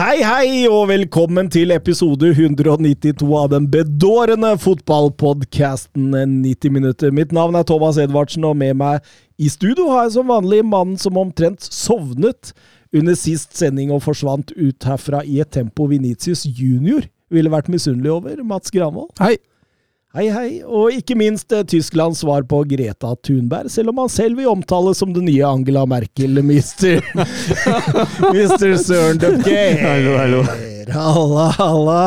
Hei, hei, og velkommen til episode 192 av den bedårende fotballpodkasten 90 minutter. Mitt navn er Thomas Edvardsen, og med meg i studio har jeg som vanlig mannen som omtrent sovnet under sist sending og forsvant ut herfra i et tempo Venitius junior ville vært misunnelig over, Mats Granvold. Hei. Hei, hei, og ikke minst Tyskland Tysklands svar på Greta Thunberg, selv om han selv vil omtales som den nye Angela Merkel, mister Mister Søren Dupkey. Hallo, hallo. Halla, halla.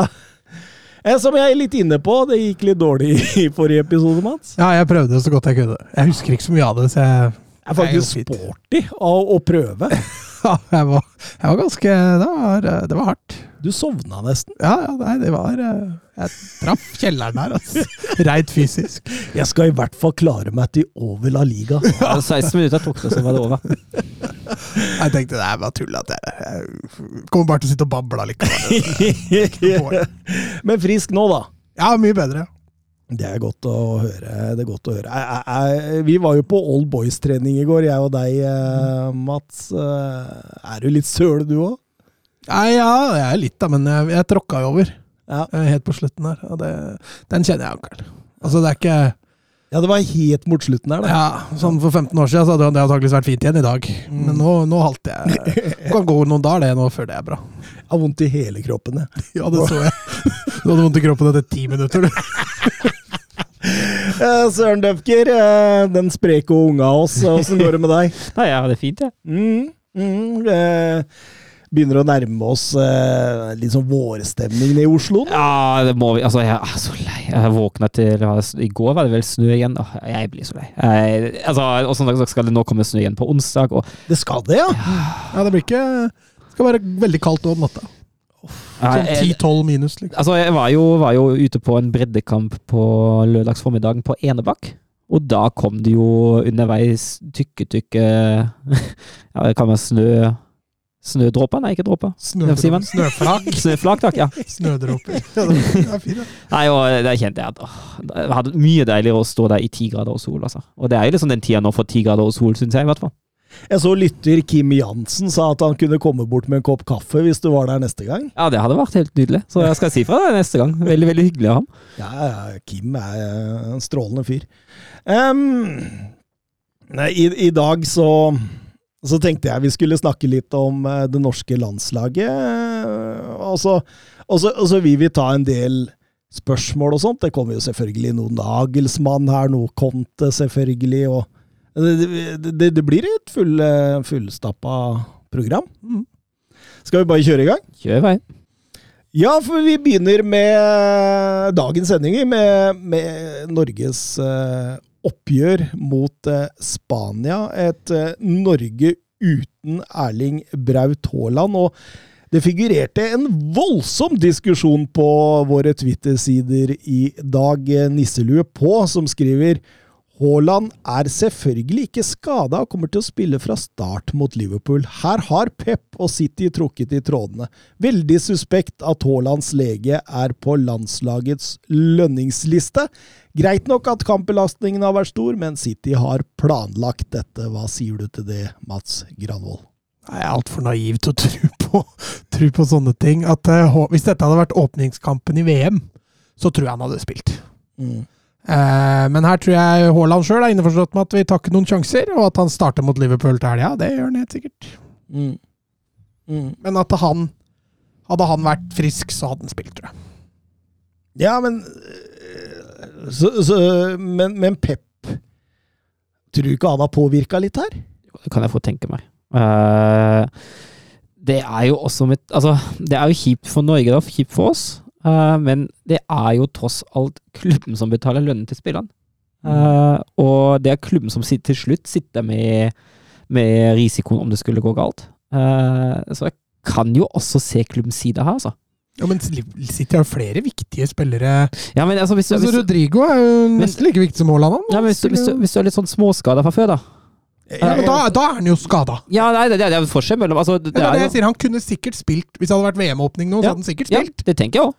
Eh, Som jeg er litt inne på, det gikk litt dårlig i forrige episode, Mats. Ja, jeg prøvde så godt jeg kunne. Jeg husker ikke så mye av det, så jeg Det er faktisk sporty å, å prøve. Ja, jeg var, jeg var ganske det var, det var hardt. Du sovna nesten. Ja, ja, nei, det var eh, Jeg traff kjelleren her, altså. Reit fysisk. Jeg skal i hvert fall klare meg til over La Liga. Ja, 16 minutter tok det, så var det over. Jeg tenkte det er bare tull at jeg, jeg kommer bare til å sitte og bable likevel. Men frisk nå, da. Ja, mye bedre. Det er godt å høre. Det er godt å høre. Jeg, jeg, jeg, vi var jo på Old Boys-trening i går, jeg og deg, eh, Mats. Eh, Er du litt søl, du òg? Nei, ja, jeg er litt, da, men jeg, jeg tråkka jo over Ja. eh, helt på slutten der. Og det, den kjenner jeg ikke Altså, det er ikke ja, det var helt mot slutten der, da. Ja, sånn For 15 år siden så hadde det antakeligvis vært fint igjen i dag. Men nå, nå halter jeg. Det kan gå noen dager det nå før det er bra. Jeg har vondt i hele kroppen, jeg. Ja, det så jeg. Du hadde vondt i kroppen etter ti minutter, du. Eh, Søren Døfker, eh, den spreke unga oss. Åssen går det med deg? Nei, jeg har det fint, jeg. Mm, mm, eh, begynner å nærme oss eh, litt sånn vårstemning i Oslo. nå. Ja, det må vi Altså, jeg er så lei. Jeg våkna til I går var det vel snø igjen. Åh, jeg blir så lei. Jeg, altså, og sånn skal det nå komme snø igjen på onsdag. Og, Det skal det, ja? Ja, det blir ikke Det skal være veldig kaldt om natta. Sånn 10-12 minus, liksom. altså, jeg var jo, var jo ute på en breddekamp på lørdagsformiddagen på Enebakk. Og da kom det jo underveis tykke, tykke Ja, det kan være snø Snødråper? Nei, ikke dråper. Snøflak. Snøflak, takk. ja. Snødråper. Ja, det er fint. Nei, og det kjente jeg at åh, det hadde mye deiligere å stå der i ti grader og sol, altså. Og det er jo liksom den tida nå for ti grader og sol, syns jeg, i hvert fall. Jeg så lytter Kim Jansen sa at han kunne komme bort med en kopp kaffe hvis du var der neste gang. Ja, det hadde vært helt nydelig. Så jeg skal si fra deg neste gang. Veldig, veldig hyggelig av ham. Ja, ja, Kim er eh, en strålende fyr. Um, nei, i, I dag så, så tenkte jeg vi skulle snakke litt om eh, det norske landslaget. eh, Og så, og, så, og så vil vi ta en del spørsmål og sånt. Det kommer jo selvfølgelig noe Nagelsmann her, noe Conte selvfølgelig. og Det, det, det blir et full, eh, fullstappa program. Mm. Skal vi bare kjøre i gang? Kjør i vei. Ja, for vi begynner med dagens sendinger, med, med Norges oppgjør mot eh, Spania. Et eh, Norge uten Erling Braut Haaland. Og det figurerte en voldsom diskusjon på våre Twitter-sider i dag. Eh, Nisselue på, som skriver Haaland er selvfølgelig ikke skada og kommer til å spille fra start mot Liverpool. Her har Pep og City trukket i trådene. Veldig suspekt at Haalands lege er på landslagets lønningsliste. Greit nok at kampbelastningen har vært stor, men City har planlagt dette. Hva sier du til det, Mats Granvold? Jeg er altfor naiv til å tro på, tro på sånne ting. At, eh, hvis dette hadde vært åpningskampen i VM, så tror jeg han hadde spilt. Mm. Eh, men her tror jeg Haaland sjøl er innforstått med at vi tar ikke noen sjanser, og at han starter mot Liverpool til helga. Det gjør han helt sikkert. Mm. Mm. Men at han Hadde han vært frisk, så hadde han spilt, tror jeg. Ja, men øh, så, så, men, men Pep Tror du ikke han har påvirka litt her? Det kan jeg få tenke meg. Uh, det er jo også mitt Altså, det er jo kjipt for Norge, da. Kjipt for oss. Eh, men det er jo tross alt klubben som betaler lønnen til spillerne. Eh, og det er klubben som til slutt sitter med, med risikoen om det skulle gå galt. Uh, så jeg kan jo også se klubbens side her, altså. Ja, men City har flere viktige spillere. Ja, men altså, hvis, du- Altså, hvis, Rodrigo er jo nesten like viktig som Haaland. ja, men hvis, du- hvis, du- hvis du er litt sånn småskada fra før, da. Ja, men da, da er han jo skada. Ja, nei, det, det er jo forskjell mellom altså, det, Det er det er jeg sier, Han kunne sikkert spilt Hvis det hadde vært VM-åpning nå, så Ja. hadde han sikkert spilt. Ja, det tenker jeg òg.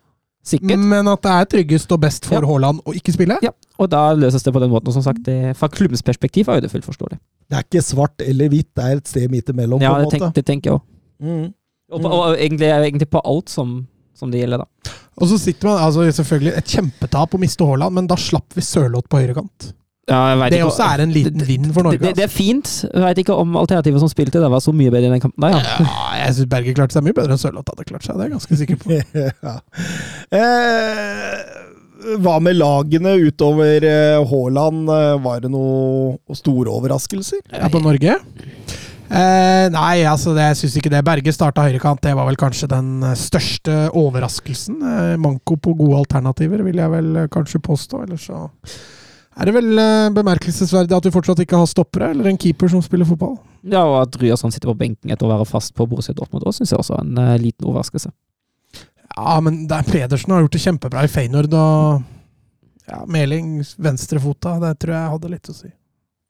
Sikkert. Men at det er tryggest og best for Ja. Haaland å ikke spille? Ja, og da løses det på den måten. Og som sagt, det, fra klubbens perspektiv er jo det fullt forståelig. Det er ikke svart eller hvitt, det er et sted midt imellom. Ja, på en det, tenk, det tenker jeg òg. Mm. Og, på- og egentlig, egentlig på alt som, som det gjelder, da. Og så sitter man altså selvfølgelig et kjempetap å miste Haaland, men da slapp vi Sørloth på høyrekant. Ja, jeg vet Det ikke- også er en liten vind for Norge. Det, det, det er fint. Jeg veit ikke om alternativet som spilte det var så mye bedre i den kampen. der, ja. ja, jeg syns Berger klarte seg mye bedre enn Sørloth hadde klart seg. Det er jeg ganske sikker på. ja. eh, hva med lagene utover eh, Haaland? Eh, Var det noen store overraskelser? Ja, på Norge? Eh, nei, altså det, jeg syns ikke det. Berge starta høyrekant. Det var vel kanskje den eh, største overraskelsen. Eh, manko på gode alternativer, vil jeg vel kanskje påstå. Ellers så er det vel eh, bemerkelsesverdig at du fortsatt ikke har stoppere, eller en keeper som spiller fotball. ja, og at Ryerson sitter på benken etter å være fast på Borussia Dortmund, det syns jeg også er en eh, liten overraskelse. Ja, men der Pedersen har gjort det kjempebra i Feyenoord, og ja, Meling venstrefota, det tror jeg hadde litt å si.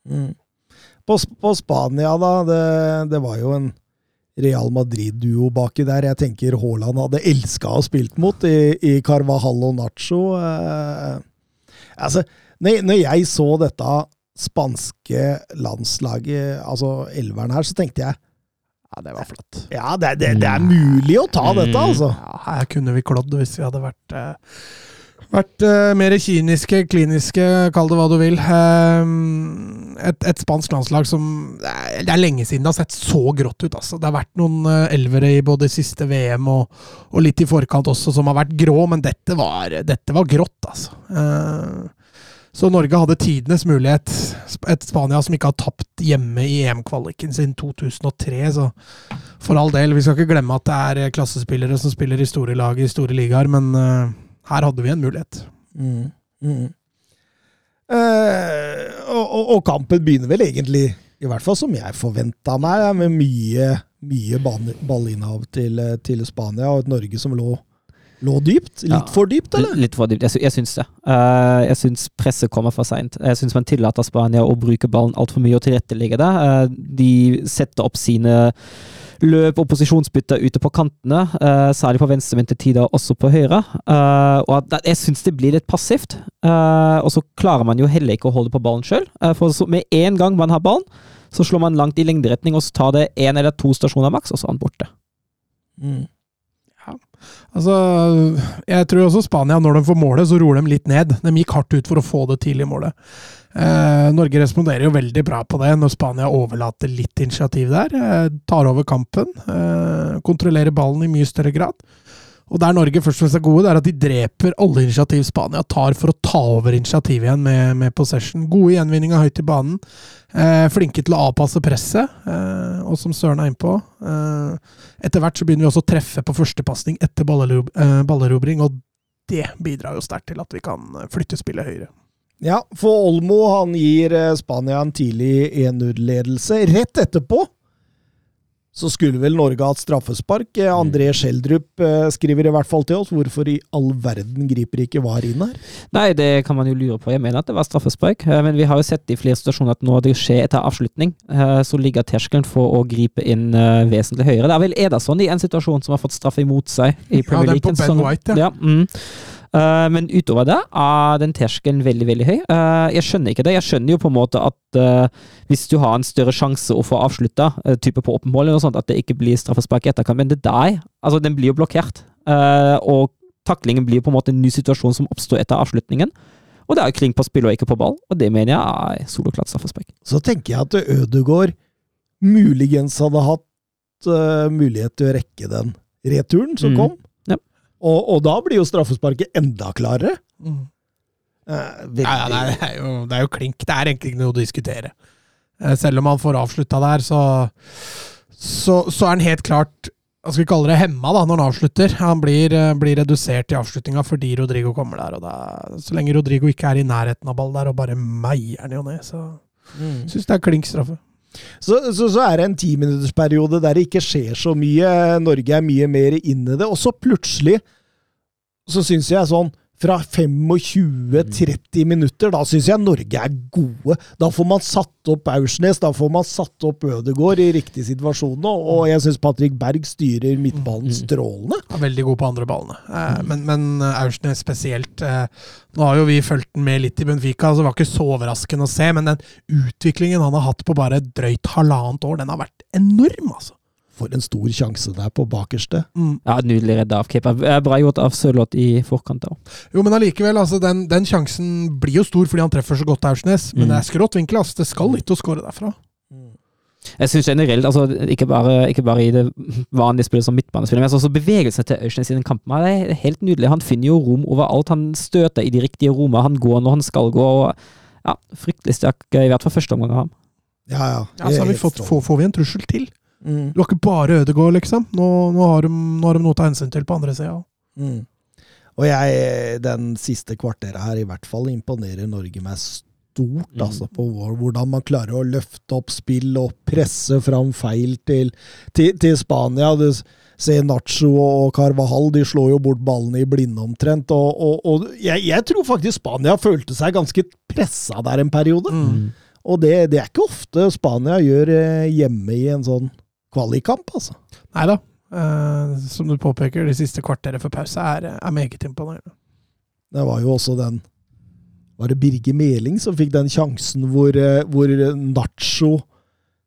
Mm. På, på Spania, da. Det, det var jo en Real Madrid-duo baki der. Jeg tenker Haaland hadde elska å spilt mot i, i Carvajal og Nacho. Eh, altså, når, når jeg så dette spanske landslaget, altså elveren her, så tenkte jeg Ja, det var flott. ja, det, det, det er mulig å ta dette, altså. Ja, her kunne vi klådd hvis vi hadde vært eh, vært eh, mer kyniske, kliniske, kall det hva du vil. Eh, et, et spansk landslag som Det er, er lenge siden det har sett så grått ut. Altså. Det har vært noen eh, elvere i både siste VM og, og litt i forkant også som har vært grå, men dette var, dette var grått, altså. Eh, så Norge hadde tidenes mulighet. Et Spania som ikke har tapt hjemme i EM-kvaliken siden 2003. Så for all del, vi skal ikke glemme at det er eh, klassespillere som spiller i store lag i store ligaer, men uh, her hadde vi en mulighet. Mm. Mm. Uh, og, og, kampen begynner vel egentlig, i hvert fall som jeg forventa meg, med mye, mye ballinnehav til, til Spania, og et Norge som lå, lå dypt. Litt Ja. for dypt, eller? Litt for dypt. Jeg, sy jeg syns det. Uh, jeg syns presset kommer for seint. Jeg syns man tillater Spania å bruke ballen altfor mye og tilrettelegge det. Uh, de setter opp sine løp og posisjonsbytter ute på kantene, uh, særlig på venstre, men til tider også på høyre. Og at, jeg syns det blir litt passivt. Og så klarer man jo heller ikke å holde på ballen sjøl. for så, med en gang man har ballen, så slår man langt i lengderetning, og så tar det én eller to stasjoner maks, og så er han borte. Mm. Altså, jeg tror også Spania, når de får målet, så roer de litt ned. De gikk hardt ut for å få det tidlige målet. Eh, Norge responderer jo veldig bra på det når Spania overlater litt initiativ der. Eh, tar over kampen. Eh, kontrollerer ballen i mye større grad. Og der Norge først og fremst er gode, det er at de dreper alle initiativ Spania tar for å ta over initiativet igjen med, med possession. Gode gjenvinninger høyt i banen. Eh, flinke til å avpasse presset, eh, og som Søren er innpå. Eh, etter hvert så begynner vi også å treffe på førstepasning etter eh, ballerobring, og det bidrar jo sterkt til at vi kan flytte spillet høyere. Ja, for Olmo han gir eh, Spania en tidlig 1-0-ledelse. Rett etterpå så skulle vel Norge hatt straffespark. Eh, André Schjelderup eh, skriver i hvert fall til oss hvorfor i all verden griper ikke VAR inn her. Nei, det kan man jo lure på. Jeg mener at det var straffespark. eh, Men vi har jo sett i flere situasjoner at når det skjer etter avslutning, så ligger terskelen for å gripe inn vesentlig høyere. Det er vel Ederson i en situasjon som har fått straffe imot seg i Ja, Premier den på Ben White, ja. ja. mm. Eh, men utover det er den terskelen veldig, veldig høy. Uh, jeg skjønner ikke det. Jeg skjønner jo på en måte at uh, hvis du har en større sjanse å få avslutta, uh, type på åpen mål eller noe sånt, at det ikke blir straffespark i etterkant. Men det der, altså den blir jo blokkert. Og taklingen blir på en måte en ny situasjon som oppstår etter avslutningen. Og det er jo kring på spill og ikke på ball, og det mener jeg er soloklart straffespark. Så tenker jeg at Ødegård muligens hadde hatt mulighet til å rekke den returen som Mm. kom. Og, og da blir jo straffesparket enda klarere. Eh, veldig- Ja, ja, er, det, er jo, det er jo klink. Det er egentlig ikke noe å diskutere. Eh, Selv om han får avslutta der, så, så, så er han helt klart hva skal vi kalle det, hemma da, når han avslutter. Han blir, eh, blir redusert i avslutninga fordi Rodrigo kommer der. da, Så lenge Rodrigo ikke er i nærheten av ball der og bare meier den jo ned, så Mm. syns det er klink straffe. Så, så, så er det en timinuttersperiode der det ikke skjer så mye. Norge er mye mer inn i det. Og så plutselig så syns jeg sånn fra 25-30 minutter, da syns jeg Norge er gode. Da får man satt opp Aursnes, da får man satt opp Ødegård i riktige situasjoner, og jeg syns Patrick Berg styrer midtbanen strålende. Er veldig god på andre ballene. Eh, men, men Aursnes spesielt eh, Nå har jo vi fulgt den med litt i Benfica, så det var ikke så overraskende å se, men den utviklingen han har hatt på bare drøyt halvannet år, den har vært enorm, altså. For en stor sjanse der på bakerste. Mm. Ja, Nydelig redda av keeper. Eh, Bra gjort av Sørloth i forkant. da. Jo, men allikevel, altså, den, den sjansen blir jo stor fordi han treffer så godt Aursnes, men Mm. det er skrått vinkel, altså. Det skal litt å skåre derfra. Jeg synes generelt, altså, ikke bare, ikke bare i det vanlige spillet som midtbanespiller, men også bevegelsene til Aursnes i den kampen det er helt nydelig. Han finner jo rom overalt. Han støter i de riktige rommene. Han går når han skal gå. og ja, Fryktelig sterk, i hvert fall første omgang av ham. Ja, ja. Ja, så har vi fått, får, får vi en trussel til. Mm. Det var ikke bare Ødegård, liksom. Nå, nå, har de, nå har de noe å ta hensyn til på andre sida. Mm. Og jeg, den siste kvarteret her i hvert fall imponerer Norge meg stort, Mm. altså, på hvordan man klarer å løfte opp spill og presse fram feil til, til, til Spania. Du ser Nacho og Carvahall, de slår jo bort ballene i blinde omtrent. Og, og, og jeg, jeg tror faktisk Spania følte seg ganske pressa der en periode. Mm. Og det, det er ikke ofte Spania gjør eh, hjemme i en sånn kvalikkamp, altså. Nei da. Eh, som du påpeker, det siste kvarteret før pause er, er meget imponerende. Det var jo også den Var det Birger Meling som fikk den sjansen hvor, eh, hvor Nacho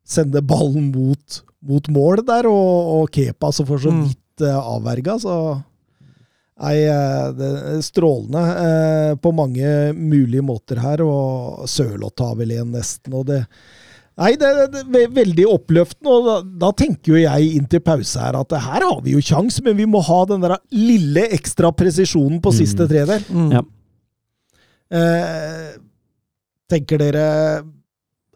sender ballen mot, mot mål der, og, og Kepa som får så Mm. vidt mm. avverga, så Nei, eh, det er strålende eh, på mange mulige måter her, og Sørloth har vel igjen nesten, og det Nei, det er det er veldig oppløftende, og da, da tenker jo jeg inn til pause her at her har vi jo kjangs, men vi må ha den der lille ekstra presisjonen på siste Mm. tredel. Mm. Ja. Eh, tenker dere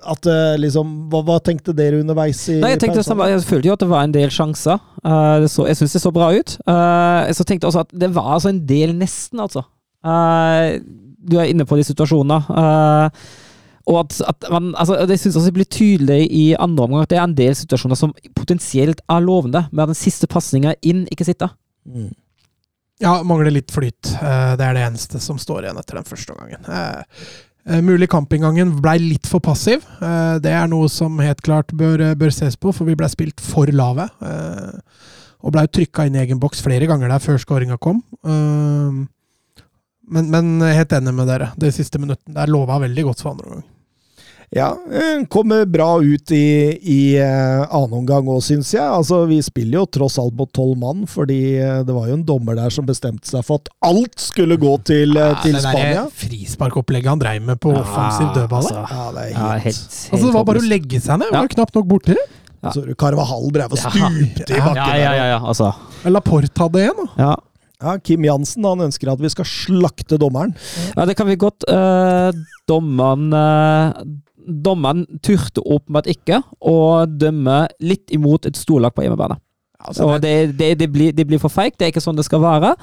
at eh, liksom hva, hva tenkte dere underveis i Nei, jeg tenkte pausen? Jeg følte jo at det var en del sjanser. Uh, det så, jeg syns det så bra ut. Uh, så tenkte jeg også at det var altså en del nesten, altså. Uh, du er inne på de situasjonene. eh, og at, at man, altså, Jeg synes også det blir tydelig i andre omgang at det er en del situasjoner som potensielt er lovende, med at den siste pasninga inn ikke sitter. Mm. Ja, mangler litt flyt. Eh, Det er det eneste som står igjen etter den første omgangen. Eh, eh, Mulig kampinngangen blei litt for passiv. Eh, Det er noe som helt klart bør, bør ses på, for vi blei spilt for lave. eh, Og blei trykka inn i egen boks flere ganger der før skåringa kom. Men, men helt enig med dere. De siste minuttene der lova veldig godt for andre omgang. Ja, eh, kommer bra ut i, i eh, annen omgang òg, syns jeg. Altså, Vi spiller jo tross alt mot tolv mann, fordi eh, det var jo en dommer der som bestemte seg for at alt skulle gå til, ja, til det Spania. Det frisparkopplegget han dreiv med på offensiv dødball. Altså, Ja, det er ja, helt, helt, helt Altså, det var bare å legge seg ned. Var knapt nok borti det. Ja. Så Carvahall drev og Ja. stupte i bakken. Ja, ja, ja, ja, altså. Laporte hadde en, da. Ja. Ja, Kim Jansen han ønsker at vi skal slakte dommeren. Ja, det kan vi godt. Uh, dommeren uh, Dommeren turte åpenbart ikke å dømme litt imot et storlag på hjemmebane. Altså, Og det, det, det, blir, det blir for feigt, det er ikke sånn det skal være.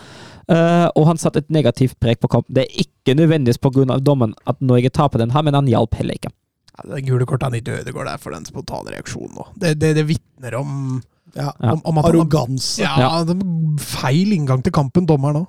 Uh, og han satte et negativt preg på kampen. Det er ikke nødvendigvis pga. dommen at Norge taper den her, men han hjalp heller ikke. Ja, det gule kortet han ikke ødegår der for den spontane reaksjonen nå. Det, det, det vitner om, Ja. Ja. om, om Arroganse. ja, feil inngang til kampen, dommeren òg.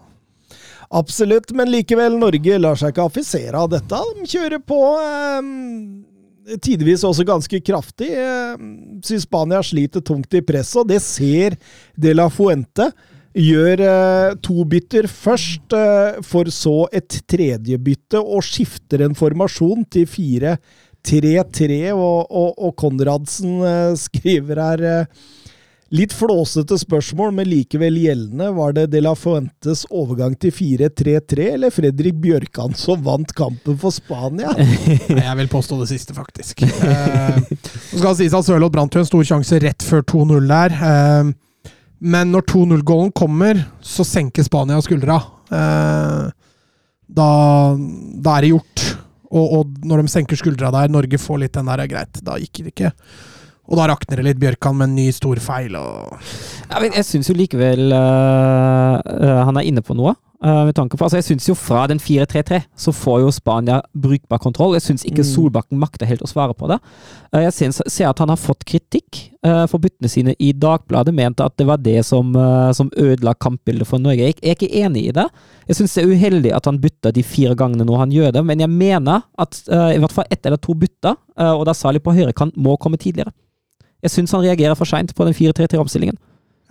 Absolutt, men likevel, Norge lar seg ikke affisere av dette. De kjører på eh, tidvis også ganske kraftig. Eh, Syns Spania sliter tungt i presset, og det ser De La Fuente. Gjør eh, to bytter først, eh, for så et tredje bytte, og skifter en formasjon til 4-3-3. Og, og, og Konradsen eh, skriver her eh, Litt flåsete spørsmål, men likevel gjeldende. Var det De La Fuentes overgang til 4-3-3 eller Fredrik Bjørkan som vant kampen for Spania? Jeg vil påstå det siste, faktisk. Eh, nå skal sies at Sørloth brant jo en stor sjanse rett før 2-0 der. Eh, men når 2-0-gålen kommer, så senker Spania skuldra. Eh, da, da er det gjort. Og, og når de senker skuldra der, Norge får litt den der, er greit. Da gikk det ikke. Og da rakner det litt Bjørkan med en ny stor feil. Og Ja, men jeg syns jo likevel uh, uh, han er inne på noe. Uh, med tanke på, altså Jeg syns jo fra den 4-3-3 så får jo Spania brukbar kontroll. Jeg syns ikke Mm. Solbakken makter helt å svare på det. Jeg synes, ser at han har fått kritikk for byttene sine i Dagbladet. Mente at det var det som, som ødela kampbildet for Norge. Jeg, jeg er ikke enig i det. Jeg syns det er uheldig at han bytter de fire gangene nå han gjør det, men jeg mener at i hvert fall ett eller to bytter, og da særlig på høyrekant, må komme tidligere. Jeg syns han reagerer for seint på den 4-3-3-omstillingen.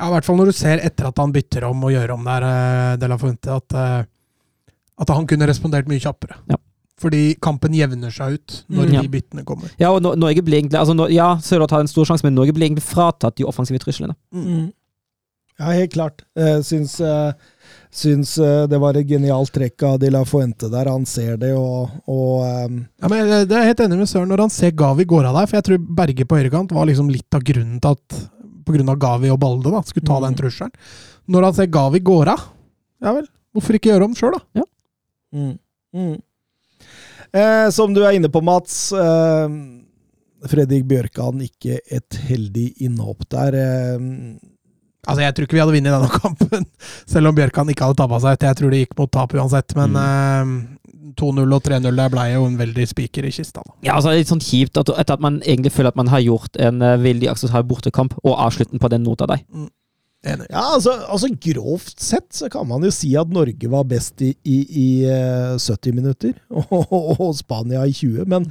Ja, I hvert fall når du ser etter at han bytter om og gjør om der, eh, De La Fuente, at, eh, at han kunne respondert mye kjappere. Ja. Fordi kampen jevner seg ut når Mm. de byttene kommer. Ja, og Norge blir egentlig altså, Ja, Sørloth har en stor sjanse, men Norge blir egentlig fratatt de offensive truslene. Mm. Ja, helt klart. Jeg syns, eh, syns eh, det var et genialt trekk av De La Fuente der. Han ser det, og, og um Ja, men jeg- Det er jeg helt enig med Søren når han ser Gavi går av der, for jeg tror Berge på høyrekant var liksom litt av grunnen til at på grunn av Gavi og Balde da, skulle ta Mm. den trusselen. Når han ser Gavi går av, ja vel, hvorfor ikke gjøre om sjøl, da? Mm. Mm. Eh, som du er inne på, Mats. Eh, Fredrik Bjørkan ikke et heldig innhopp der. Eh, Altså, Jeg tror ikke vi hadde vunnet denne kampen, selv om Bjørkan ikke hadde tabba seg ut. Jeg tror det gikk mot tap uansett, men eh, 2-0 og 3-0 der ble jo en veldig spiker i kista. da. Ja, altså Litt sånn kjipt at, etter at man egentlig føler at man har gjort en uh, veldig akseptabel bortekamp, og avslutten på den nota der. Enig. ja, altså, altså Grovt sett så kan man jo si at Norge var best i, i, i uh, 70 minutter, og, og Spania i 20. Men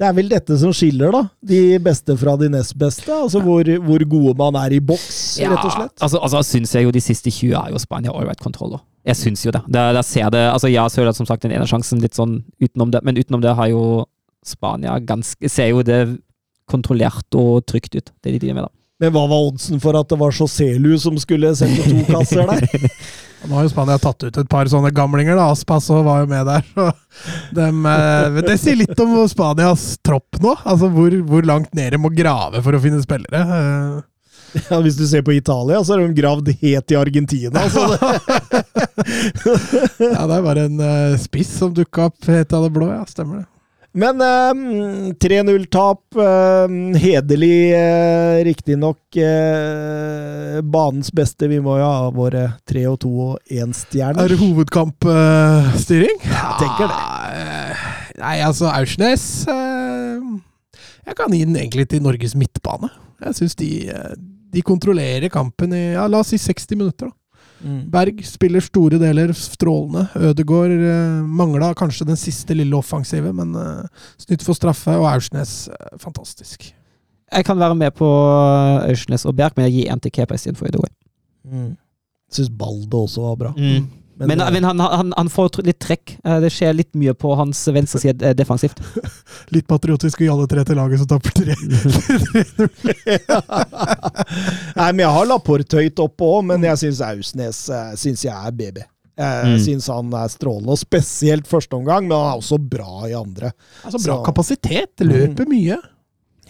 det er vel dette som skiller, da. De beste fra de nest beste. Altså hvor, hvor gode man er i boks, rett og slett. altså, altså syns jeg jo de siste 20 er jo Spania all right kontroll. Jeg syns jo det. Der, der ser det, altså Ja, det som sagt den ene sjansen litt sånn utenom det, men utenom det har jo Spania ganske Ser jo det kontrollert og trygt ut, det de driver med, da. Men hva var oddsen for at det var Joselu som skulle sette to kasser der? Nå har jo Spania tatt ut et par sånne gamlinger. da, Aspas var jo med der. så dem, eh, Det sier litt om Spanias tropp nå. altså Hvor, hvor langt ned de må grave for å finne spillere. Eh, Ja, Hvis du ser på Italia, så er de gravd helt i Argentina. Altså. Ja, Det er bare en eh, spiss som dukka opp helt av det blå, ja. Stemmer det. Men eh, 3-0-tap. Eh, hederlig, eh, riktignok. Eh, banens beste. Vi må jo ha våre tre og to og én Er det hovedkampstyring? Jeg tenker det. Eh, Nei, altså Aursnes eh, Jeg kan gi den egentlig til Norges midtbane. Jeg syns de, eh, de kontrollerer kampen i ja, la oss si 60 minutter. da. Mm. Berg spiller store deler strålende. Ødegaard eh, mangla kanskje den siste lille offensive, men eh, snytt for straffe. Og Aursnes, eh, fantastisk. Jeg kan være med på Aursnes og Bjerk, men jeg gir en til Kepa istedenfor Ødegaard. Mm. Syns Balde også var bra. Men, Men, eh, men han, han, han får litt trekk. Eh, Det skjer litt mye på hans venstre side eh, defensivt. Litt patriotisk i alle tre til laget som taper tre. Nei, men jeg har Laporte høyt oppe òg, men jeg syns Ausnes synes jeg er BB. Jeg Mm. syns han er strålende, og spesielt første omgang, men han er også bra i andre. Altså, bra Så- kapasitet. Løper mye.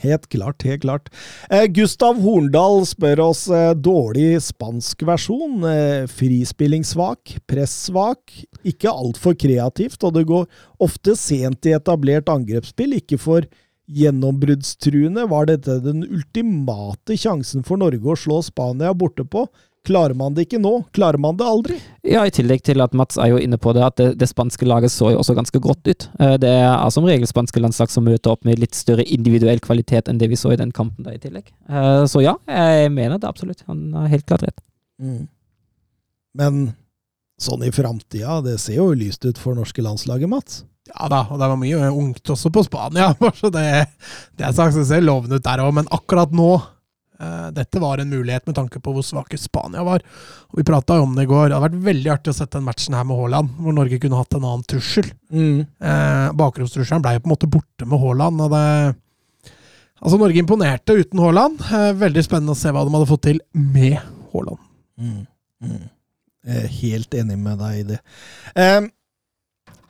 Helt klart, helt klart. Eh, Gustav Horndal spør oss eh, dårlig spansk versjon. Eh, frispillingssvak, pressvak, ikke altfor kreativt, og det går ofte sent i etablert angrepsspill, ikke for gjennombruddstruende. Var dette den ultimate sjansen for Norge å slå Spania borte på? Klarer man det ikke nå? Klarer man det aldri? Ja, I tillegg til at Mats er jo inne på det, at det, det spanske laget så jo også ganske grått ut. Eh, Det er som regel spanske landslag som møter opp med litt større individuell kvalitet enn det vi så i den kampen der i tillegg. Eh, Så ja, jeg mener det absolutt. Han har helt klart rett. Men sånn i framtida, det ser jo lyst ut for norske landslaget, Mats. Ja da, og det var mye ungt også på Spania. bare Så det, det er sagt, det ser lovende ut der òg, men akkurat nå Dette var en mulighet med tanke på hvor svake Spania var. Og Vi prata om det i går. Det hadde vært veldig artig å sette den matchen her med Haaland, hvor Norge kunne hatt en annen trussel. Eh, Bakromstrusselen ble jo på en måte borte med Haaland. og det Altså, Norge imponerte uten Haaland. Eh, veldig spennende å se hva de hadde fått til med Haaland. Mm. Mm. Jeg er helt enig med deg i det. Um,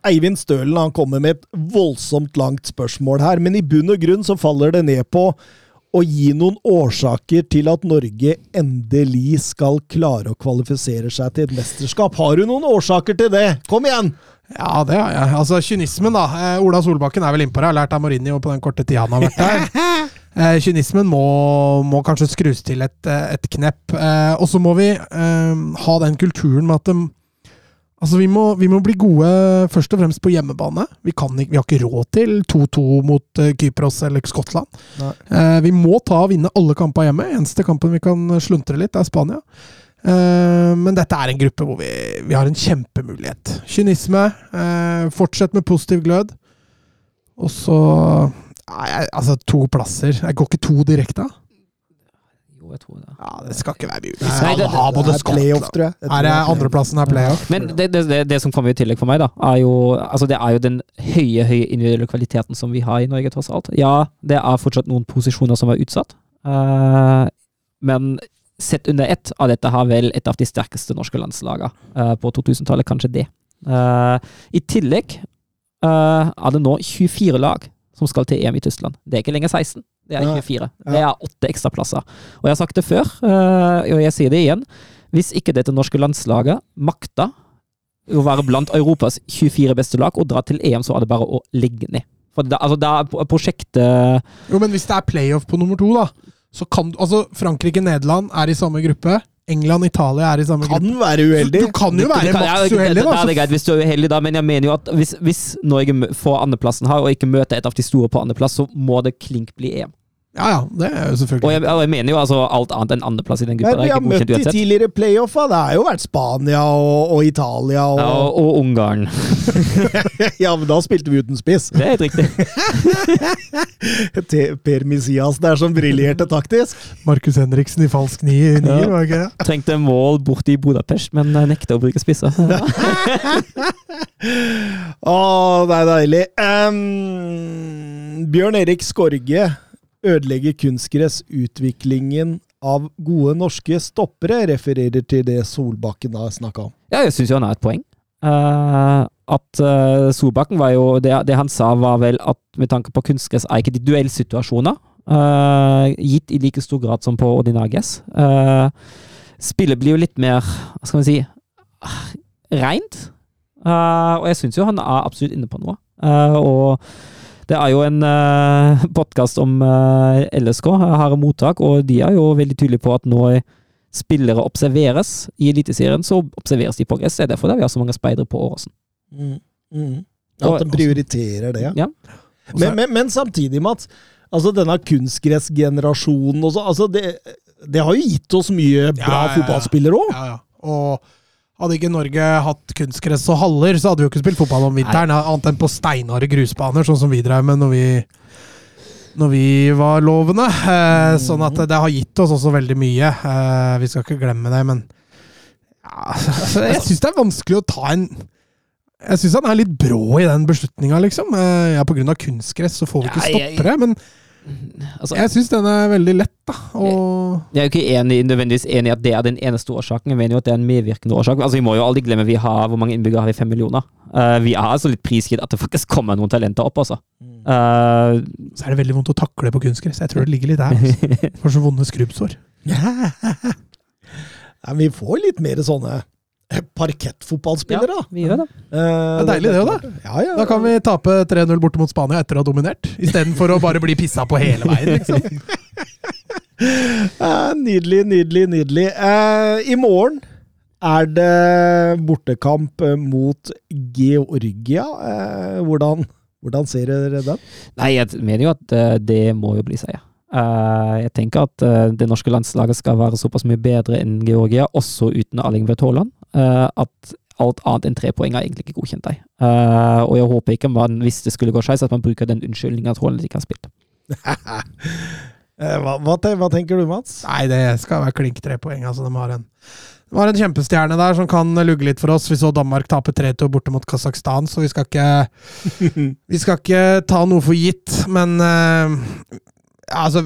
Eivind Stølen han kommer med et voldsomt langt spørsmål her, men i bunn og grunn så faller det ned på å gi noen årsaker til at Norge endelig skal klare å kvalifisere seg til et mesterskap. Har du noen årsaker til det? Kom igjen! Ja, det har jeg. Altså, kynismen, da. Eh, Ola Solbakken er vel innpå det. Har lært av Mourinho på den korte tida han har vært der. Eh, kynismen må, må kanskje skrus til et, eh, et knepp. Eh, og så må vi eh, ha den kulturen med at de Altså, vi må, vi må bli gode først og fremst på hjemmebane. Vi, kan ikke, vi har ikke råd til 2-2 mot uh, Kypros eller Skottland. Eh, vi må ta og vinne alle kamper hjemme. Eneste kampen vi kan sluntre litt, er Spania. Eh, men dette er en gruppe hvor vi, vi har en kjempemulighet. Kynisme. Eh, fortsett med positiv glød. Og så Nei, altså, to plasser. Jeg går ikke to direkte? Jeg tror det. Ja, det skal ikke være mulig. Vi Nei, skal det- ha både det er playoff, tror jeg. jeg. tror Her det er andreplassen er playoff. Men det, det, det, det som kommer i tillegg for meg, da, er jo, altså det er jo den høye høye individuelle kvaliteten som vi har i Norge, tross alt. Ja, det er fortsatt noen posisjoner som er utsatt, uh, men sett under ett av dette har vel et av de sterkeste norske landslagene uh, på 2000-tallet, kanskje det. Uh, I tillegg eh, er det nå 24 lag som skal til EM i Tyskland. Det er ikke lenger 16, det er Ja. 24. Det er åtte ekstraplasser. Og jeg har sagt det før, eh, og jeg sier det igjen. Hvis ikke dette norske landslaget makta å være blant Europas 24 beste lag og dra til EM, så er det bare å legge ned. For da, altså, da er prosjektet Jo, men hvis det er playoff på nummer to, da, så kan du Altså, Frankrike-Nederland er i samme gruppe. England-Italia er i samme Kan gruppe. være uheldig. Du kan jo være kan- maks uheldig, da. det er det greit hvis du er uheldig, da, men jeg mener jo at hvis, hvis Norge får andreplassen her, og ikke møter et av de store på andreplass, så må det klink bli EM. Ja, ja, det er jo Og selvfølgelig jeg, og jeg mener jo altså alt annet enn andreplass i den gruppa. Men vi har møtt de tidligere playoffa. Det har jo vært Spania og, og Italia og Ja, og, og Ungarn. Ja, men da spilte vi uten spiss. Det er helt riktig. Per Misias der som briljerte taktisk. Markus Henriksen i falsk ni- nier, Ja. var ikke det? Trengte mål borte i Budapest, men eh, nekta å bruke spisser. Å, det er deilig. Um, Bjørn Erik Skorge ødelegger kunstgressutviklingen av gode norske stoppere, refererer til det Solbakken har snakka om. Ja, jeg syns jo han har et poeng. Uh, at uh, Solbakken var jo det, det han sa, var vel at med tanke på kunstgress er ikke de duellsituasjoner uh, gitt i like stor grad som på ordinær gress. Spillet blir jo litt mer, hva skal man si, uh, reint. Og jeg syns jo han er absolutt inne på noe. Og det er jo en uh, podkast om uh, LSK, har mottak, og de er jo veldig tydelige på at når spillere observeres i Eliteserien, så observeres de på gress. Det er derfor det vi har så mange speidere på Åråsen. Mm. Mm. At de prioriterer det. Ja. ja. Men, men, men samtidig, Mats. Altså denne kunstgressgenerasjonen og altså det, det har jo gitt oss mye bra Ja, ja, ja. fotballspillere òg. Ja, ja. Og hadde ikke Norge hatt kunstgress og haller, så hadde vi jo ikke spilt fotball om vinteren, annet enn på steinharde grusbaner, sånn som vi drev med når vi, når vi var lovende. Eh, sånn at det har gitt oss også veldig mye. Eh, vi skal ikke glemme det, men ja, Jeg syns det er vanskelig å ta en Jeg syns han er litt brå i den beslutninga, liksom. Eh, ja, på grunn av kunstgress så får vi ikke stoppe det, men Altså, jeg syns den er veldig lett, da. Og jeg er jo ikke enig, nødvendigvis enig i at det er den eneste årsaken. Jeg mener jo at det er en medvirkende årsak. Altså, Vi må jo aldri glemme vi har, hvor mange innbyggere har vi? Fem millioner. Uh, vi er altså litt prisgitt at det faktisk kommer noen talenter opp, altså. Uh, så er det veldig vondt å takle på kunstgress. Jeg tror det ligger litt der. Altså. Får så vonde skrubbsår. Nei, vi får litt mer sånne parkettfotballspillere, da. vi gjør det. Eh, Det er deilig det, da. Ja, ja. Da kan vi tape 3-0 borte mot Spania etter å ha dominert, istedenfor å bare bli pissa på hele veien. liksom. Eh, nydelig, nydelig, nydelig. Eh, I morgen er det bortekamp eh, mot Georgia. Eh, hvordan, hvordan ser dere den? Nei, jeg mener jo at eh, det må jo bli seier. Uh, jeg tenker at uh, det norske landslaget skal være såpass mye bedre enn Georgia, også uten Erling Braut Haaland, eh, at alt annet enn tre poeng har egentlig ikke godkjent deg. Eh, og jeg håper ikke man, hvis det skulle gå skeis, at man bruker den unnskyldningen at Haaland ikke har spilt. Eh, hva, hva tenker du, Mats? Nei, det skal være klink tre poeng. Altså, de har en det var en kjempestjerne der som kan lugge litt for oss. Vi så Danmark tape 3-2 borte mot Kasakhstan, så vi skal ikke Vi skal ikke ta noe for gitt, men uh, altså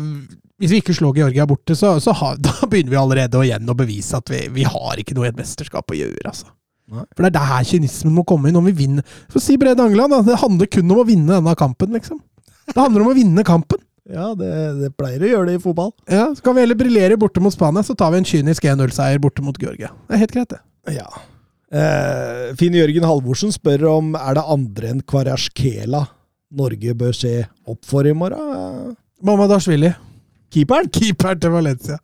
Hvis vi ikke slår Georgia borte, så, så ha, da begynner vi allerede å igjen å bevise at vi, vi har ikke noe i et mesterskap å gjøre. altså. Nei. For det er der kynismen må komme inn om vi vinner. For si Brede Angeland, det handler kun om å vinne denne kampen, liksom. Det handler om å vinne kampen. Ja, det, det pleier å gjøre det i fotball. Ja, Skal vi heller briljere borte mot Spania, så tar vi en kynisk 1-0-seier borte mot Georgia. Det er helt greit, det. Ja. Eh, Finn Jørgen Halvorsen spør om er det andre enn Kvarasjkela Norge bør se opp for i morgen. Mamadashvili. Keeperen? Keeper til Valencia.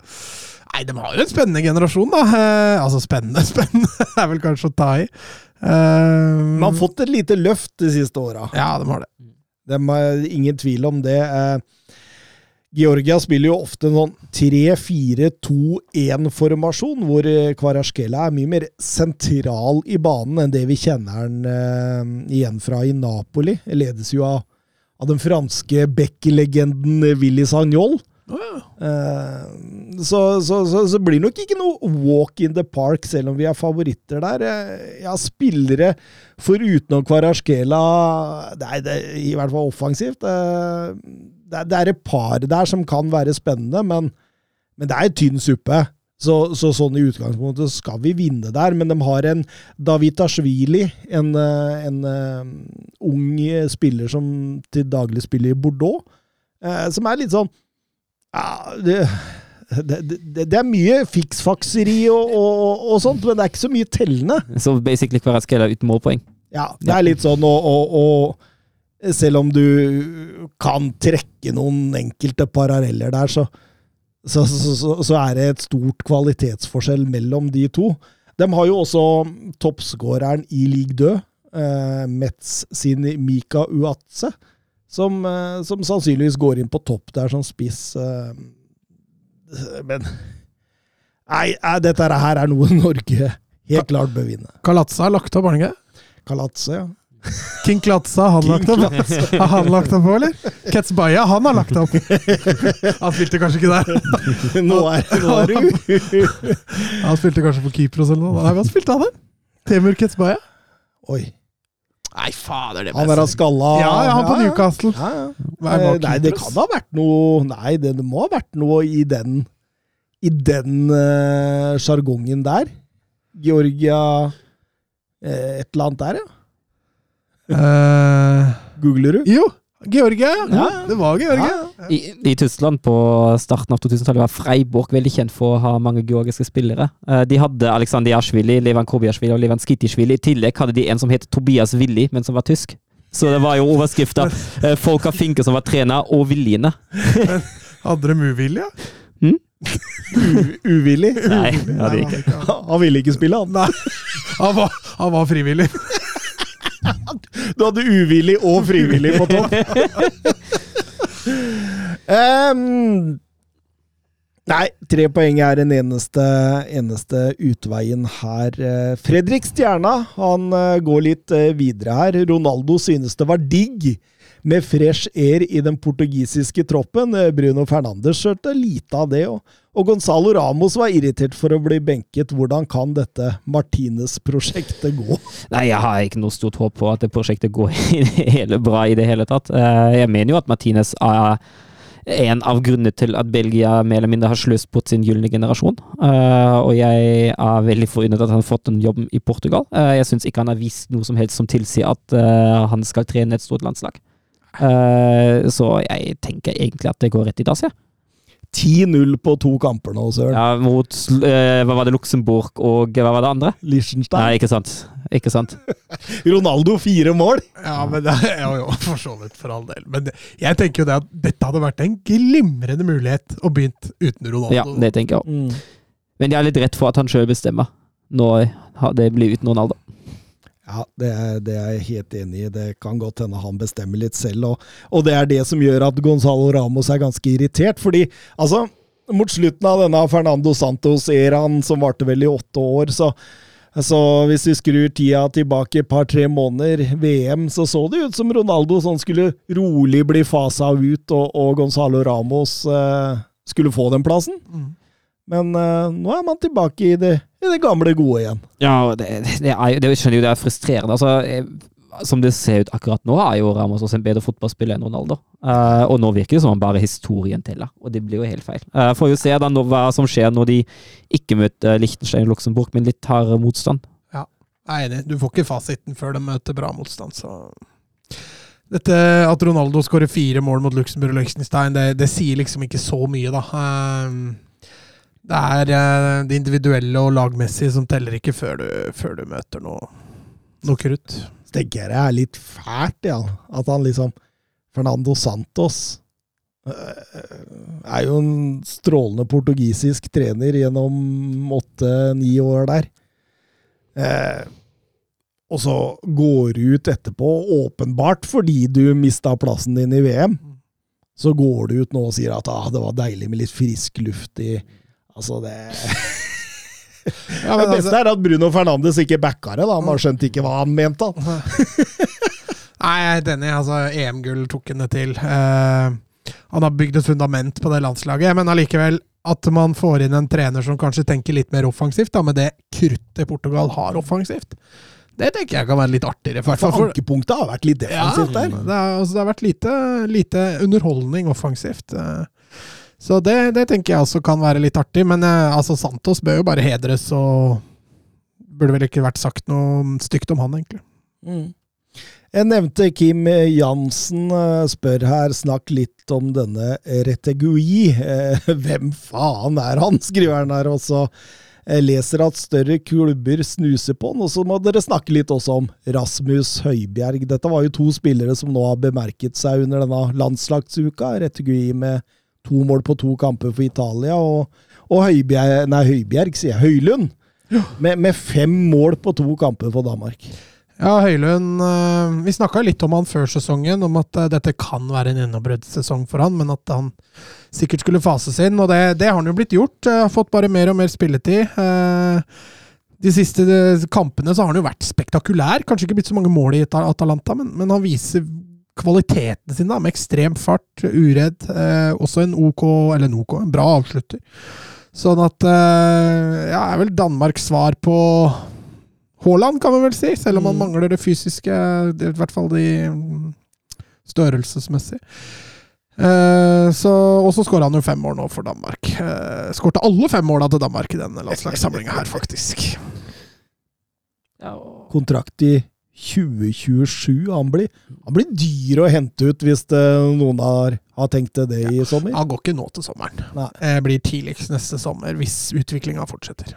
Nei, de har jo en spennende generasjon, da. Eh, altså spennende, spennende er vel kanskje å ta i. Eh, Man har fått et lite løft de siste åra. Ja, de har det. De har ingen tvil om det. Eh, Georgia spiller jo ofte en sånn 3-4-2-1-formasjon, hvor eh, Kvarasjkela er mye mer sentral i banen enn det vi kjenner den eh, igjen fra i Napoli. Det ledes jo av, av den franske Beck-legenden Willy Sagnol. Eh, så, så, så, så blir det nok ikke noe walk in the park, selv om vi er favoritter der. Eh, Ja, spillere foruten Kvarasjkela er, det i hvert fall offensivt. eh, Det det er et par der som kan være spennende, men, men det er tynn suppe. Så, så sånn i utgangspunktet skal vi vinne der, men de har en Davitashvili, en, en, en ung spiller som til daglig spiller i Bordeaux, eh, som er litt sånn ja, det, det, det, det er mye fiksfakseri og, og, og sånt, men det er ikke så mye tellende. Så basically Kvaratskhelia uten målpoeng. Ja, det er litt sånn, og, selv om du kan trekke noen enkelte paralleller der, så, så, så, så, så er det et stort kvalitetsforskjell mellom de to. De har jo også toppskåreren i league død, eh, Metz sin Mika Uatse, som, eh, som sannsynligvis går inn på topp der som spiss. Eh, men Nei, nei, dette her er noe Norge helt klart bør vinne. Kalatza har lagt opp, har han ikke? Kalatsa, ja. King Klatza, har han lagt opp? Har han lagt opp eller? Ketsbaya, han har lagt opp. Han spilte kanskje ikke der. Nå er, nå er du Han spilte kanskje på Kypros eller noe. Nei, hva spilte han, der? Temur Ketsbaya? Oi. Nei, fader, det Han er av skalla Ja, ja, han på Newcastle. Ja, ja. Eh, Nei, det kan ha vært noe Nei, det, det må ha vært noe i den I den eh, sjargongen der. Georgia uh, Et eller annet der, ja. Uh, Googler du? jo, Georgia, ja. Det var Georgia. Ja. I, I Tyskland på starten av 2000-tallet var Freiburg veldig kjent for å ha mange georgiske spillere. Eh, De hadde Aleksandr Jashvili, Levan Kobiashvili og Levan Skitishvili. I tillegg hadde de en som het Tobias Willi, men som var tysk. Så det var jo overskrifta eh, 'Folk har Finke som var trener, og Villiene'. Hadde de uvilje? Mm? Uvillig. Nei, det hadde de ikke. Han ville ikke spille, han. Nei, han var, han var frivillig. Du hadde uvillig og frivillig på topp. um, nei, tre poeng er den eneste, eneste utveien her. Fredrik Stjerna han eh, går litt eh, videre her. Ronaldo synes det var digg med fresh air i den portugisiske troppen. Eh, Bruno Fernandes skjørte lite av det. Og, og Gonzalo Ramos var irritert for å bli benket. Hvordan kan dette Martinez-prosjektet gå? Nei, jeg har ikke noe stort håp på at det prosjektet går i det hele bra i det hele tatt. Eh, Jeg mener jo at Martinez er en av grunnene til at Belgia mer eller mindre har sløst bort sin gylne generasjon. Uh, og jeg er veldig forundret at han har fått en jobb i Portugal. Uh, jeg syns ikke han har vist noe som helst som tilsier at uh, han skal trene et stort landslag. Eh, så jeg tenker egentlig at det går rett i dass, jeg. 10-0 på to kamper nå, Søren. Ja, mot eh, Hva var det, Luxembourg og hva var det andre? Liechtenstein. Nei, ikke sant. Ikke sant. Ronaldo fire mål! Ja, men det, jo, jo, for så vidt, for all del. Men jeg tenker jo det at dette hadde vært en glimrende mulighet å begynt uten Ronaldo. Ja, det tenker jeg òg. Mm. Men jeg er litt redd for at han sjøl bestemmer når det blir uten Ronaldo. Ja, det er, det er jeg helt enig i. Det kan godt hende han bestemmer litt selv. Og, og det er det som gjør at Gonzalo Ramos er ganske irritert. Fordi, altså, mot slutten av denne Fernando Santos-eraen, som varte vel i åtte år, så, så hvis vi skrur tida tilbake et par-tre måneder, VM, så så det ut som Ronaldo sånn skulle rolig bli fasa ut, og, og Gonzalo Ramos eh, skulle få den plassen. Mm. Men uh, nå er man tilbake i det, i det gamle gode igjen. Ja, det, det, er, det skjønner jo det er frustrerende. Altså, jeg, som det ser ut akkurat nå, er jo Ramos også en bedre fotballspiller enn Ronaldo. Uh, og nå virker det som om bare historien teller, og det blir jo helt feil. Uh, får jo se da nå, hva som skjer når de ikke møter Liechtenstein og Luxembourg, men litt hardere motstand. Ja, Jeg er enig. Du får ikke fasiten før de møter bra motstand, så Dette At Ronaldo skårer fire mål mot Luxembourg og Liechtenstein, det, det sier liksom ikke så mye, da. Ehm, Det er eh, det individuelle og lagmessige som teller ikke før du, før du møter noe, noe krutt. Så tenker jeg det er litt fælt, ja. At han liksom Fernando Santos er jo en strålende portugisisk trener gjennom åtte-ni år der. Eh, og så går du ut etterpå, åpenbart fordi du mista plassen din i VM. Så går du ut nå og sier at ah, det var deilig med litt frisk luft i Altså, det Ja, Det men beste altså, er at Bruno Fernandes ikke backa det. da. Han har skjønte ikke hva han mente. nei, jeg er enig. Altså, EM-gull tok han det til. Uh, han har bygd et fundament på det landslaget, men allikevel at man får inn en trener som kanskje tenker litt mer offensivt, da, med det kruttet Portugal har offensivt. Det tenker jeg kan være litt artigere. i For for- ankepunktet har vært litt defensivt der. Det, er, altså, det har vært lite, lite underholdning offensivt. eh. Så det, det tenker jeg også kan være litt artig. Men eh, altså, Santos bør jo bare hedres, og burde vel ikke vært sagt noe stygt om han, egentlig. Mm. Jeg nevnte Kim Jansen eh, spør her, snakk litt om denne Retegui. Eh, Hvem faen er han, skriver han her også. Jeg leser at større klubber snuser på han, og så må dere snakke litt også om Rasmus Høibjerg. Dette var jo to spillere som nå har bemerket seg under denne landslagsuka. Retegui med to mål på to kamper for Italia, og, og Høybjerg, nei, Høybjerg, sier jeg, Høylund. Med, med fem mål på to kamper for Danmark. Ja, Høylund eh, Vi snakka litt om han før sesongen, om at eh, dette kan være en gjennombruddssesong for han, men at han sikkert skulle fases inn. Og det, det har han jo blitt gjort. eh, Har fått bare mer og mer spilletid. Eh, De siste eh, kampene så har han jo vært spektakulær. Kanskje ikke blitt så mange mål i Atalanta, men, men han viser kvaliteten sin da, med ekstrem fart, uredd. Eh, også en OK, eller en OK, en bra avslutter. Sånn at eh, Ja, er vel Danmarks svar på Haaland, kan man vel si, selv om han Mm. mangler det fysiske, i hvert fall de størrelsesmessig. Eh, så, og så skåra han jo fem mål nå for Danmark. Eh, Skårte alle fem måla til Danmark i denne landslagssamlinga her, faktisk. Ja, og- kontrakt i 2027. Han blir, han blir dyr å hente ut hvis det, noen har, har tenkt det, det i sommer. Han går ikke nå til sommeren. Nei. Eh, blir tidligst neste sommer, hvis utviklinga fortsetter.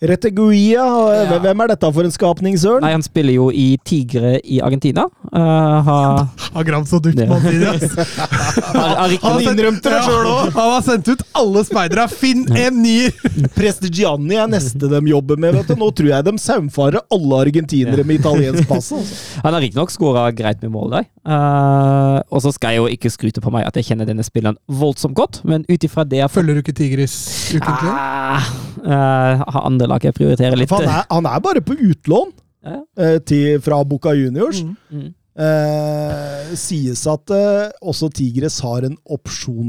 Reteguia, Ja. hvem er dette for en skapning, Søren? Nei, han spiller jo i Tigre i Argentina. Uh, har, Har gravd så dypt Mathias. riktig- Han innrømte det selv også. Han har sendt ut alle speidere! Finn en ny! Prestigiani er neste de jobber med. vet du. Nå tror jeg de saumfarer alle argentinere med italiensk pass. Altså. Han har riktignok skåra greit med mål der. Eh, og så skal jeg jo ikke skryte på meg at jeg kjenner denne spilleren voldsomt godt, men ut ifra det jeg Følger du ikke Tigris ukentlig? Ah, uh, har andre lag jeg prioriterer litt. Han, er, han er bare på utlån Ja, ja. eh, til, fra Boca Juniors. Mm. Mm. Eh, sies at eh, også Tigres har en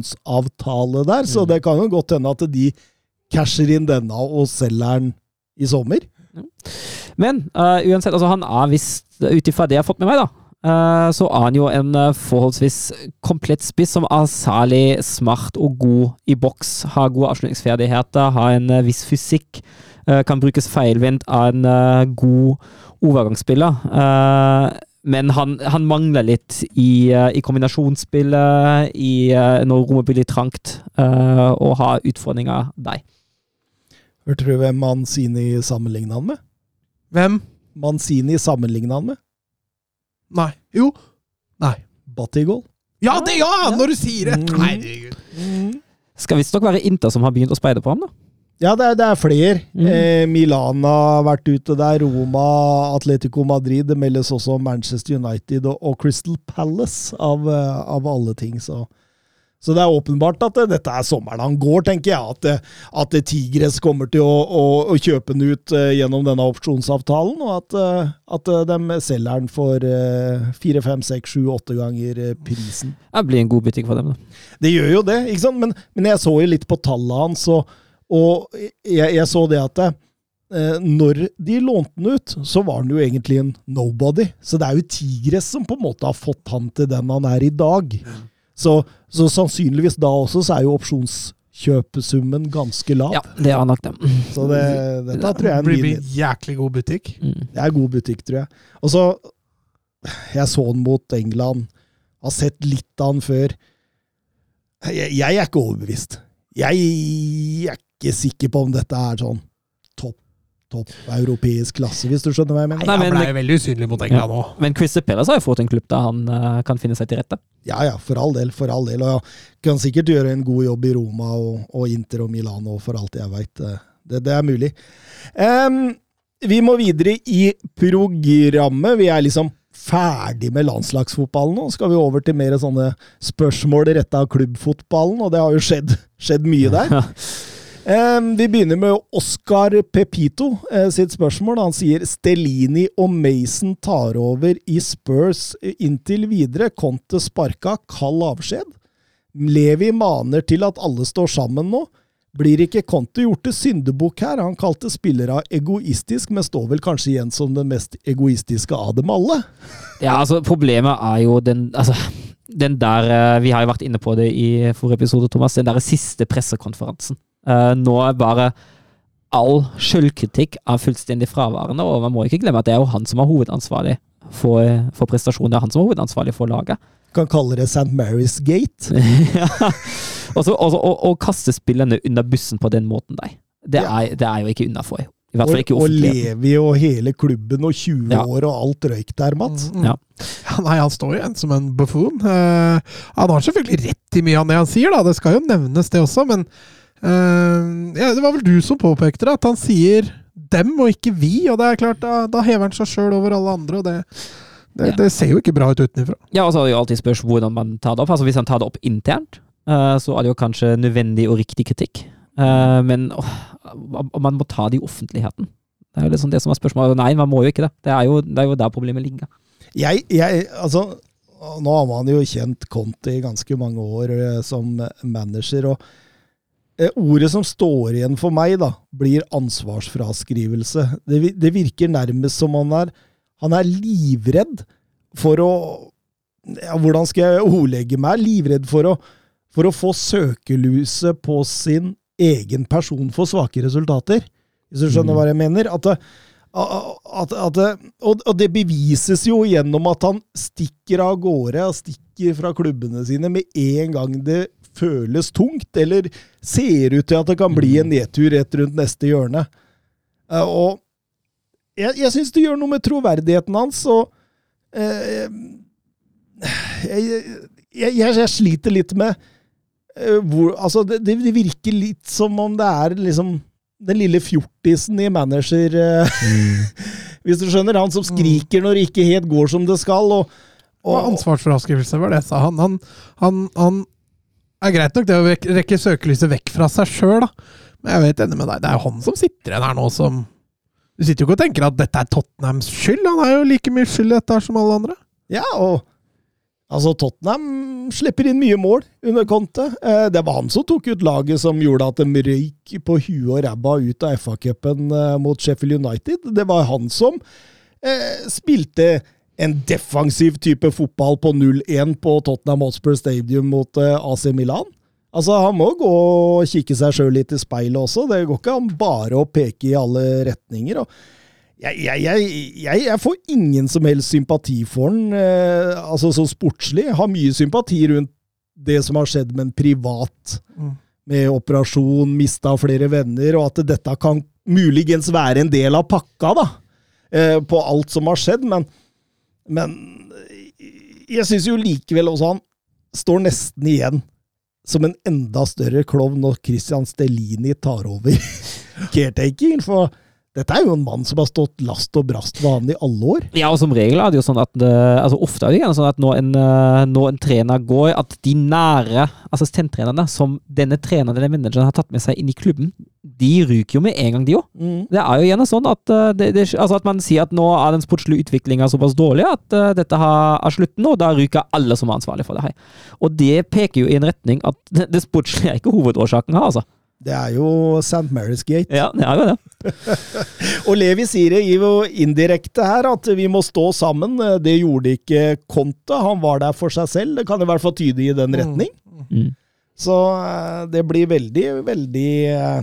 opsjonsavtale der, så Mm. det kan jo godt hende at de casher inn denne og selger den i sommer. Men uh, uansett, altså han er visst, ut ifra det jeg har fått med meg, da, eh, så er han jo en forholdsvis komplett spiss som er særlig smart og god i boks. Har gode avslutningsferdigheter, har en viss fysikk. Eh, kan brukes feilvendt, av en eh, god overgangsspiller. Eh, men han, han mangler litt i, i kombinasjonsspillet, i, når rommet blir litt trangt, uh, og har utfordringer der. Hørte du hvem Manzini sammenligna han med? Hvem? Manzini sammenligna han med? Nei. Jo. Nei. Battigol. Ja, det, ja! Når du sier det! Mm. Herregud. Skal visstnok være Inter som har begynt å speide på ham, da. Ja, det er, det er flere. Mm. Eh, Milan har vært ute der. Roma, Atletico Madrid. Det meldes også om Manchester United og, og Crystal Palace, av, eh, av alle ting. Så. så det er åpenbart at eh, dette er sommeren han går, tenker jeg. At, eh, at Tigres kommer til å, å, å kjøpe den ut gjennom denne opsjonsavtalen, og at, at de selger den for fire, fem, seks, sju, åtte ganger prisen. Det blir en god butikk for dem, da. Det gjør jo det, ikke sant? Men, men jeg så jo litt på tallene hans, og, og jeg, jeg så det at eh, når de lånte den ut, så var han jo egentlig en nobody. Så det er jo Tigres som på en måte har fått han til den han er i dag. Så, så sannsynligvis da også så er jo opsjonskjøpesummen ganske lav. Ja, det er nok dem. Så det, dette tror jeg er en Det blir vinn. jæklig god butikk. Mm. Det er god butikk, tror jeg. Og så Jeg så den mot England. Har sett litt av den før. Jeg, jeg er ikke overbevist. Jeg er ikke sikker på om dette er sånn topp topp europeisk klasse, hvis du skjønner hva jeg mener. Nei, Han men- ble veldig usynlig mot England nå. Men Christer Pellas har jo fått en klubb der han uh, kan finne seg til rette. Ja ja, for all del. For all del. Og ja, kan sikkert gjøre en god jobb i Roma og, og Inter og Milano, for alt jeg veit. Det, det er mulig. Um, vi må videre i programmet. Vi er liksom ferdig med landslagsfotballen nå. Skal vi over til mer sånne spørsmål retta av klubbfotballen, og det har jo skjedd, skjedd mye der. Em, vi begynner med Oscar Pepito eh, sitt spørsmål. Han sier Stellini og Mason tar over i Spurs inntil videre. Conte sparka, kald avskjed. Levi maner til at alle står sammen nå. Blir ikke Conte gjort til syndebukk her? Han kalte spillere egoistisk, men står vel kanskje igjen som den mest egoistiske av dem alle? Ja, altså, problemet er jo den Altså, den der eh, Vi har jo vært inne på det i forrige episode, Thomas. Den der siste pressekonferansen. Eh, nå er bare all skyldkritikk er fullstendig fraværende, og man må ikke glemme at det er jo han som er hovedansvarlig for, for prestasjonen. Det er han som er hovedansvarlig for laget. Kan kalle det St. Mary's Gate. ja. Og å og og- og kaste spillerne under bussen på den måten der. Det, Ja. er, det er jo ikke innafor. I hvert fall ikke Og, og. Levi og hele klubben og 20 Ja. år og alt røyk der, Mats. Mm. Ja. Ja, nei, han står jo igjen som en buffoon. Uh, han har selvfølgelig rett i mye av det han sier, da. Det skal jo nevnes, det også. Men eh, ja, det var vel du som påpekte det, at han sier dem og ikke vi. Og det er klart, da, da hever han seg sjøl over alle andre, og det, det, Ja. det ser jo ikke bra ut utenfra. Ja, og så er det jo alltid spørs hvordan man tar det opp. Altså Hvis han tar det opp internt, uh, så er det jo kanskje nødvendig og riktig kritikk. Uh, men åh, man må ta det i offentligheten. Det er jo liksom det som er spørsmålet. Nei, man må jo ikke det. Det er jo, det er jo der problemet ligger. Jeg, jeg, altså, nå har man jo kjent Conti i ganske mange år som manager, og ordet som står igjen for meg, da, blir ansvarsfraskrivelse. Det, det virker nærmest som han er, han er livredd for å ja, Hvordan skal jeg ordlegge meg? Livredd for å, for å få søkelyset på sin egen person for svake resultater. Hvis du skjønner Mm. hva jeg mener? At det, at, at, og, og det bevises jo gjennom at han stikker av gårde og stikker fra klubbene sine med en gang det føles tungt, eller ser ut til at det kan bli en nedtur rett rundt neste hjørne. Eh, Og jeg, jeg syns det gjør noe med troverdigheten hans, og eh, jeg, jeg, jeg, sliter litt med eh, hvor Altså, det, det virker litt som om det er liksom den lille fjortisen i manager eh, Hvis du skjønner? Han som skriker når det ikke helt går som det skal. Og, Og og, ansvarsfraskrivelse var det, sa han. Han, han, han er greit nok det å rekke søkelyset vekk fra seg sjøl, da. Men jeg vet enig med deg, det er jo han som sitter igjen her nå som Du sitter jo ikke og tenker at dette er Tottenhams skyld, han er jo like mye skyld i dette som alle andre. ja, og altså, Tottenham slipper inn mye mål under Conte. Eh, det var han som tok ut laget som gjorde at de røyk på huet og ræva ut av FA-cupen eh, mot Sheffield United. Det var han som eh, spilte en defensiv type fotball på 0-1 på Tottenham Hotspur Stadium mot eh, AC Milan. Altså, Han må gå og kikke seg sjøl litt i speilet også. Det går ikke an bare å peke i alle retninger. jeg, jeg, jeg, jeg, får ingen som helst sympati for den, eh, altså så sportslig. Jeg har mye sympati rundt det som har skjedd med en privat, Mm. med operasjon, mista flere venner, og at dette kan muligens være en del av pakka, da, eh, på alt som har skjedd, men, men jeg syns jo likevel også han står nesten igjen som en enda større klovn når Christian Stellini tar over caretaking, for dette er jo en mann som har stått last og brast ved han i alle år. Ja, og som regel er det jo sånn at eh, altså Ofte er det gjerne sånn at når en, eh, når en trener går, at de nære assistenttrenerne som denne treneren eller manageren har tatt med seg inn i klubben, de ryker jo med en gang, de òg. Det er jo gjerne sånn at, eh, det, det, altså at man sier at nå er den sportslige utviklinga såpass dårlig at uh, dette har, er slutten, og da ryker alle som er ansvarlig for det her. Og det peker jo i en retning at det, det sportslige er ikke hovedårsaken her, altså. Det er jo St. Mary's Gate. Ja, det er jo det. Og Levi sier det jo indirekte her, at vi må stå sammen. Det gjorde ikke Conte. Han var der for seg selv. Det kan i hvert fall tyde i den retning. Mm. Så eh, det blir veldig, veldig eh,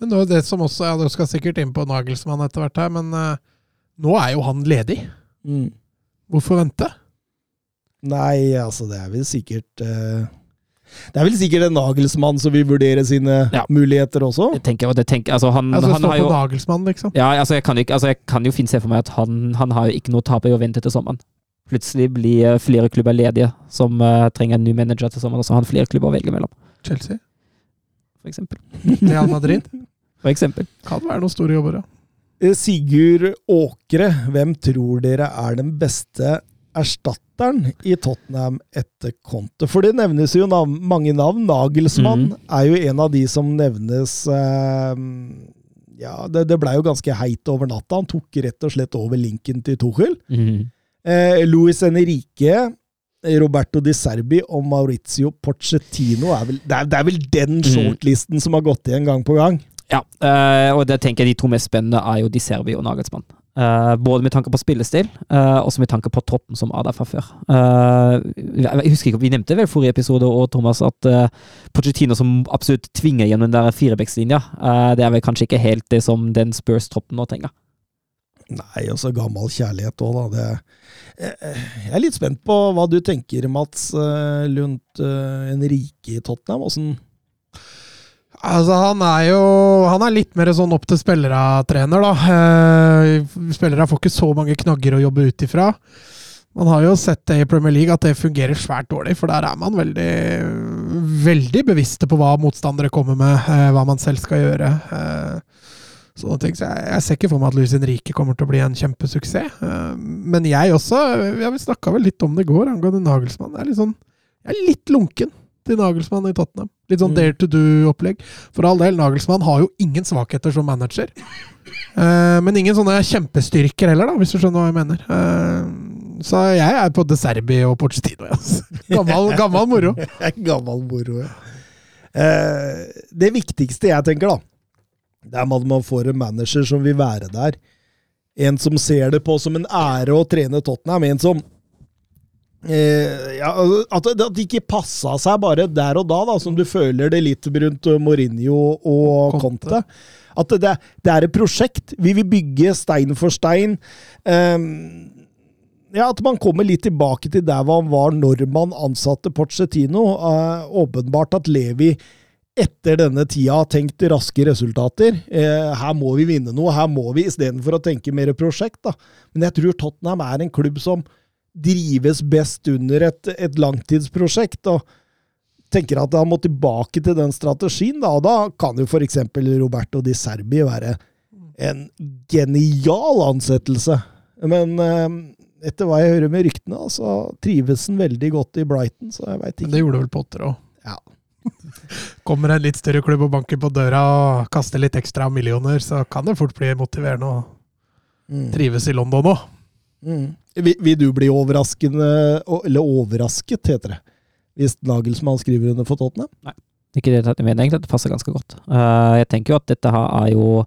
Men nå, det som også, ja, Du skal sikkert inn på Nagelsmann etter hvert her, men eh, nå er jo han ledig. mm. Hvorfor vente? Nei, altså det er vel sikkert eh, Det er vel sikkert en Nagelsmann som vil vurdere sine Ja. muligheter også. Jeg tenker, og det tenker, altså han, Altså, han har jo Nagelsmann, liksom. Ja, altså jeg kan, jo ikke, altså jeg kan jo fint se for meg at han, han har jo ikke noe tap i å vente til sommeren. Plutselig blir eh, flere klubber ledige som uh, trenger en ny manager til sommeren, og så har han flere klubber å velge mellom, Chelsea. for eksempel. Real Madrid. For eksempel. Kan være noen store jobber, ja. Eh, Sigurd Åkre, hvem tror dere er den beste erstatteren i Tottenham etter Conte? For det nevnes jo nav mange navn. Nagelsmann mm. er jo en av de som nevnes eh, Ja, det, det blei jo ganske heit over natta. Han tok rett og slett over linken til Tuchel. Mm. Eh, Luis Enrique, Roberto Di Serbi og Maurizio Pochettino er vel, det, er, det er vel den shortlisten shortlisten som har gått igjen gang på gang. Ja, eh, og det tenker jeg de to mest spennende er jo Di Serbi og Nagelsmann. Eh, både med tanke på spillestil, uh, og med tanke på troppen som er der fra før. Uh, jeg husker ikke, Vi nevnte vel forrige episode og Thomas at uh, Pochettino som absolutt tvinger gjennom den der firebeckslinja, eh, det er vel kanskje ikke helt det som den Spurs-troppen nå trenger. Nei, og så gammel kjærlighet òg, da. Det, jeg er litt spent på hva du tenker, Mats Lundt en rike i Tottenham. Åssen Altså, han er jo Han er litt mer sånn opp til spillere-trener, da. Eh, spillere får ikke så mange knagger å jobbe ut ifra. Man har jo sett det i Premier League at det fungerer svært dårlig, for der er man veldig, veldig bevisste på hva motstandere kommer med, eh, hva man selv skal gjøre. Eh, sånne ting. Så jeg, jeg ser ikke for meg at Luis Henrique kommer til å bli en kjempesuksess. Men jeg også, ja, vi snakka vel litt om det i går angående Nagelsmann. Jeg er litt, sånn, jeg er litt lunken til Nagelsmann i Tottenham. Litt sånn Mm. dare to do-opplegg. For all del, Nagelsmann har jo ingen svakheter som manager. Uh, men ingen sånne kjempestyrker heller, da, hvis du skjønner hva jeg mener. Uh, så jeg er på De Serbi og Pochettino. Altså. Gammel, gammel moro. Gammel moro, ja. Uh, det viktigste jeg tenker, da, det er at man får en manager som vil være der. En som ser det på som en ære å trene Tottenham. En som eh, ja, at, at det ikke passa seg bare der og da, da, som du føler det litt rundt Mourinho og Conte. At det, det er et prosjekt. Vi vil bygge stein for stein. Eh, ja, At man kommer litt tilbake til der man var når man ansatte Pochettino. Eh, åpenbart at Levi etter denne tida har tenkt raske resultater. Eh, her må vi vinne noe, her må vi, istedenfor å tenke mer prosjekt. da. Men jeg tror Tottenham er en klubb som drives best under et, et langtidsprosjekt. og tenker at han må tilbake til den strategien, da, og da kan jo f.eks. Roberto Di Serbi være en genial ansettelse. Men eh, etter hva jeg hører med ryktene, så trives han veldig godt i Brighton, så jeg veit Men det gjorde vel Potter òg. Ja. Kommer en litt større klubb og banker på døra og kaster litt ekstra millioner, så kan det fort bli motiverende å Mm. trives i London òg. Mm. Vil, vil du bli overraskende, eller overrasket, heter det, hvis Nagelsmann skriver under for Tottenham? Ikke det, jeg mener egentlig at det passer ganske godt. Eh, jeg tenker jo at dette her er jo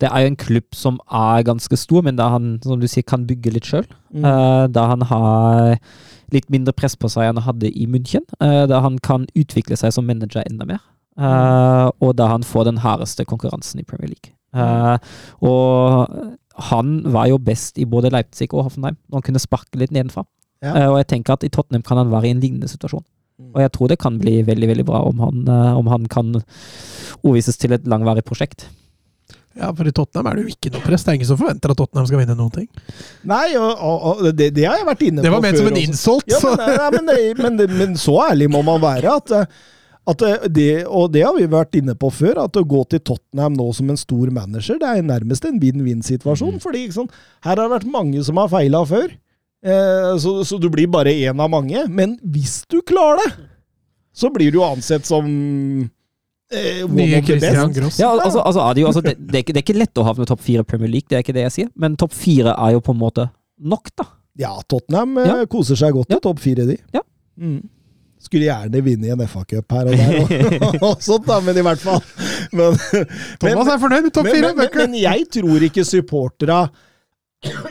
Det er jo en klubb som er ganske stor, men da han som du sier, kan bygge litt sjøl. Mm. da han har litt mindre press på seg enn han hadde i München. eh, da han kan utvikle seg som manager enda mer. Eh, og da han får den hardeste konkurransen i Premier League. Eh, og han var jo best i både Leipzig og Hoffenheim, når han kunne sparke litt nedenfra. Ja. Uh, og jeg tenker at i Tottenham kan han være i en lignende situasjon. Mm. Og jeg tror det kan bli veldig veldig bra om han, uh, om han kan overvises til et langvarig prosjekt. Ja, for i Tottenham er det jo ikke noe press. Det er ingen som forventer at Tottenham skal vinne noen ting. Nei, og, og, og det, det har jeg vært inne på før. Det var ment som en insult. Ja, men, ja, men, det, men, men så ærlig må man være at, at eh, det, og det har vi vært inne på før, at å gå til Tottenham nå som en stor manager, det er nærmest en vinn-vinn-situasjon. Mm. fordi ikke her har det vært mange som har feila før. Eh, så, så du blir bare én av mange. Men hvis du klarer det, så blir du jo ansett som eh, one Nye of the Christian best. Gross. Ja, altså, altså, er det, jo, altså det, det, er ikke, det er ikke lett å havne topp fire i Premier League, det er ikke det jeg sier. Men topp fire er jo på en måte nok, da. Ja, Tottenham eh, Ja. koser seg godt i Ja. topp fire, de. Ja. Mm. Skulle gjerne vinne i en FA-cup her og der, og, og sånt, da, men i hvert fall. Men, Thomas er fornøyd med topp men, fire. men, men, men jeg tror ikke supportera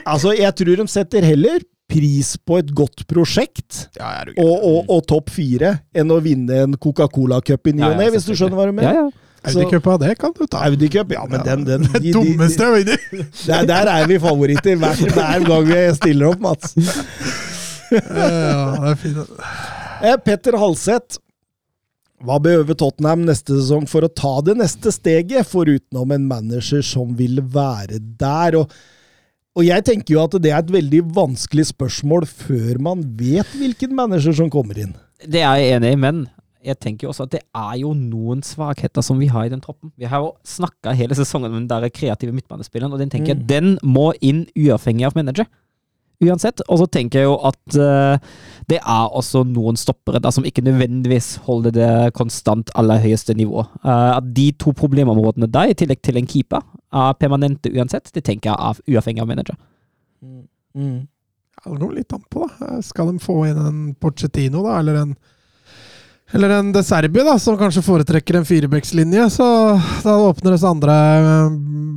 Altså, jeg tror de setter heller pris på et godt prosjekt Ja, og, og, og topp fire enn å vinne en Coca-Cola-cup i ny og ja, ne, hvis du skjønner hva du Ja, mener. ja. Audi-cupa, det kan du ta. Audi Cup, ja, men den, den de- de- dummeste jeg vinner! der, der er vi favoritter hver, hver gang vi stiller opp, Mats. Ja, det er fint. Eh, Petter Halseth. Hva behøver Tottenham neste sesong for å ta det neste steget, forutenom en manager som vil være der? Og, og jeg tenker jo at det er et veldig vanskelig spørsmål før man vet hvilken manager som kommer inn. Det er jeg enig i, men jeg tenker jo også at det er jo noen svakheter som vi har i den troppen. Vi har jo snakka hele sesongen om den der kreative midtbanespilleren, og den tenker jeg den må inn uavhengig av manager. Uansett. Og så tenker jeg jo at uh, det er også noen stoppere da som ikke nødvendigvis holder det konstant aller høyeste nivået. Uh, at de to problemområdene der, i tillegg til en keeper, er permanente uansett. Det tenker jeg er uavhengig av manager. Mm. Ja, det litt an på, da. Skal de få inn en Porcetino, da, eller en eller en De Serbi, da, som kanskje foretrekker en firebeckslinje, så da åpner det seg andre eh,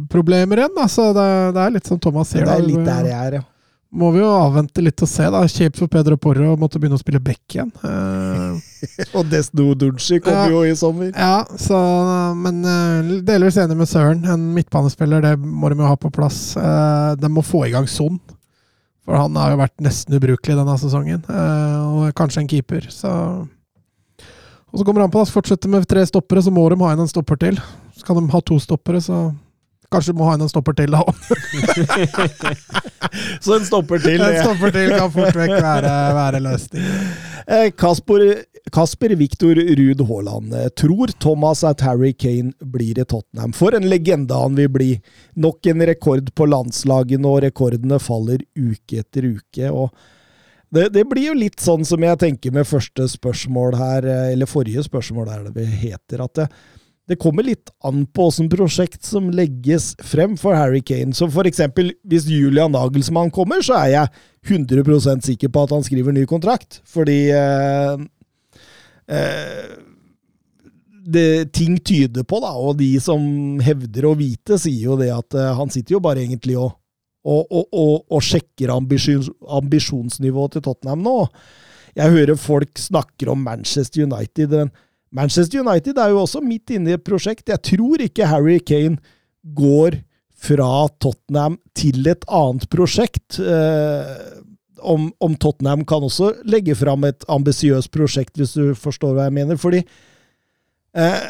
problemer igjen. Da. Så det, det er litt som Thomas sier. Det er litt der jeg er, ja. Må vi jo avvente litt og se. da. Kjipt for Pedro Porro å måtte begynne å spille back igjen. Eh, Og Desno Dunci kommer Ja. jo i sommer. ja, så Men eh, delvis enig med Søren. En midtbanespiller, det må de jo ha på plass. Eh, de må få i gang Son. For han har jo vært nesten ubrukelig denne sesongen. Og kanskje en keeper, så Og så kommer han på å fortsette med tre stoppere, så må de ha inn en stopper til. Så kan de ha to stoppere, så kanskje du må ha inn en stopper til da. Så en stopper til. En stopper til kan fort vekk være, være løsningen. Eh, Kasper, Kasper Viktor Ruud Haaland eh, tror Thomas at Harry Kane blir i Tottenham. For en legende han vil bli. Nok en rekord på landslagene, og rekordene faller uke etter uke. og det, det blir jo litt sånn som jeg tenker med første spørsmål her, eh, eller forrige spørsmål er det det heter, at det, det kommer litt an på åssen prosjekt som legges frem for Harry Kane. Så for eksempel, hvis Julian Nagelsmann kommer, så er jeg 100% sikker på at han skriver ny kontrakt. Fordi eh, eh, det, ting tyder på, da, og de som hevder å vite, sier jo det at eh, han sitter jo bare egentlig og, og, og, og, sjekker ambisjons, ambisjonsnivået til Tottenham nå. Jeg hører folk snakker om Manchester United. men Manchester United er jo også midt inne i et prosjekt. Jeg tror ikke Harry Kane går fra Tottenham til et annet prosjekt. Eh, om, om Tottenham kan også legge fram et ambisiøst prosjekt, hvis du forstår hva jeg mener. Fordi eh,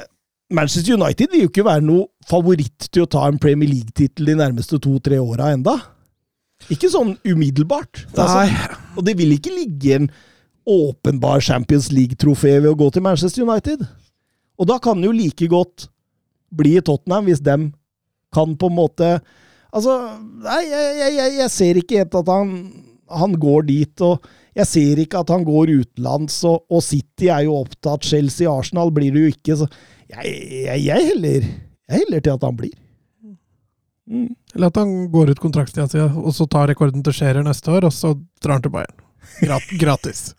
Manchester United vil jo ikke være noe favoritt til å ta en Premier League-tittel de nærmeste to-tre åra enda. Ikke sånn umiddelbart. Altså, og det vil ikke ligge en åpenbar Champions League-trofé ved å gå til Manchester United. Og da kan det jo like godt bli i Tottenham, hvis dem kan på en måte Altså, nei, jeg, jeg, jeg, ser ikke helt at han, han går dit, og jeg ser ikke at han går utenlands, og, og City er jo opptatt, Chelsea, Arsenal blir det jo ikke, så jeg, jeg, heller, heller til at han blir. Mm. Eller at han går ut kontraktstida si, og så tar rekorden til Scherer neste år, og så drar han til Bayern. Gratis.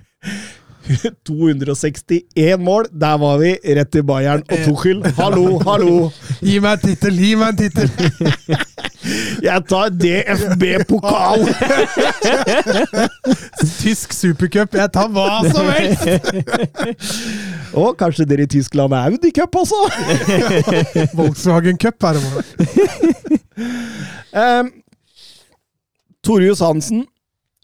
261 mål, der var vi. Rett til Bayern og Tuchel. Hallo, hallo! Gi meg en tittel! Gi meg en tittel! Jeg tar DFB-pokal! Tysk supercup! Jeg tar hva som helst! Og kanskje dere i Tyskland er Audi Cup også? Volkswagen Cup er det bare. Um, Torjus Hansen.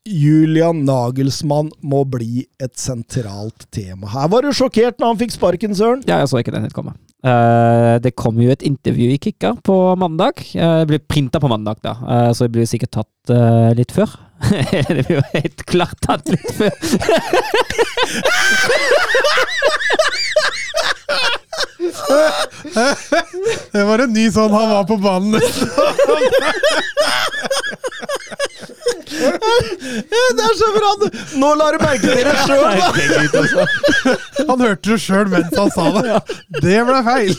Julian Nagelsmann må bli et sentralt tema. Her var du sjokkert når han fikk sparken, Søren. Ja, jeg så ikke den helt komme. Uh, det kom jo et intervju i Kikka på mandag. Uh, det ble printa på mandag, da, uh, så det blir sikkert tatt litt før. det blir jo helt klart tatt litt før. Det var en ny sånn han var på banen. Det er så bra! Nå lar du merke dere sjøl! Altså. Han hørte det sjøl mens han sa det. Det ble feil!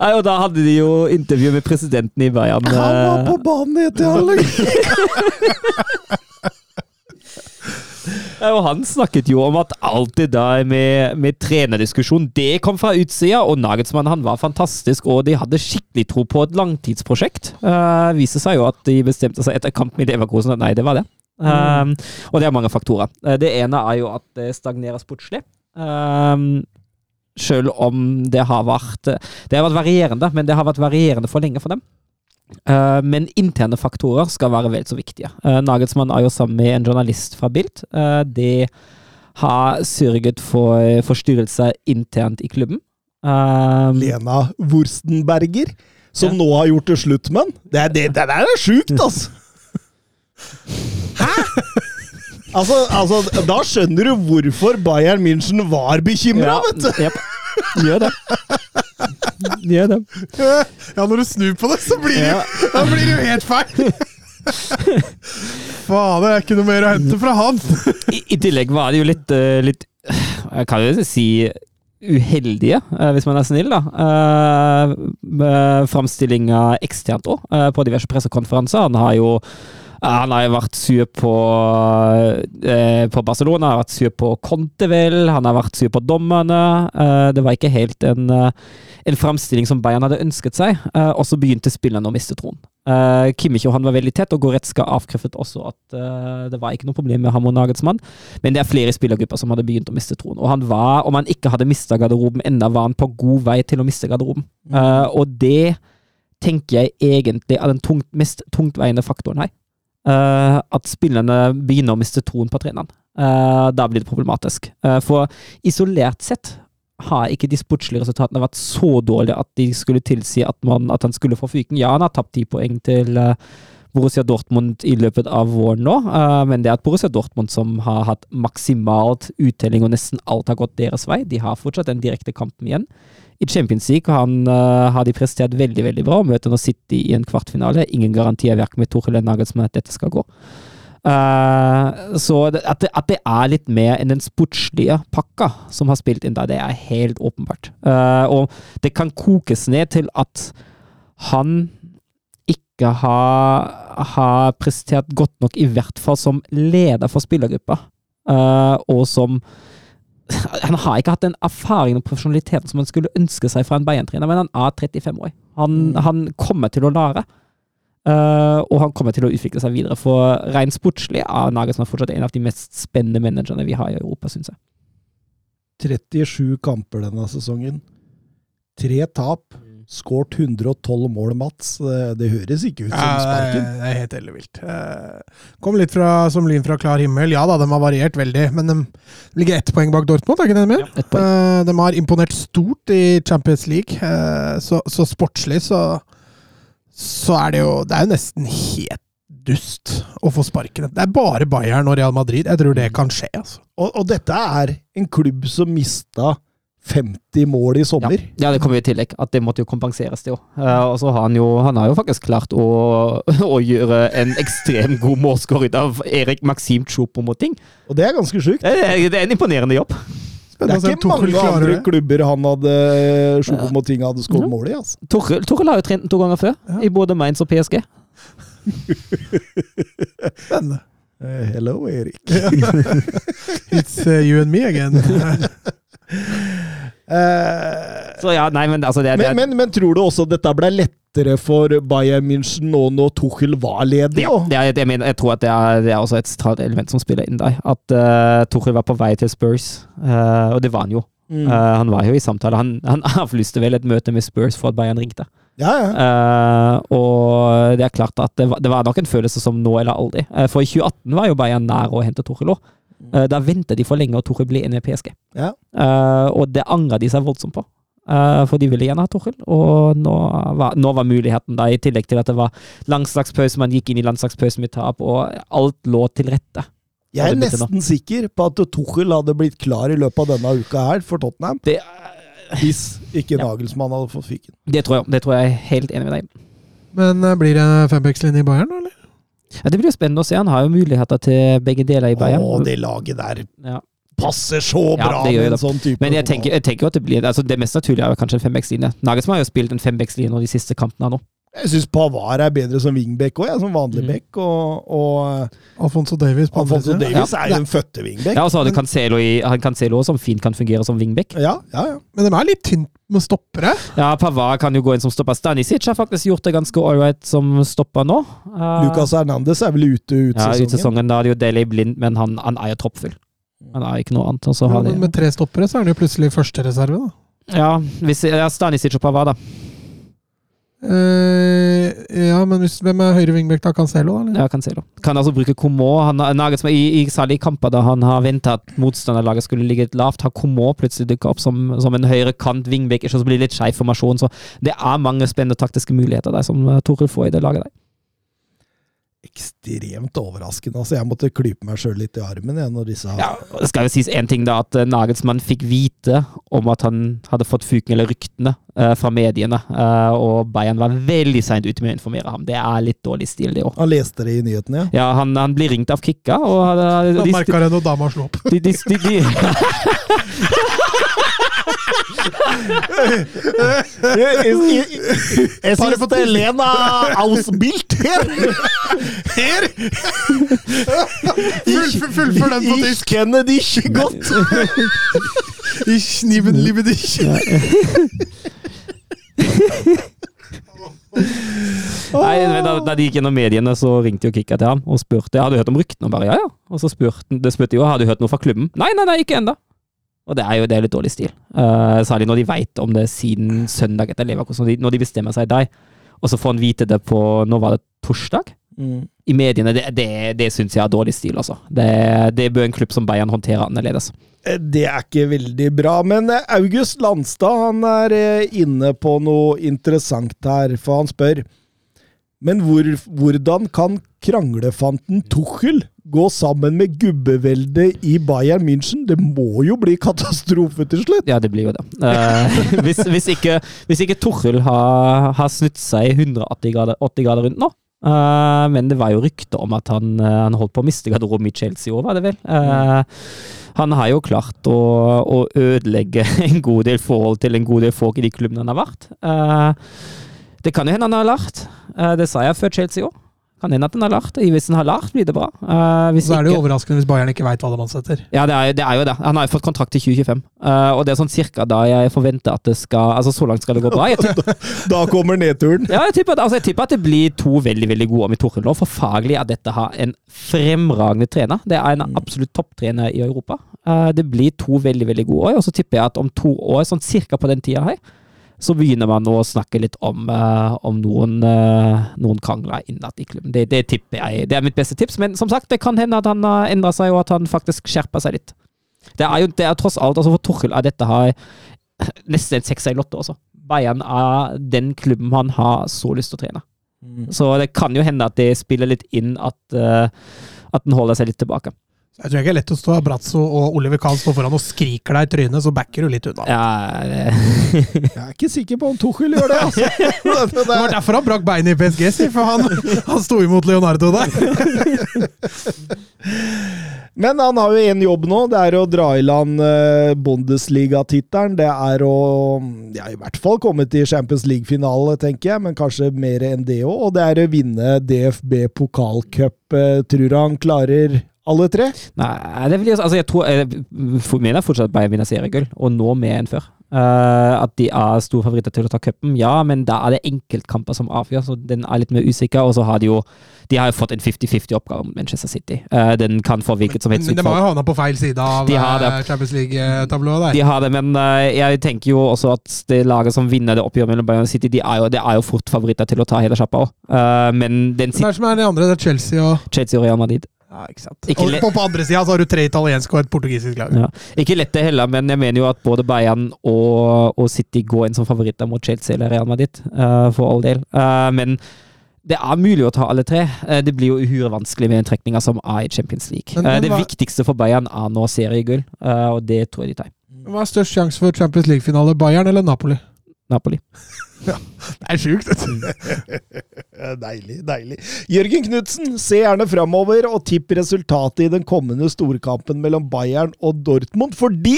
Nei, og da hadde de jo intervju med presidenten i Bayern. Han var eh, på banen etter halvleg! Og han snakket jo om at alt det der med, med trenerdiskusjon, det kom fra utsida, og Nagelsmann han var fantastisk, og de hadde skikkelig tro på et langtidsprosjekt. Uh, viser seg jo at de bestemte seg etter kampen i Leverkosen at nei, det var det. Um, og det er mange faktorer. Uh, det ene er jo at det stagnerer sportslig. Um, selv om det har vært Det har vært varierende, men det har vært varierende for lenge for dem. Uh, men interne faktorer skal være vel så viktige. Uh, Nagelsmann er jo sammen med en journalist fra Bild. Uh, det har sørget for forstyrrelser internt i klubben. Lena Wurstenberger, som Ja. nå har gjort det slutt med den. Det, det, det der er sjukt, altså! Hæ?! Altså, altså, da skjønner du hvorfor Bayern München var bekymra, ja, vet du! Yep. Gjør det. Gjør det. Ja, når du snur på det, så blir det, Ja. da blir det jo helt feil! Faen, det er ikke noe mer å hente fra han! I, I tillegg var det jo litt, eh, litt Jeg kan jo si uheldige, eh, hvis man er snill, da. Uh, Framstillinga eksternt òg, på diverse pressekonferanser. Han har jo eh, han har vært sur på, eh, på Barcelona, han har vært sur på Contevel, han har vært sur på dommerne. Eh, det var ikke helt en, eh, en framstilling som Bayern hadde ønsket seg. Eh, og så begynte spillerne å miste troen. Eh, Kimmich og han var veldig tett, og Goretzka avkreftet også at eh, det var ikke noe problem med ham og Nagelsmann. Men det er flere spillergrupper som hadde begynt å miste troen. Og han var, om han ikke hadde mista garderoben ennå, var han på god vei til å miste garderoben. Eh, og det tenker jeg egentlig er den tungt, mest tungtveiende faktoren her. Eh, at spillerne begynner å miste troen på treneren. Uh, da blir det problematisk. Uh, for isolert sett har ikke de sportslige resultatene vært så dårlige at de skulle tilsi at, man, at han skulle få fyken. Ja, han har tapt ti poeng til eh, Borussia Dortmund i løpet av våren nå, eh, men det er at Borussia Dortmund som har hatt maksimalt uttelling, og nesten alt har gått deres vei. De har fortsatt den direkte kampen igjen. I Champions League han, eh, har de prestert veldig veldig bra, og møter nå City i en kvartfinale. Ingen garantier verken med Torhild Nagelsmann at dette skal gå. Eh, så at, det, at det er litt mer enn den sportslige pakka som har spilt inn der, det er helt åpenbart. Og det kan kokes ned til at han ikke har, har prestert godt nok, i hvert fall som leder for spillergruppa. Uh, og som Han har ikke hatt den erfaringen og profesjonaliteten som man skulle ønske seg fra en Bayern-trener, men han er 35 år. Han, han kommer til å lære. Uh, og han kommer til å utvikle seg videre. For rent sportslig er Nagelsmann fortsatt en av de mest spennende managerne vi har i Europa, syns jeg. 37 kamper denne sesongen. Tre tap. Skåret 112 mål, Mats. Det, det høres ikke ut som Ja, sparken. det er helt ellevilt. Eh, Kom litt fra, som lyn fra klar himmel. Ja da, de har variert veldig, men de ligger ett poeng bak Dortmund, er ikke det mer? Ja. Eh, De har imponert stort i Champions League, eh, så, så sportslig så, så er det jo Det er jo nesten helt dust å få sparken. Det er bare Bayern og Real Madrid. Jeg tror det kan skje, altså. Og, og dette er en klubb som mista 50 mål i sommer. ja, det kommer jo i tillegg. At det måtte jo kompenseres, det òg. og så har han jo Han har jo faktisk klart å, å gjøre en ekstremt god målskår ut av Erik Maxim Chopo mot ting. Og det er ganske sjukt. Det, er- det er en imponerende jobb. Det er å se ikke mange andre klubber han hadde Chopo mot ting hadde skåret mål i. altså. Torkel Torkel har jo trent den to ganger før, Ja. i både Mainz og PSG. Spennende. Eh, hello, Erik. It's uh, you and me again. Eh, Så ja, nei, men altså det, det, men, men, men tror du også dette ble lettere for Bayern München nå når Tuchel var ledig? Ja, det er, jeg, mener, jeg tror at det er, det er også et element som spiller inn der. At uh, Tuchel var på vei til Spurs, uh, og det var han jo. Mm. Uh, han var jo i samtale. Han, han avlyste vel et møte med Spurs for at Bayern ringte. ja, ja. Uh, og det er klart at det var, det var nok en følelse som nå eller aldri. Uh, for i 2018 var jo Bayern nær å hente Tuchel òg. da ventet de for lenge, og Tuchel ble enig PSG. Ja. Uh, og det angrer de seg voldsomt på. Uh, for de ville gjerne ha Tuchel, og nå var, nå var muligheten da, i tillegg til at det var landslagspause, man gikk inn i landslagspausen med tap, og alt lå til rette. Jeg er nesten sikker på at Tuchel hadde blitt klar i løpet av denne uka her for Tottenham, Det, hvis ikke Ja. Nagelsmann hadde fått fyken. det, tror jeg, det tror jeg er helt enig med deg i. Men uh, blir det fembekslinje i Bayern, eller? Ja, det blir jo spennende å se. Han har jo muligheter til begge deler i Bayern. Å, det laget der Ja. passer så Ja, bra med en sånn type Men jeg tenker, jeg tenker at det blir altså Det mest naturlige er kanskje en fembackslinje. Nagelsmann har jo spilt en fembackslinje nå de siste kampene nå. Jeg syns Pavar er bedre som wingback òg, som vanlig mm. back. Og, og Alfonso Davies Alfonso. Davies Ja. er jo en fødte wingback. Ja, og så har du Cancelo, i, han Cancelo som fint kan fungere som wingback. Ja, ja, ja. Men de er litt tynt med stoppere. Ja, Pavard kan jo gå inn som stopper. Stanisic har faktisk gjort det ganske ålreit som stopper nå. Uh, Lucas Hernandez er vel ute ut ja, ut sesongen. sesongen. Da er det jo Delay blind, men han, han er jo troppfull. Han er ikke noe annet. Ja, men med tre stoppere så er han jo plutselig førstereserve, da. ja, hvis, ja, Stanisic og Pavard, da. Eh, ja, men hvis, hvem er høyre vingbekk da? Cancelo. Eller? Ja, Cancelo. Kan altså bruke Comot. I, i særlig kamper da han har venta at motstanderlaget skulle ligge lavt, har Comot plutselig dukka opp som, som en høyre kant vingbekk, så blir det litt skeiv formasjon. Så det er mange spennende taktiske muligheter der som eh, Toril får i det laget der. Ekstremt overraskende. altså Jeg måtte klype meg sjøl litt i armen jeg, når disse Ja, det skal jo sies én ting, da. At eh, Nagelsmann fikk vite om at han hadde fått fuken, eller ryktene, eh, fra mediene. Eh, og Bayern var veldig seint ute med å informere ham. Det er litt dårlig stil, det òg. Han leste det i nyhetene, ja. Ja, han, han blir ringt av Kikka, og hadde- Da merka jeg når dama slo opp. de, de, de, de, Es ist Lena ausbilt her! Her! Full- Fullfør den på Ich tysk! kenne dich godt! Ich liebe dich. Nei, da, da de gikk gjennom mediene, så ringte jo Kikka til ham og spurte Har du hørt om ryktene, og bare ja, ja. Og så spurte det spurte jo har du hørt noe fra klubben. Nei, nei, nei, ikke ennå. Og det er jo det er litt dårlig stil. Uh, særlig når de veit om det siden søndag etter Leverkosten. Når de, når de bestemmer seg der, og så får han vite det på Nå var det torsdag? Mm. I mediene. Det, det, det syns jeg er dårlig stil, altså. Det, det bør en klubb som Bayern håndtere annerledes. Eh, Det er ikke veldig bra, men eh, August Landstad han er inne på noe interessant her, for han spør Men hvor, hvordan kan kranglefanten Tuchel gå sammen med gubbeveldet i Bayern München? Det må jo bli katastrofe til slutt! Ja, det blir jo det. Eh, hvis, hvis, ikke, hvis ikke Torhild har, har snudd seg 180 grader, 80 grader rundt nå. Uh, men det var jo rykter om at han, uh, han holdt på å miste garderoben i Chelsea òg, var det vel. Uh, han har jo klart å, å ødelegge en god del forhold til en god del folk i de klubbene han har vært. Det kan jo hende han har lært. Det sa jeg før Chelsea òg. Kan hende at den har lært. Hvis den har lært, blir det bra. Uh, Så er det jo overraskende hvis Bayern ikke veit hva de ansetter. ja, det er, det er jo det. Han har jo fått kontrakt til 2025. uh, og det er sånn cirka da jeg forventer at det skal Altså, så langt skal det gå bra. Tipper, Da kommer nedturen. ja, jeg tipper, altså, jeg tipper at det blir to veldig veldig gode om i Torhild nå. For faglig er dette her en fremragende trener. Det er en absolutt topptrener i Europa. Uh, det blir to veldig veldig gode år. Og så tipper jeg at om to år, sånn cirka på den tida her, så begynner man å snakke litt om, uh, om noen, uh, noen krangler innad i klubben. Det, det tipper jeg. Det er mitt beste tips. Men som sagt, det kan hende at han har endra seg, og at han faktisk skjerper seg litt. Det er jo det er tross alt, altså for Torhild er dette her nesten en sekser i lotto, altså. Bayern er den klubben han har så lyst til å trene. Så det kan jo hende at det spiller litt inn at, uh, at den holder seg litt tilbake. Jeg tror ikke det er lett å stå Brazzo og Oliver Kahn står foran og skriker deg i trynet, så backer du litt unna. Ja, det, Jeg er ikke sikker på om Tuchel gjør det, altså. Det Det var er- derfor han brakk beinet i PSG, si, for han, han sto imot Leonardo der. Men han har jo én jobb nå. Det er å dra i land eh, Bundesliga-tittelen. Det er å ja, i hvert fall komme til Champions League-finale, tenker jeg, men kanskje mer enn det òg. Og det er å vinne DFB pokalcup. Eh, tror han klarer alle tre? nei, det vil jeg, altså jeg tror Jeg for- mener fortsatt at Bayern vinner seriegull, og nå mer enn før. Uh, at de er store favoritter til å ta cupen, ja, men da er det enkeltkamper som avgjør, så den er litt mer usikker. Og så har de jo De har jo fått en 50-50-oppgave mot Manchester City. Uh, den kan få hvilket som Men helst de utfall. har jo havna på feil side av De har det. eh, Champions League-tablået der. De har det, men uh, jeg tenker jo også at det laget som vinner det oppgjøret mellom Bayern og City, de er jo, det er jo fort favoritter til å ta hele sjappa òg. men den Hvem er det som er de andre? Det er Chelsea og Chelsea og Real Madrid. Ja, ikke sant. Ikke Og på, på andre sida så har du tre italienske og et portugisisk lag. Ja. Ikke lett det heller, men jeg mener jo at både Bayern og, og City går inn som favoritter mot Chelsea eller Real Madrid, uh, for all del. Uh, men det er mulig å ta alle tre. Uh, det blir jo uhyre vanskelig med en trekninga som er i Champions League. Men- Eh, men det hva- viktigste for Bayern er nå seriegull, eh, og det tror jeg de tar. Hva er størst sjanse for Champions League-finale? Bayern eller Napoli? Napoli. Det er sjukt. Deilig, deilig. Jørgen Knutsen, se gjerne framover og tipp resultatet i den kommende storkampen mellom Bayern og Dortmund, fordi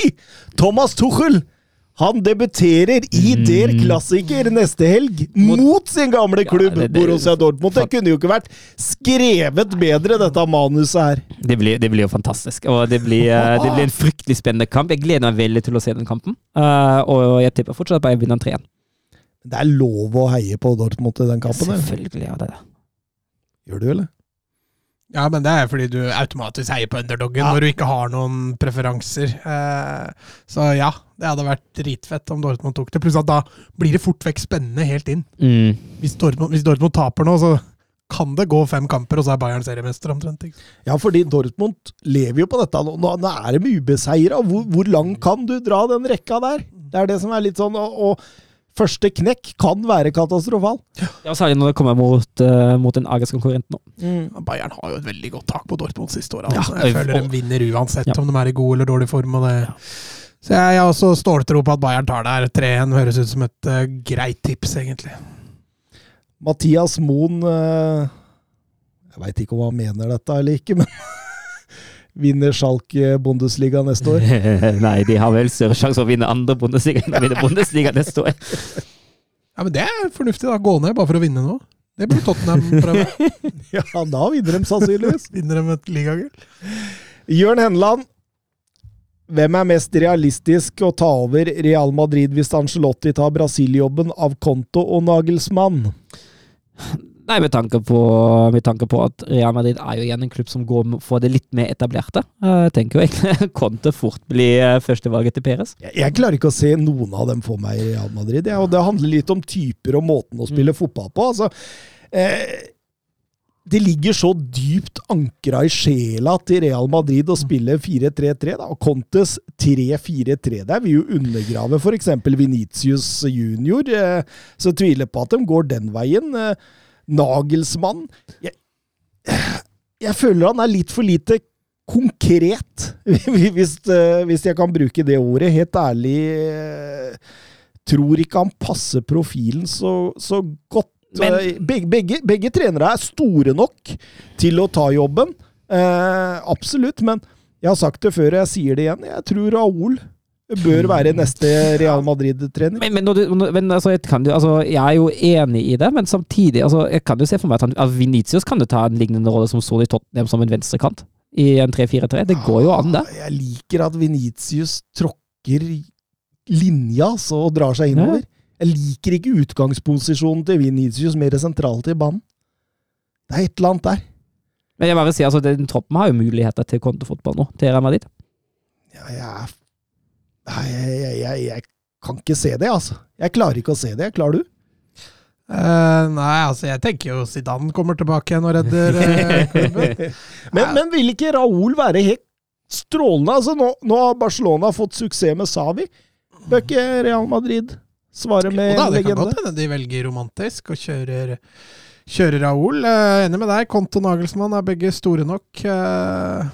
Thomas Tuchel han debuterer i Mm. Der Klassiker neste helg Mot- mot sin gamle Ja, klubb, det- det- Borussia Dortmund. Det kunne jo ikke vært skrevet bedre, dette manuset her. Det blir, det blir jo fantastisk. Og det blir, eh, det blir en fryktelig spennende kamp. Jeg gleder meg veldig til å se den kampen. uh, og jeg tipper fortsatt at Bayern vinner 3-1. Det er lov å heie på Dortmund i den kampen? Selvfølgelig er det det. Gjør du, eller? Ja, men det er fordi du automatisk heier på underdoggen Ja. når du ikke har noen preferanser. Eh, så ja, Det hadde vært dritfett om Dortmund tok det. Pluss at da blir det fort vekk spennende helt inn. Mm. Hvis Dortmund, hvis Dortmund taper nå, så kan det gå fem kamper, og så er Bayern seriemester omtrent. ikke? Ja, fordi Dortmund lever jo på dette nå. Nå nå er de ubeseira. Hvor, hvor langt kan du dra den rekka der? Det er det som er litt sånn Og, og første knekk kan være katastrofal. Ja, Særlig når det kommer mot, uh, mot en aggressiv konkurrent nå. Bayern har jo et veldig godt tak på Dortmund siste året. Ja, Altså. jeg føler de vinner uansett Ja. om de er i god eller dårlig form. Og det. Så jeg har også ståltro på at Bayern tar det her. 3-1 høres ut som et uh, greit tips, egentlig. Mathias Moen uh, Jeg veit ikke om han mener dette eller ikke, men vinner Schalke Bundesliga neste år. Nei, de har vel større sjanse for å vinne andre Bundesliga enn å vinne Bundesliga neste år. Ja, Men det er fornuftig, da. Gå ned bare for å vinne nå. Det blir Tottenham prøve. Ja, da vinner de sannsynligvis. Vinner de et ligagull? Jørn Henland. Hvem er mest realistisk å ta over Real Madrid hvis Angelotti tar Brasil-jobben av Conto og Nagelsmann? Nei, med tanke, på, med tanke på at Real Madrid er jo igjen en klubb som går for det litt mer etablerte. Eh, Jeg tenker jo egentlig Conte fort bli eh, førstevalget til Peres. Jeg, jeg klarer ikke å se noen av dem for meg i Real Madrid. Jeg, og det handler litt om typer og måten å spille fotball på. Altså, eh, det ligger så dypt ankra i sjela til Real Madrid å spille 4-3-3. da, og Contes 3-4-3 der vil jo undergrave f.eks. Venitius junior. Eh, så jeg tviler på at de går den veien. Nagelsmann jeg, jeg føler han er litt for lite konkret, hvis, eh, hvis jeg kan bruke det ordet. Helt ærlig eh, tror ikke han passer profilen så, så godt. Men- Eh, begge, begge, begge trenere er store nok til å ta jobben. Eh, absolutt, men jeg har sagt det før, og jeg sier det igjen. Jeg tror Raúl bør være neste Real Madrid-trener. Men, men, men altså, jeg, kan jo, altså, jeg er jo enig i det, men samtidig altså, jeg kan jo se for meg at, han, at Vinicius kan jo ta en lignende rolle som Sol i Tottenham som en venstrekant i en 3-4-3. Det går jo an, det. Ah, Jeg liker at Vinicius tråkker linja så og drar seg innover. Jeg liker ikke utgangsposisjonen til Vinicius mer sentralt i banen. Det er et eller annet der. Men jeg bare sier, altså, den troppen har jo muligheter til kontofotball nå, til Real Madrid. Ja, jeg, er- Nei, jeg, jeg, jeg, kan ikke se det, altså. Jeg klarer ikke å se det. Klarer du? Uh, nei, altså jeg tenker jo Zidane kommer tilbake igjen og redder uh, klubben. Men, men vil ikke Raúl være helt strålende? Altså, nå, nå har Barcelona fått suksess med Savi. Bør ikke Real Madrid svare med legende? Det en det kan godt hende de velger romantisk og kjører, kjører Raoul. Uh, enig med deg, Konto Nagelsmann er begge store nok. Eh,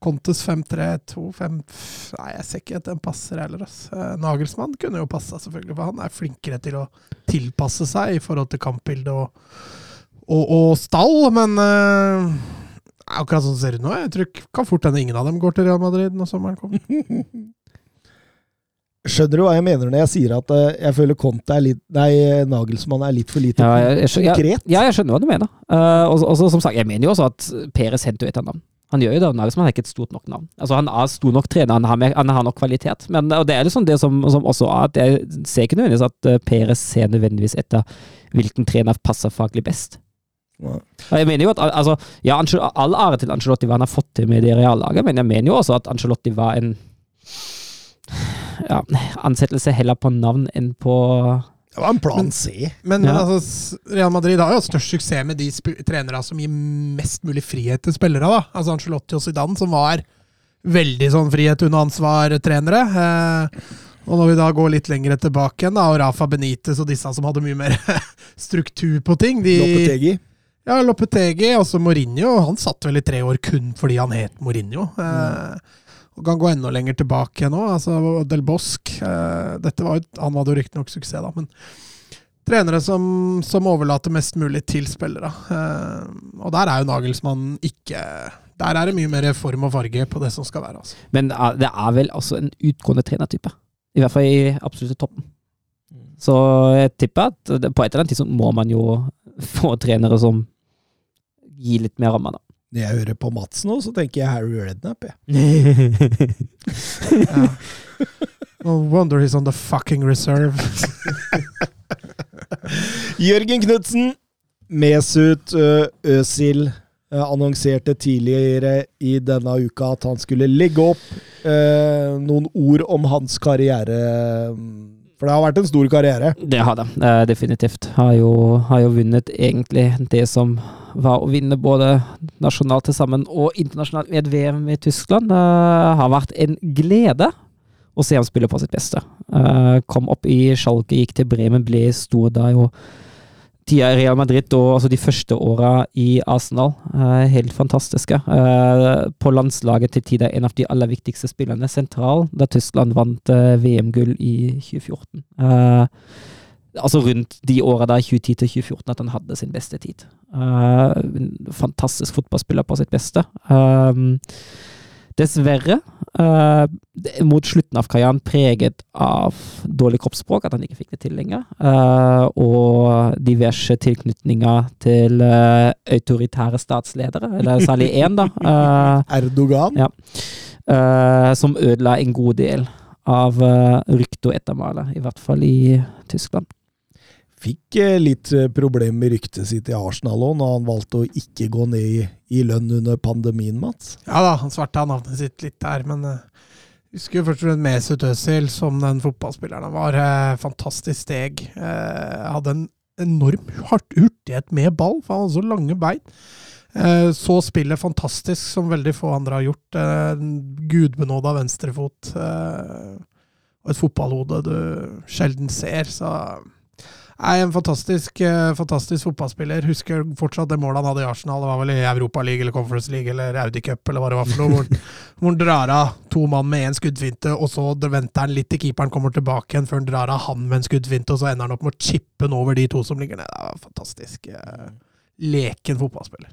Contes 5-3-2 5 Nei, jeg ser ikke at den passer heller. ass. Eh, Nagelsmann kunne jo passa, selvfølgelig, for han er flinkere til å tilpasse seg i forhold til kampbilde og, og, og stall, men uh, akkurat sånn ser det ut nå. Jeg tror ikke- kan fort hende ingen av dem går til Real Madrid når sommeren kommer. Skjønner du hva jeg mener når jeg sier at eh, jeg føler Conte er litt Nei, Nagelsmann er litt for lite Ja, jeg, jeg, konkret? ja, jeg skjønner hva du mener. Uh, og, og som sagt, jeg mener jo også at Peres henter jo et annet navn. Han gjør jo det, Nagelsmann har ikke et stort nok navn. Altså, han er stor nok trener, han har, med, han har nok kvalitet. Men og det er liksom det som, som også er at jeg ser ikke nødvendigvis at uh, Peres ser nødvendigvis etter hvilken trener passer faglig best. Wow. Jeg mener jo at altså, ja, All ære til Angelotti hva han har fått til med det reallaget, men jeg mener jo også at Angelotti var en ja, ansettelse heller på navn enn på Det var en plan C. Men Ja. altså, Real Madrid har jo størst suksess med de sp trenere som gir mest mulig frihet til spillere. da. Altså Ancelotti og Zidane, som var veldig sånn frihet under ansvar-trenere. Eh, og når vi da går litt lenger tilbake igjen, da, og Rafa Benitez og disse som hadde mye mer struktur på ting de, Lopetegi. Ja, Lopetegi, også Mourinho. Han satt vel i tre år kun fordi han het Mourinho. Eh, og kan gå enda lenger tilbake nå. altså Del Bosque. Eh, dette var Han hadde jo riktignok suksess, da, men trenere som, som overlater mest mulig til spillere. Eh, og der er jo Nagelsmann ikke Der er det mye mer form og farge på det som skal være. altså. Men eh, det er vel også en utgående trenertype. I hvert fall i absolutt toppen. Så jeg tipper at på et eller annet tidspunkt må man jo få trenere som gir litt mer rammer, da. Når jeg hører på Mats nå, så tenker jeg Harry Rednap, Jeg. Ja. No wonder he's on the fucking reserve. Jørgen Knutsen, Mesut Øsil. eh, annonserte tidligere i denne uka at han skulle legge opp eh, noen ord om hans karriere. For det har vært en stor karriere. Det har det, eh, definitivt. Har jo, har jo vunnet egentlig det som var å vinne både nasjonalt til sammen og internasjonalt med et VM i Tyskland. Det har vært en glede å se ham spille på sitt beste. Eh, kom opp i Schalke, gikk til Bremen, ble stor da jo tida i Real Madrid og altså de første åra i Arsenal. eh, helt fantastiske. Eh, på landslaget til tider en av de aller viktigste spillerne sentral da Tyskland vant eh, VM-gull i 2014. Altså rundt de åra der, 2010 til 2014, at han hadde sin beste tid. Uh, fantastisk fotballspiller på sitt beste. Uh, Dessverre, uh, mot slutten av karrieren preget av dårlig kroppsspråk, at han ikke fikk det til lenger, eh, og diverse tilknytninger til autoritære statsledere, eller særlig én, da, Erdogan. Ja. som ødela en god del av uh, ryktet og ettermælet, i hvert fall i Tyskland. Fikk eh, litt eh, problemer med ryktet sitt i Arsenal òg, når han valgte å ikke gå ned i, lønn under pandemien, Mats. Ja da, han svarte navnet sitt litt der, men uh, husker jo først og fremst Mesut Özil som den fotballspilleren han var. eh, fantastisk steg. Eh, hadde en enorm hurtighet med ball, for han hadde så lange bein. Eh, så spillet fantastisk, som veldig få andre har gjort. Eh, en gudbenåda venstrefot. Eh, og et fotballhode du sjelden ser, så Nei, en fantastisk, eh, fantastisk fotballspiller. Husker fortsatt det målet han hadde i Arsenal. Det var vel i Europa League eller Conference League eller Audi Cup eller hva det var for noe. Hvor, hvor han drar av to mann med én skuddfinte, og så venter han litt til keeperen kommer tilbake igjen før han drar av han med en skuddfinte, og så ender han opp med å chippe den over de to som ligger nede. Det var fantastisk. eh, Leken fotballspiller.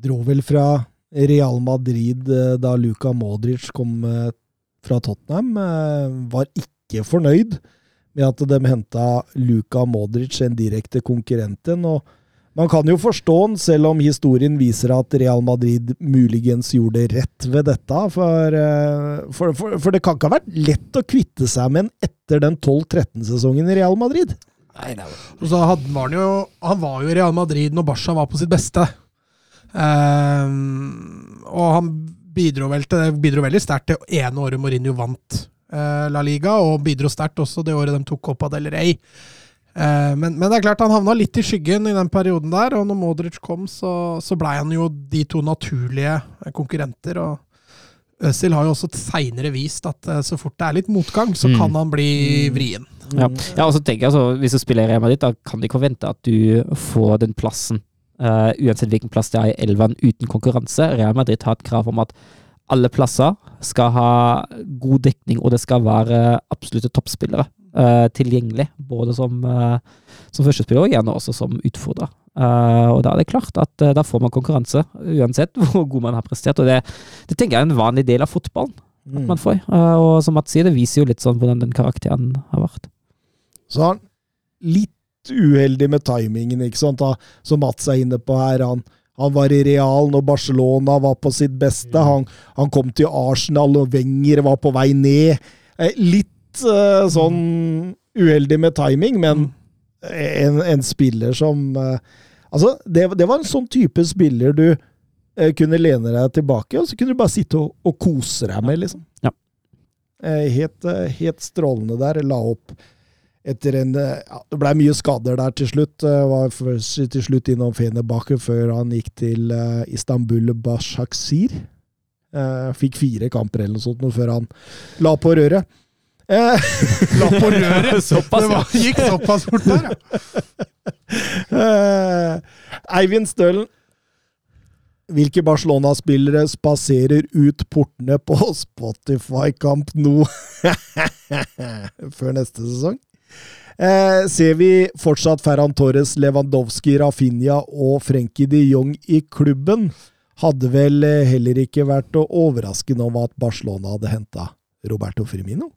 Dro vel fra Real Madrid eh, da Luka Modric kom fra Tottenham. Var ikke fornøyd med at de henta Luka Modric, en direkte konkurrenten. og man kan jo forstå den, selv om historien viser at Real Madrid muligens gjorde rett ved dette. For, eh, for, for, for det kan ikke ha vært lett å kvitte seg med en etter den 12-13-sesongen i Real Madrid. Og så hadde, han, jo, han var jo i Real Madrid når Barca var på sitt beste. Um, og han bidro, vel til, bidro veldig sterkt det ene året Mourinho vant La Liga, og bidro sterkt også det året de tok Copa del Rey. Eh, men, men det er klart han havna litt i skyggen i den perioden der, og når Modric kom, så, så blei han jo de to naturlige eh, konkurrenter. og Øzil har jo også seinere vist at eh, så fort det er litt motgang, så Mm. kan han bli vrien. Ja, ja og så tenker jeg altså, Hvis du spiller i Real Madrid, da kan de ikke forvente at du får den plassen, Uh, uansett hvilken plass det er i elveren, uten konkurranse. Real Madrid har et krav om at alle plasser skal ha god dekning, og det skal være absolutte toppspillere uh, tilgjengelig. Både som, uh, som førstespiller og gjerne også som utfordrer. Uh, og da er det klart at da får man konkurranse, uansett hvor god man har prestert. Og det, det tenker jeg er en vanlig del av fotballen Mm. man får. Og som Mats sier, det viser jo litt sånn hvordan den karakteren har vært. Så han litt uheldig med timingen, ikke sant, da, som Mats er inne på her. Han, han var i Real når Barcelona var på sitt beste. Han, han kom til Arsenal og Wenger var på vei ned. Eh, Litt eh, sånn uheldig med timing, men en, en spiller som eh, Altså, det, det var en sånn type spiller du kunne lene deg tilbake, og så kunne du bare sitte og, og kose deg med, liksom. Ja. Helt, helt strålende der. La opp etter en eh, ja, Det blei mye skader der til slutt. Eh, Var først til slutt innom Fenebakke før han gikk til eh, Istanbul Bashaksir. Fikk fire kamper eller noe sånt før han la på røret. La på røret! Såpass, det var, gikk såpass fort der, ja. Eivind Stølen. Hvilke Barcelona-spillere spaserer ut portene på Spotify-kamp nå før neste sesong? Eh, ser vi fortsatt Ferran Torres, Lewandowski, Rafinha og Frenkie de Jong i klubben? Hadde vel eh, heller ikke vært overraskende om at Barcelona hadde henta Roberto Firmino?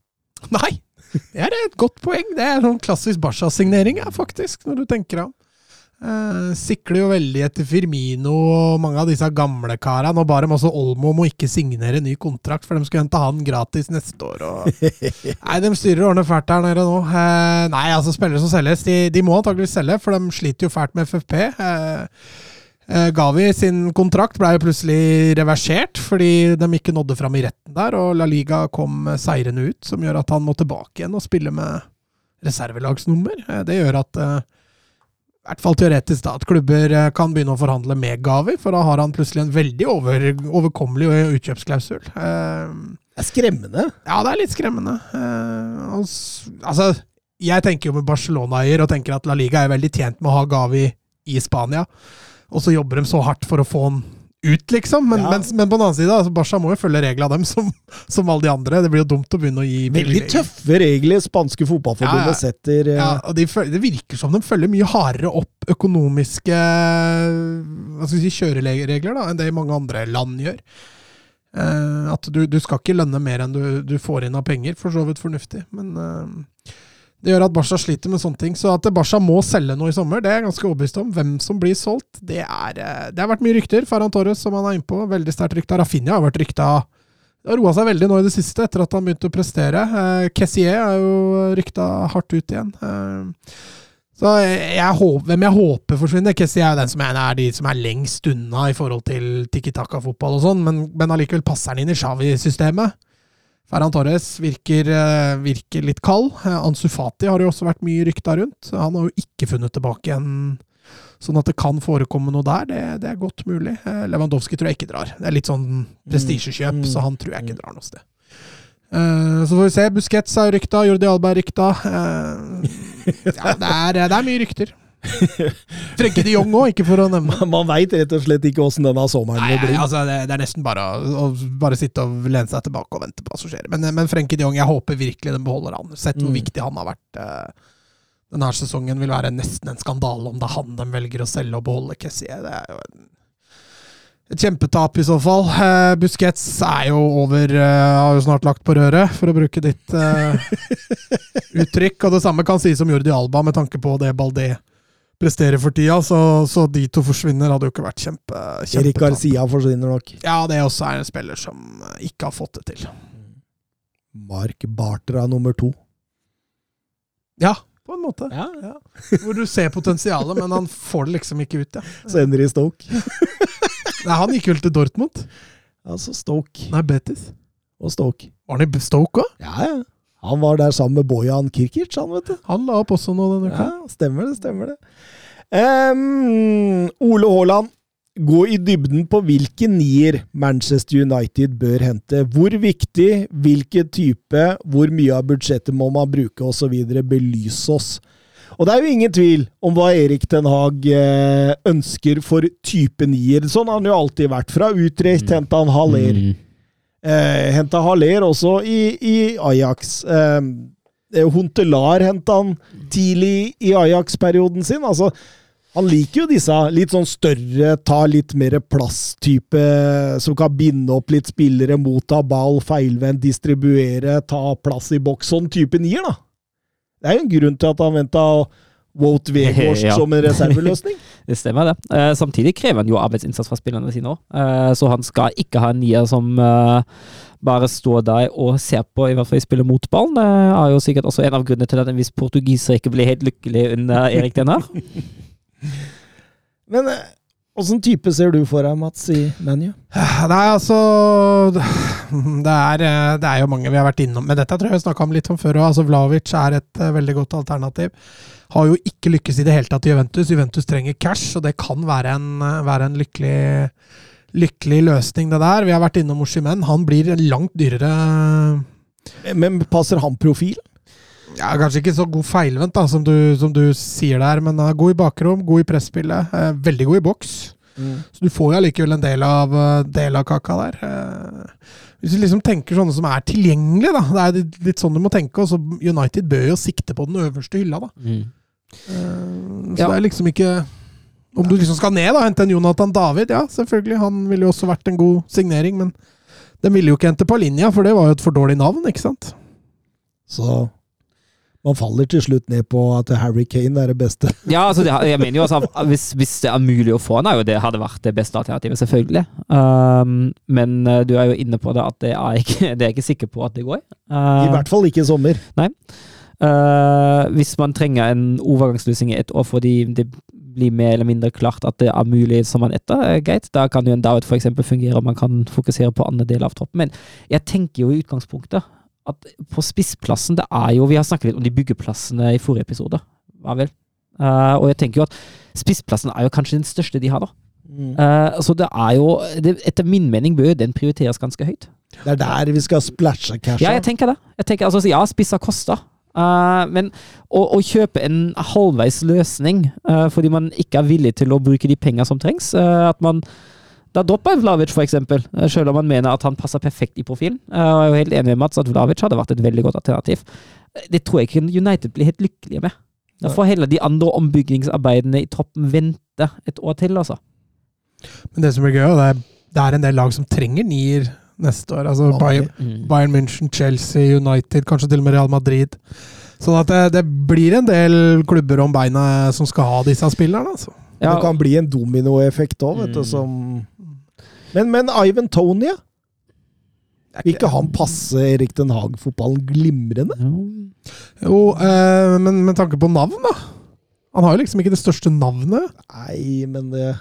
Nei, det er et godt poeng. Det er en klassisk Barca-signering, faktisk, når du tenker deg om. Eh, sikler jo veldig etter Firmino og mange av disse gamle kara. Nå ba dem også Olmo om å ikke signere ny kontrakt, for de skulle hente han gratis neste år. Og... Nei, de styrer årene fælt der nede nå. Uh, nei, altså spillere som selges, de, de må antakeligvis selge, for de sliter jo fælt med FFP. Uh, Eh, Gavi sin kontrakt ble jo plutselig reversert fordi de ikke nådde fram i retten der, og La Liga kom seirende ut, som gjør at han må tilbake igjen og spille med reservelagsnummer. Det gjør at i hvert fall teoretisk da, at klubber eh, kan begynne å forhandle med Gavi, for da har han plutselig en veldig over, overkommelig utkjøpsklausul. Eh, Det er skremmende. ja, det er litt skremmende. Eh, altså, jeg tenker jo med Barcelona-eier og tenker at La Liga er veldig tjent med å ha Gavi i Spania, og så jobber de så hardt for å få han ut, liksom. Men, Ja. men, men på den annen side, altså, Barca må jo følge reglene av dem, som, som alle de andre. Det blir jo dumt å begynne å gi Veldig tøffe regler spanske fotballforbundet Ja, ja. setter. eh, Ja, og de, følger, Det virker som de følger mye hardere opp økonomiske hva skal vi si, kjøreregler da, enn det mange andre land gjør. Eh, at du, du skal ikke lønne mer enn du, du får inn av penger, for så vidt fornuftig. Men eh, det gjør at Barca sliter med sånne ting. Så at Barca må selge noe i sommer, det er jeg ganske overbevist om. Hvem som blir solgt, det er eh, Det har vært mye rykter. Ferran Torres, som han er innpå, veldig sterkt rykta. Rafinha har vært rykta det har roa seg veldig nå i det siste, etter at han begynte å prestere. Eh, Kessier er jo rykta hardt ut igjen. Eh, så jeg, jeg håper, hvem jeg håper forsvinner Kessier er jo den som er, er de som er lengst unna i forhold til Tiki Taka-fotball og sånn, men, men allikevel passer han inn i Xavi-systemet. Ferran Torres virker, eh, virker litt kald. Eh, Ansu Fati har jo også vært mye rykta rundt. Han har jo ikke funnet tilbake igjen. Sånn at det kan forekomme noe der, det, det er godt mulig. Eh, Lewandowski tror jeg ikke drar. Det er litt sånn prestisjekjøp, Mm. så han tror jeg ikke drar noe sted. Uh, så får vi se. Busquets er rykta, Jordi Alba er rykta. Uh, ja, det er, det er mye rykter. Frenke de Jong òg, ikke for å nevne. Man veit rett og slett ikke åssen denne sommeren Nei, bli. altså det, det er nesten bare å, bare sitte og lene seg tilbake og vente på hva som skjer. Men, men Frenke de Jong, jeg håper virkelig den beholder han. Sett hvor Mm. viktig han har vært. eh, denne sesongen vil være nesten en skandale om det er han de velger å selge og beholde Kessie. Det er jo en, et kjempetap i så fall. Uh, Busquets er jo over uh, Har jo snart lagt på røret, for å bruke ditt uh, uttrykk. Og det samme kan sies om Jordi Alba, med tanke på det Baldé presterer for tida. Så, så de to forsvinner hadde jo ikke vært kjempe, Erik. Garcia forsvinner nok. Ja, det også er en spiller som eh, ikke har fått det til. Mark Bartra nummer to. Ja, på en måte. Ja, Ja. Hvor du ser potensialet, men han får det liksom ikke ut. Ja. Så ender i Stoke. Nei, han gikk vel til Dortmund? Altså Stoke Nei, Betis. og Stoke. Var han i Stoke òg? Ja, ja. Han var der sammen med Bojan Kirkic, han, vet du. Han la opp også nå denne uka. Ja, stemmer det, stemmer det. Um, Ole Haaland, gå i dybden på hvilke nier Manchester United bør hente. Hvor viktig, hvilke type, hvor mye av budsjettet må man bruke osv. Belys oss. Og det er jo ingen tvil om hva Erik Den Hag eh, ønsker for type nier. Sånn har han jo alltid vært. Fra Utrecht Mm. henta han Haller. Mm. Eh, henta Haller også i, i Ajax. Eh, eh, Hontelar henta han tidlig i Ajax-perioden sin. Altså, han liker jo disse litt sånn større, ta litt mer plass-type, som kan binde opp litt spillere, motta ball, feilvendt, distribuere, ta plass i boks. Sånn type nier, da. Det er jo en grunn til at han venta Wout Weghorst Ja. som en reserveløsning. Det stemmer, det. Eh, samtidig krever han jo arbeidsinnsats fra spillerne sine òg. Eh, så han skal ikke ha en nier som eh, bare står der og ser på, i hvert fall i spillet mot ballen. Det er jo sikkert også en av grunnene til at en viss portugiser ikke blir helt lykkelig under Erik den her. Men eh, åssen type ser du for deg, Mats, i ManU? Nei, altså det er, eh, det er jo mange vi har vært innom. Men dette tror jeg vi snakka om litt om før òg. Altså, Vlavic er et eh, veldig godt alternativ. Har jo ikke lykkes i det hele tatt i Juventus. Juventus trenger cash, og det kan være en, eh, være en lykkelig, lykkelig løsning, det der. Vi har vært innom Oshimen. Han blir langt dyrere Men passer han profil? Ja, Kanskje ikke så god feilvendt, da, som du, som du sier der, men han er god i bakrom, god i presspillet. Uh, veldig god i boks. Så du får jo allikevel en del av, eh, del av kaka der. Hvis du liksom tenker sånne som er tilgjengelige, da. Det er litt- sånn du må tenke. Også United bør jo sikte på den øverste hylla, da. Mm. Eh, Så Ja. det er liksom ikke Om du liksom skal ned, da, hente en Jonathan David, ja, selvfølgelig. Han ville jo også vært en god signering, men den ville jo ikke hente på linja, for det var jo et for dårlig navn, ikke sant? Så man faller til slutt ned på at Harry Kane er det beste. Ja, altså det, jeg mener jo altså, hvis, hvis det er mulig å få han, det hadde vært det beste alternativet, selvfølgelig. Um, men uh, du er jo inne på det at det er ikke, det er ikke sikker på at det går. I Uh, hvert fall ikke i sommer. uh, hvis man trenger en overgangsløsning i et år fordi det blir mer eller mindre klart at det er mulig som man etter, er greit. Da kan jo en Daud f.eks. fungere, og man kan fokusere på andre deler av troppen. Men jeg tenker jo i utgangspunktet at på spissplassen det er jo Vi har snakket litt om de byggeplassene i forrige episode. Ja vel. Uh, og jeg tenker jo at spissplassen er jo kanskje den største de har, da. Mm. Uh, så det er jo det, Etter min mening bør den prioriteres ganske høyt. Det er der vi skal splæsje casha. Ja, jeg tenker det. Jeg tenker, altså, ja, spissa koster. Uh, men å, å kjøpe en halvveis løsning eh, fordi man ikke er villig til å bruke de penger som trengs eh, At man da dropper Vlavic, eksempel, eh, selv om han mener at han passer perfekt i profilen. Eh, jeg er jo helt enig med Mats at Vlavic hadde vært et veldig godt alternativ. Eh, Det tror jeg ikke United blir helt lykkelige med. Da får heller de andre ombyggingsarbeidene i troppen vente et år til, altså. Men det som blir gøy, det er, det er en del lag som trenger nier neste år. Altså Bayern, Mm. Bayern München, Chelsea, United, kanskje til og med Real Madrid. Sånn at det, det blir en del klubber om beina som skal ha disse spillerne. Altså. Ja, Det kan bli en dominoeffekt òg, vet du, Mm. som men, men Ivan Tony, ja? Vil ikke han passe Erik Den Haag-fotballen glimrende? Jo, eh, men med tanke på navn, da. Han har jo liksom ikke det største navnet. Nei, men det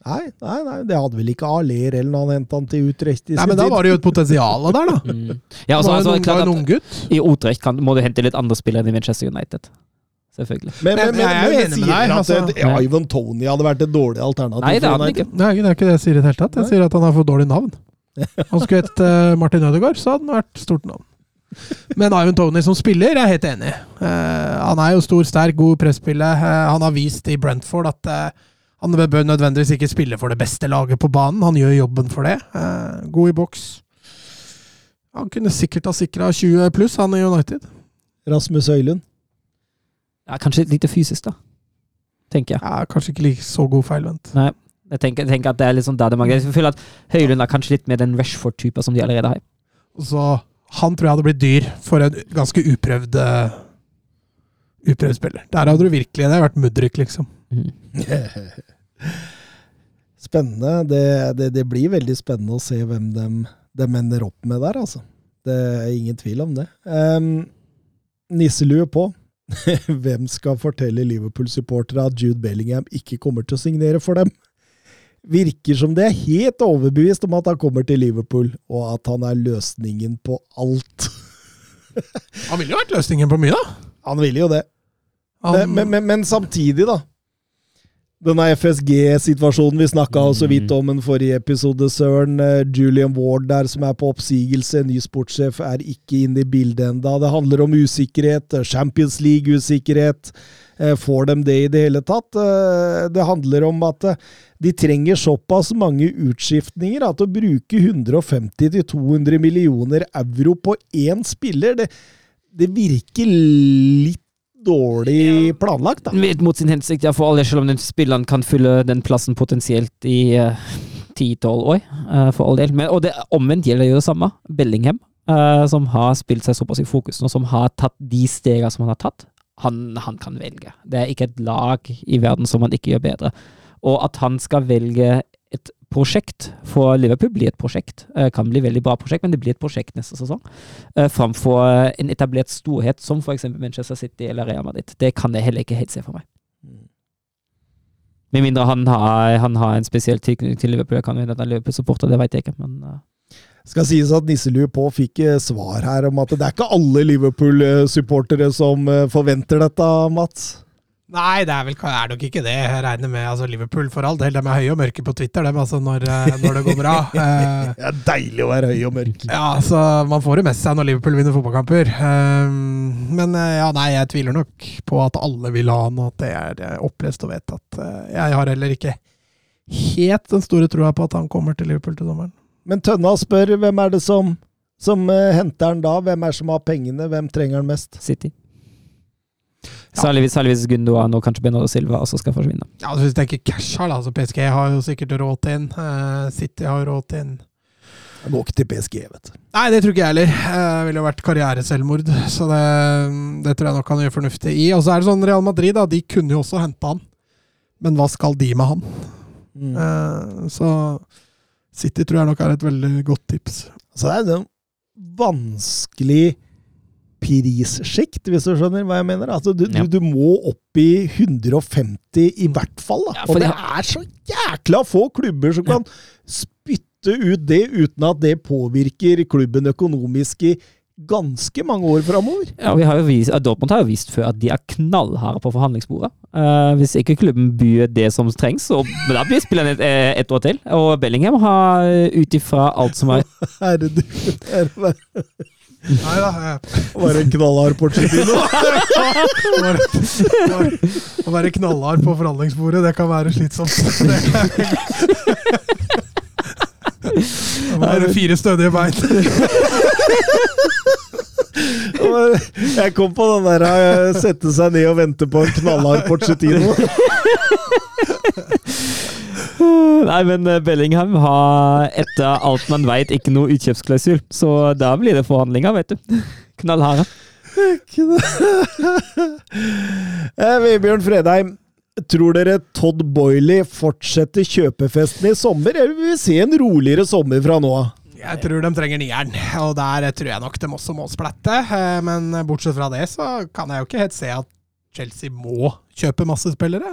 Nei, nei, nei, det hadde vel ikke Aller eller når han hentet han til Utrecht i Nei, sin men da var det jo et potensial der, da. Mm. Ja, altså, var altså, en, var en at unggutt. I Utrecht kan, må du hente litt andre spillere enn i Manchester United. Selvfølgelig. Men, men, Men men, jeg men sier deg, at altså. ja, Ivan Tony hadde vært et dårlig alternativ. Nei, det er han ikke. Nei, det er ikke det jeg sier i det hele tatt. Jeg sier at han har for dårlig navn. Han skulle hett uh, Martin Ødegaard, så hadde han vært stort navn. Men Ivan Tony som spiller, er helt enig. Uh, han er jo stor, sterk, god i presspillet. Eh, han har vist i Brentford at eh, han bør nødvendigvis ikke spille for det beste laget på banen. Han gjør jobben for det. Eh, god i boks. Han kunne sikkert ha sikra 20 pluss, han i United. Rasmus Høylund. Ja, kanskje litt lite fysisk, da. Tenker jeg. Ja, kanskje ikke like så god feilvendt. Nei, jeg tenker, jeg tenker at det er litt sånn der det mangler. Jeg føler at Høylund er kanskje litt mer den Rashford-typen som de allerede har. Så han tror jeg hadde blitt dyr for en ganske uprøvd uh, Uprøvd spiller. Der hadde du virkelig Det hadde vært Mudrik, liksom. Mm. Spennende. Det, det, det blir veldig spennende å se hvem de, de ender opp med der, altså. Det er ingen tvil om det. Um, nisselue på. Hvem skal fortelle Liverpool-supportere at Jude Bellingham ikke kommer til å signere for dem? Virker som det er helt overbevist om at han kommer til Liverpool, og at han er løsningen på alt. Han ville jo vært løsningen på mye, da. Han ville jo det. Han, Men, men, men, men samtidig, da. Denne FSG-situasjonen vi snakka så vidt om en forrige episode, Søren. eh, Julian Ward der som er på oppsigelse. Ny sportssjef er ikke inne i bildet enda. Det handler om usikkerhet. eh, Champions League-usikkerhet. Eh, Får de det i det hele tatt? Det handler om at de trenger såpass mange utskiftninger at å bruke 150-200 millioner euro på én spiller, det, det virker litt dårlig planlagt, da. Litt mot sin hensikt, ja, for alle, selv om den spilleren kan fylle den plassen potensielt i ti-tolv år, uh, for all del. Men, og det omvendt gjelder jo det samme. Bellingham, uh, som har spilt seg såpass i fokus nå, som har tatt de stegene som han har tatt. Han, han kan velge. Det er ikke et lag i verden som han ikke gjør bedre. Og at han skal velge prosjekt for Liverpool blir et prosjekt. Eh, Kan bli veldig bra prosjekt, men det blir et prosjekt neste sesong. Eh, Framfor en etablert storhet som f.eks. Manchester City eller Real Madrid. Det kan jeg heller ikke helt se for meg. Med mindre han har, han har en spesiell tilknytning til Liverpool. Jeg kan hende at han er Liverpool-supporter, det vet jeg ikke. Men eh, Skal sies at Nisselue på fikk svar her om at det er ikke alle Liverpool-supportere som forventer dette, Mats. Nei, det er vel er nok ikke det. Jeg regner med altså Liverpool for all del. De er høye og mørke på Twitter, dem, altså, når, eh, når det går bra. Eh, Det er deilig å være høy og mørk. Ja, så man får det med seg når Liverpool vinner fotballkamper. Um, men eh, ja, nei, jeg tviler nok på at alle vil ha han, og at det er eh, opplest og vedtatt. Eh, Jeg har heller ikke helt den store troa på at han kommer til Liverpool til sommeren. Men Tønna spør hvem er det som, som eh, henter han da? Hvem er det som har pengene? Hvem trenger han mest? City. Særlig, hvis- særlig hvis Gundogan og kanskje Bernardo Silva også skal forsvinne. Ja, altså Hvis du tenker cash her, da, så PSG har jo sikkert råd til inn. Eh, City har råd til inn. Jeg går ikke til PSG, vet du. Nei, det tror ikke jeg heller. Eh, Det ville jo vært karriereselvmord, så det, det tror jeg nok han gjør fornuftig i. Og så er det sånn Real Madrid, da, de kunne jo også hente han. Men hva skal de med han? Mm. Eh, Så City tror jeg nok er et veldig godt tips. Så det er en vanskelig prissjikt, hvis du skjønner hva jeg mener. Altså, du, Ja. du, du må opp i 150 i hvert fall. Da. Ja, og det er så jækla få klubber som kan spytte ut det uten at det påvirker klubben økonomisk i ganske mange år framover. Ja, vi har jo vist, Dortmund har jo vist før at de er knallharde på forhandlingsbordet. Uh, hvis ikke klubben byr det som trengs, så men da blir spillerne et, eh, et år til. Og Bellingham har ut ifra alt som er Herre Nei da. en knallhard Pochettino. Å være, å være- være knallhard på forhandlingsbordet, det kan være slitsomt. Det være fire stødige bein. Jeg kom på den der sette seg ned og vente på en knallhard Pochettino. Nei, men eh, Bellingham har etter alt man vet, ikke noe utkjøpsklausul. Så da blir det forhandlinger, vet du. Knallharde. Eh, Vebjørn Fredheim, tror dere Todd Boiley fortsetter kjøpefesten i sommer, eller vil vi se en roligere sommer fra nå av? Jeg tror de trenger nieren, og der tror jeg nok de også må splatte. Eh, Men bortsett fra det, så kan jeg jo ikke helt se at Chelsea må kjøpe masse spillere.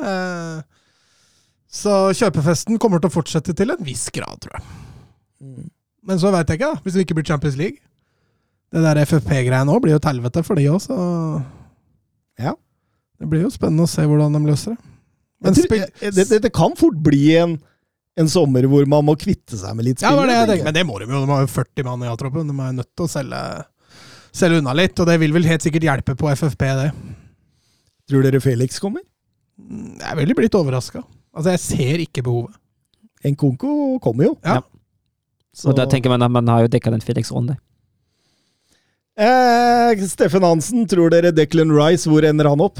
Så kjøpefesten kommer til å fortsette til en viss grad, tror jeg. Men så veit jeg ikke, da. Hvis det ikke blir Champions League. Det der FFP-greia nå blir jo et helvete for de òg, så Ja. Det blir jo spennende å se hvordan de løser det. Men eh, det, kan fort bli en, en sommer hvor man må kvitte seg med litt Ja, det det jeg tenker tenkte. Men det må de jo. De har jo 40 mann i A-troppen. De er nødt til å selge, selge unna litt, og det vil vel helt sikkert hjelpe på FFP, det. Tror dere Felix kommer? Mm, Jeg ville blitt overraska. Altså, jeg ser ikke behovet. Nkonko kommer jo. Ja. Så, Og da tenker man at man har jo dekka den Felix-runden. eh, Steffen Hansen, tror dere Declan Rice, hvor ender han opp?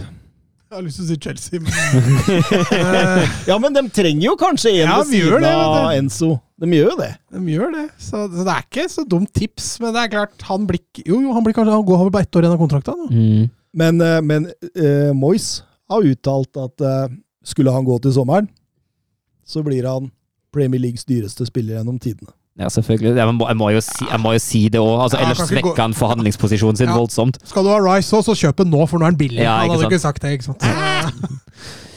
Jeg har lyst til å si Chelsea, men Eh, Ja, men de trenger jo kanskje en Ja, ved siden det, av. Enzo. De gjør jo det. De gjør det. Så, så det er ikke så dumt tips, men det er klart, han blir Jo, jo, han blir kanskje Han går vel på ett år igjen av kontrakta. Mm. Men, eh, men uh, Moyes har uttalt at eh, skulle han gå til sommeren, så blir han Premier Leagues dyreste spiller gjennom tidene. Ja, selvfølgelig. Jeg må, jeg må, jo, si, jeg må jo si det òg. Altså, Ja, ellers kan svekker han forhandlingsposisjonen sin Ja. voldsomt. Skal du ha Rice òg, så kjøp den nå, for nå er den billig. Ja, han hadde sant. ikke sagt det, ikke sant.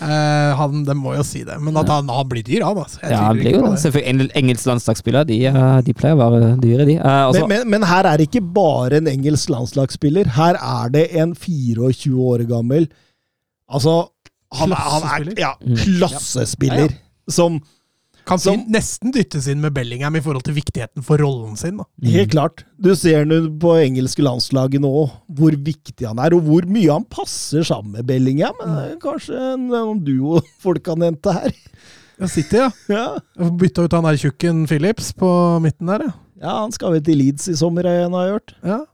Eh, han, de må jo si det. Men at han, han blir dyr, han. Altså. Jeg Ja, han blir ikke jo på det. Selvfølgelig. landslagsspiller, de, eh, de pleier å være dyre, de. Uh, Men, men, men her er det ikke bare en engelsk landslagsspiller. Her er det en 24 år gammel Altså, han, han er Klassespiller. ja, Mm. klassespiller som Kan Som- nesten dyttes inn med Bellingham i forhold til viktigheten for rollen sin. Da. Helt klart. Du ser nå på engelske landslaget nå hvor viktig han er, og hvor mye han passer sammen med Bellingham. Mm. Kanskje en, en duo folk kan hente her. Ja, City, ja. Ja. Bytta ut han der tjukken Phillips på midten der, ja. ja, han skal vel til Leeds i sommer, har jeg hørt. ja.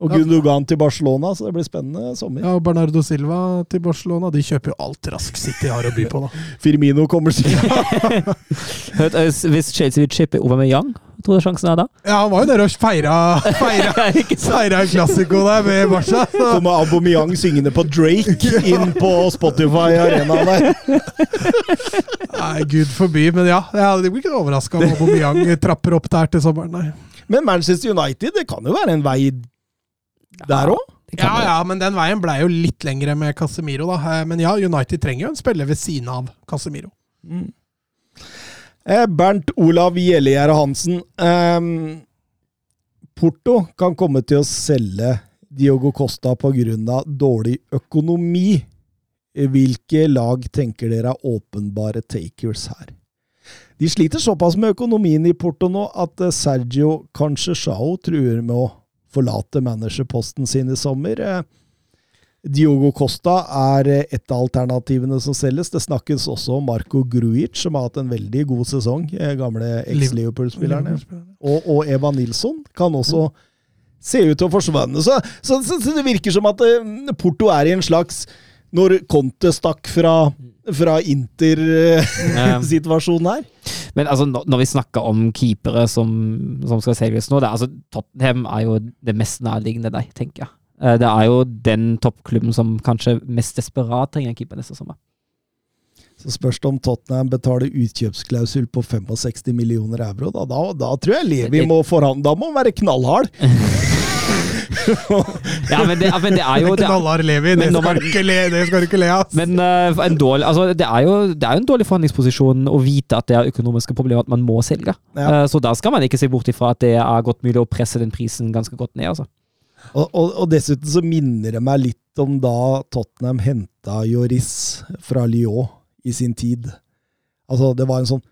Og Gundogan til Barcelona, så det blir spennende sommer. Ja, og Bernardo Silva til Barcelona. De kjøper jo alt rask City har å by på, da. Firmino kommer sikkert. eh, hvis Chelsea vil chippe Aubameyang, tror du sjansen er da? Ja, han var jo der og feira, feira, feira en klassiko der med Barca. så- Kommer Aubameyang syngende på Drake inn på Spotify Arena der. Nei, gud forby. Men ja, jeg blir ikke overraska om Aubameyang trapper opp der til sommeren. Nei. Men Manchester United, det kan jo være en vei der òg? Ja, ja, men den veien blei jo litt lengre med Casemiro, da. Eh, Men ja, United trenger jo en spiller ved siden av Casemiro. Eh, Bernt Olav Gjellegjerde Hansen. ehm, Porto kan komme til å selge Diogo Costa pga. dårlig økonomi. Hvilke lag tenker dere er åpenbare takers her? De sliter såpass med økonomien i Porto nå at eh, Sergio Canchechao truer med å forlate managerposten sin i sommer. Eh, Diogo Costa er eh, et av alternativene som selges. Det snakkes også om Marco Gruic, som har hatt en veldig god sesong. eh, Gamle eks-Liverpool-spillerne. Og, og Eva Nilsson kan også se ut til å forsvinne. Så, så, så, så det virker som at Porto er i en slags Når Conte stakk fra, fra Inter-situasjonen her. Men altså, når vi snakker om keepere som, som skal selges nå, det er, altså, Tottenham er jo det mest nærliggende deg, tenker jeg. Eh, Det er jo den toppklubben som kanskje mest desperat trenger en keeper neste sommer. Så spørs det om Tottenham betaler utkjøpsklausul på 65 millioner euro. Da, da, da tror jeg Levi må forhandle. Da må han være knallhard. Ja, men det, men det er jo det, er- Knallhard Levi, det skal, man- le, det skal du ikke le av. Men uh, en dårlig, altså, det, er jo, det er jo en dårlig forhandlingsposisjon å vite at det er økonomiske problemer, at man må selge. Ja. Uh, så da skal man ikke se bort ifra at det er godt mulig å presse den prisen ganske godt ned. altså. Og, og, og dessuten så minner det meg litt om da Tottenham henta Joris fra Lyon i sin tid. Altså, det var en sånn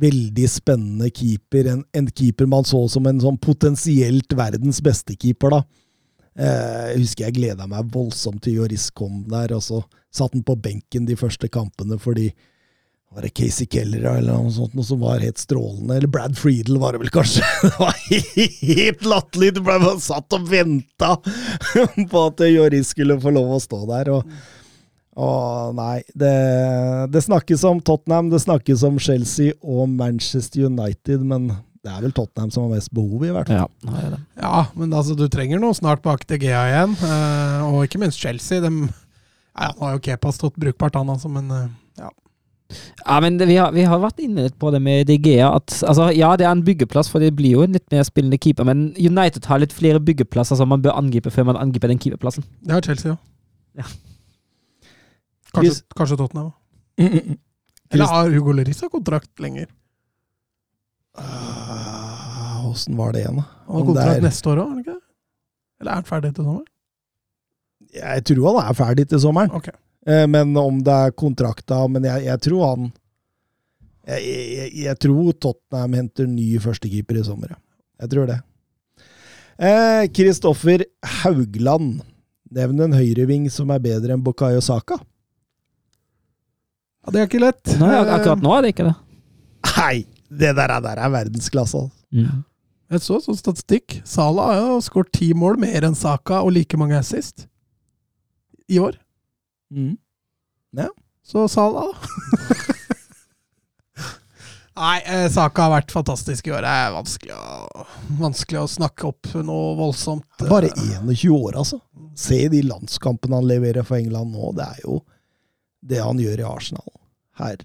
veldig spennende keeper. En, en keeper man så som en sånn potensielt verdens beste keeper, da. Eh, jeg husker jeg gleda meg voldsomt til Joris kom der, og så satt han på benken de første kampene fordi var det Casey Keller eller noe sånt noe som var helt strålende? Eller Brad Friedel var det vel kanskje? Det var helt latterlig! Du ble bare satt og venta på at Joris skulle få lov å stå der. Og, og nei, det, det snakkes om Tottenham, det snakkes om Chelsea og Manchester United, men det er vel Tottenham som har mest behov, i hvert fall. Ja. Ja, men altså, du trenger noe snart bak til GA igjen. eh, og ikke minst Chelsea. De, ja, nå har jo Kepa stått brukbart, han altså, men eh, ja. Ja, men det, vi, har, vi har vært inne på det med De Gea. At, altså, ja, det er en byggeplass, for det blir jo en litt mer spillende keeper. Men United har litt flere byggeplasser som man bør angripe før man angriper den keeperplassen. Det har Chelsea òg. Ja. Kanskje, kanskje Tottenham. Mm, mm, mm. Eller har Hugo Lloris kontrakt lenger? Åssen uh, var det igjen, da? Han har kontrakt er- neste år òg, ikke? Eller er han ferdig til sommeren? Jeg tror han er ferdig til sommeren. Ok. Eh, Men om det er kontrakta Men jeg, jeg tror han jeg, jeg, jeg tror Tottenham henter ny førstekeeper i sommer. Jeg tror det. Eh, Kristoffer Haugland. Nevn en høyreving som er bedre enn Bukayo Saka. Ja, det er ikke lett. Nei, akkurat nå er det ikke det. Nei! Det der, er- der er verdensklasse. altså. Mm. Jeg så sånn statistikk. Salah har jo skåret ti mål mer enn Saka og like mange assist i år. Mm. Så Salah, da. Nei, eh, Saka har vært fantastisk i år. Det er vanskelig å, vanskelig å snakke opp noe voldsomt. Bare 21 år, altså. Se de landskampene han leverer for England nå. Det er jo det han gjør i Arsenal. Herre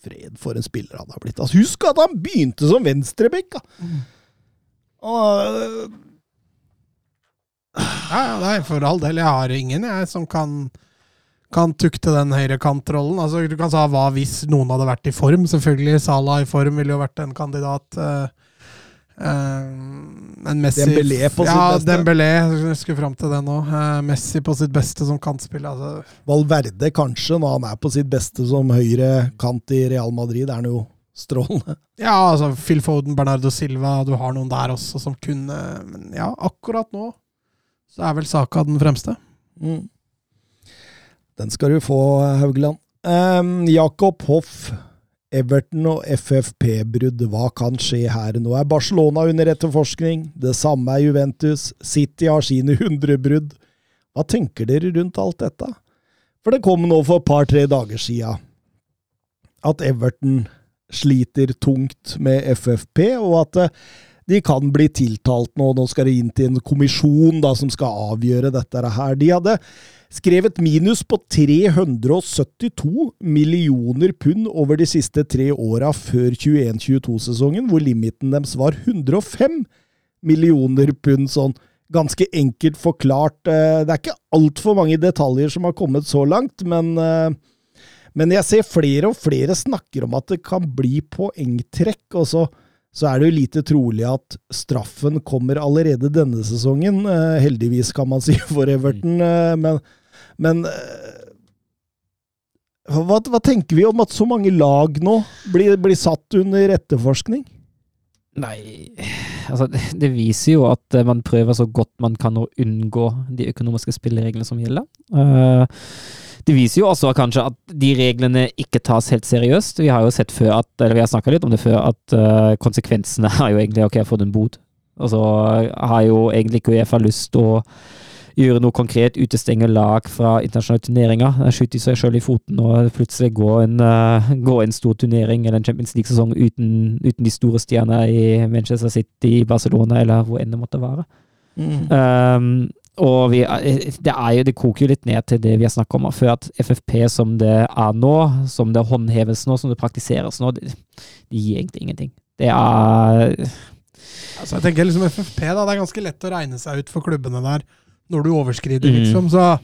fred, for en spiller han har blitt. Altså, husk at han begynte som venstreback! Mm. Ja, nei, for all del. Jeg har ingen jeg som kan, kan tukte den høyrekantrollen. Altså, du kan sa hva hvis noen hadde vært i form. Selvfølgelig, Salah i form ville jo vært en kandidat. eh, eh, en Messi Dembélé på sitt ja, beste. Dembélé. Jeg skulle fram til det nå. Eh, Messi på sitt beste som kantspill. Altså, Valverde kanskje, når han er på sitt beste som høyre kant i Real Madrid, er han jo strålende. ja, altså Phil Foden, Bernardo Silva, du har noen der også som kunne Men ja, akkurat nå så er vel Saka den fremste. Mm. Den skal du få, Haugland. Um, Jakob Hoff, Everton og FFP-brudd. Hva kan skje her? Nå er Barcelona under etterforskning. Det samme er Juventus. City har sine 100 brudd. Hva tenker dere rundt alt dette? For det kom nå for et par-tre dager sia at Everton sliter tungt med FFP, og at eh, de kan bli tiltalt nå. Nå skal det inn til en kommisjon da, som skal avgjøre dette her. De hadde skrevet minus på 372 millioner pund over de siste tre åra før 21-22-sesongen, hvor limiten deres var 105 millioner pund. sånn Ganske enkelt forklart. Eh, Det er ikke altfor mange detaljer som har kommet så langt, men eh, men jeg ser flere og flere snakker om at det kan bli poengtrekk, og så, så er det jo lite trolig at straffen kommer allerede denne sesongen. Eh, heldigvis, kan man si, for Everton. Men men eh, hva, hva tenker vi om at så mange lag nå blir, blir satt under etterforskning? Nei, altså det, viser jo at eh, man prøver så godt man kan å unngå de økonomiske spillereglene som gjelder. Eh, det viser jo også kanskje at de reglene ikke tas helt seriøst. Vi har jo sett før at, eller vi har snakka litt om det før, at konsekvensene er jo egentlig ok, jeg har fått en bot. Og så har jo egentlig ikke Uefa lyst til å gjøre noe konkret, utestenge lag fra internasjonale turneringer. Skyte seg sjøl i foten og plutselig gå en, uh, gå en stor turnering eller en Champions League-sesong uten, uten de store stjernene i Manchester City, Barcelona eller hvor enn det måtte være. Um, og vi, det, er jo, det koker jo litt ned til det vi har snakket om før, at FFP som det er nå, som det håndheves nå, som det praktiseres nå, det, det gir egentlig ingenting. Det er Altså, jeg tenker liksom FFP, da. Det er ganske lett å regne seg ut for klubbene der når du overskrider, Mm. liksom. Så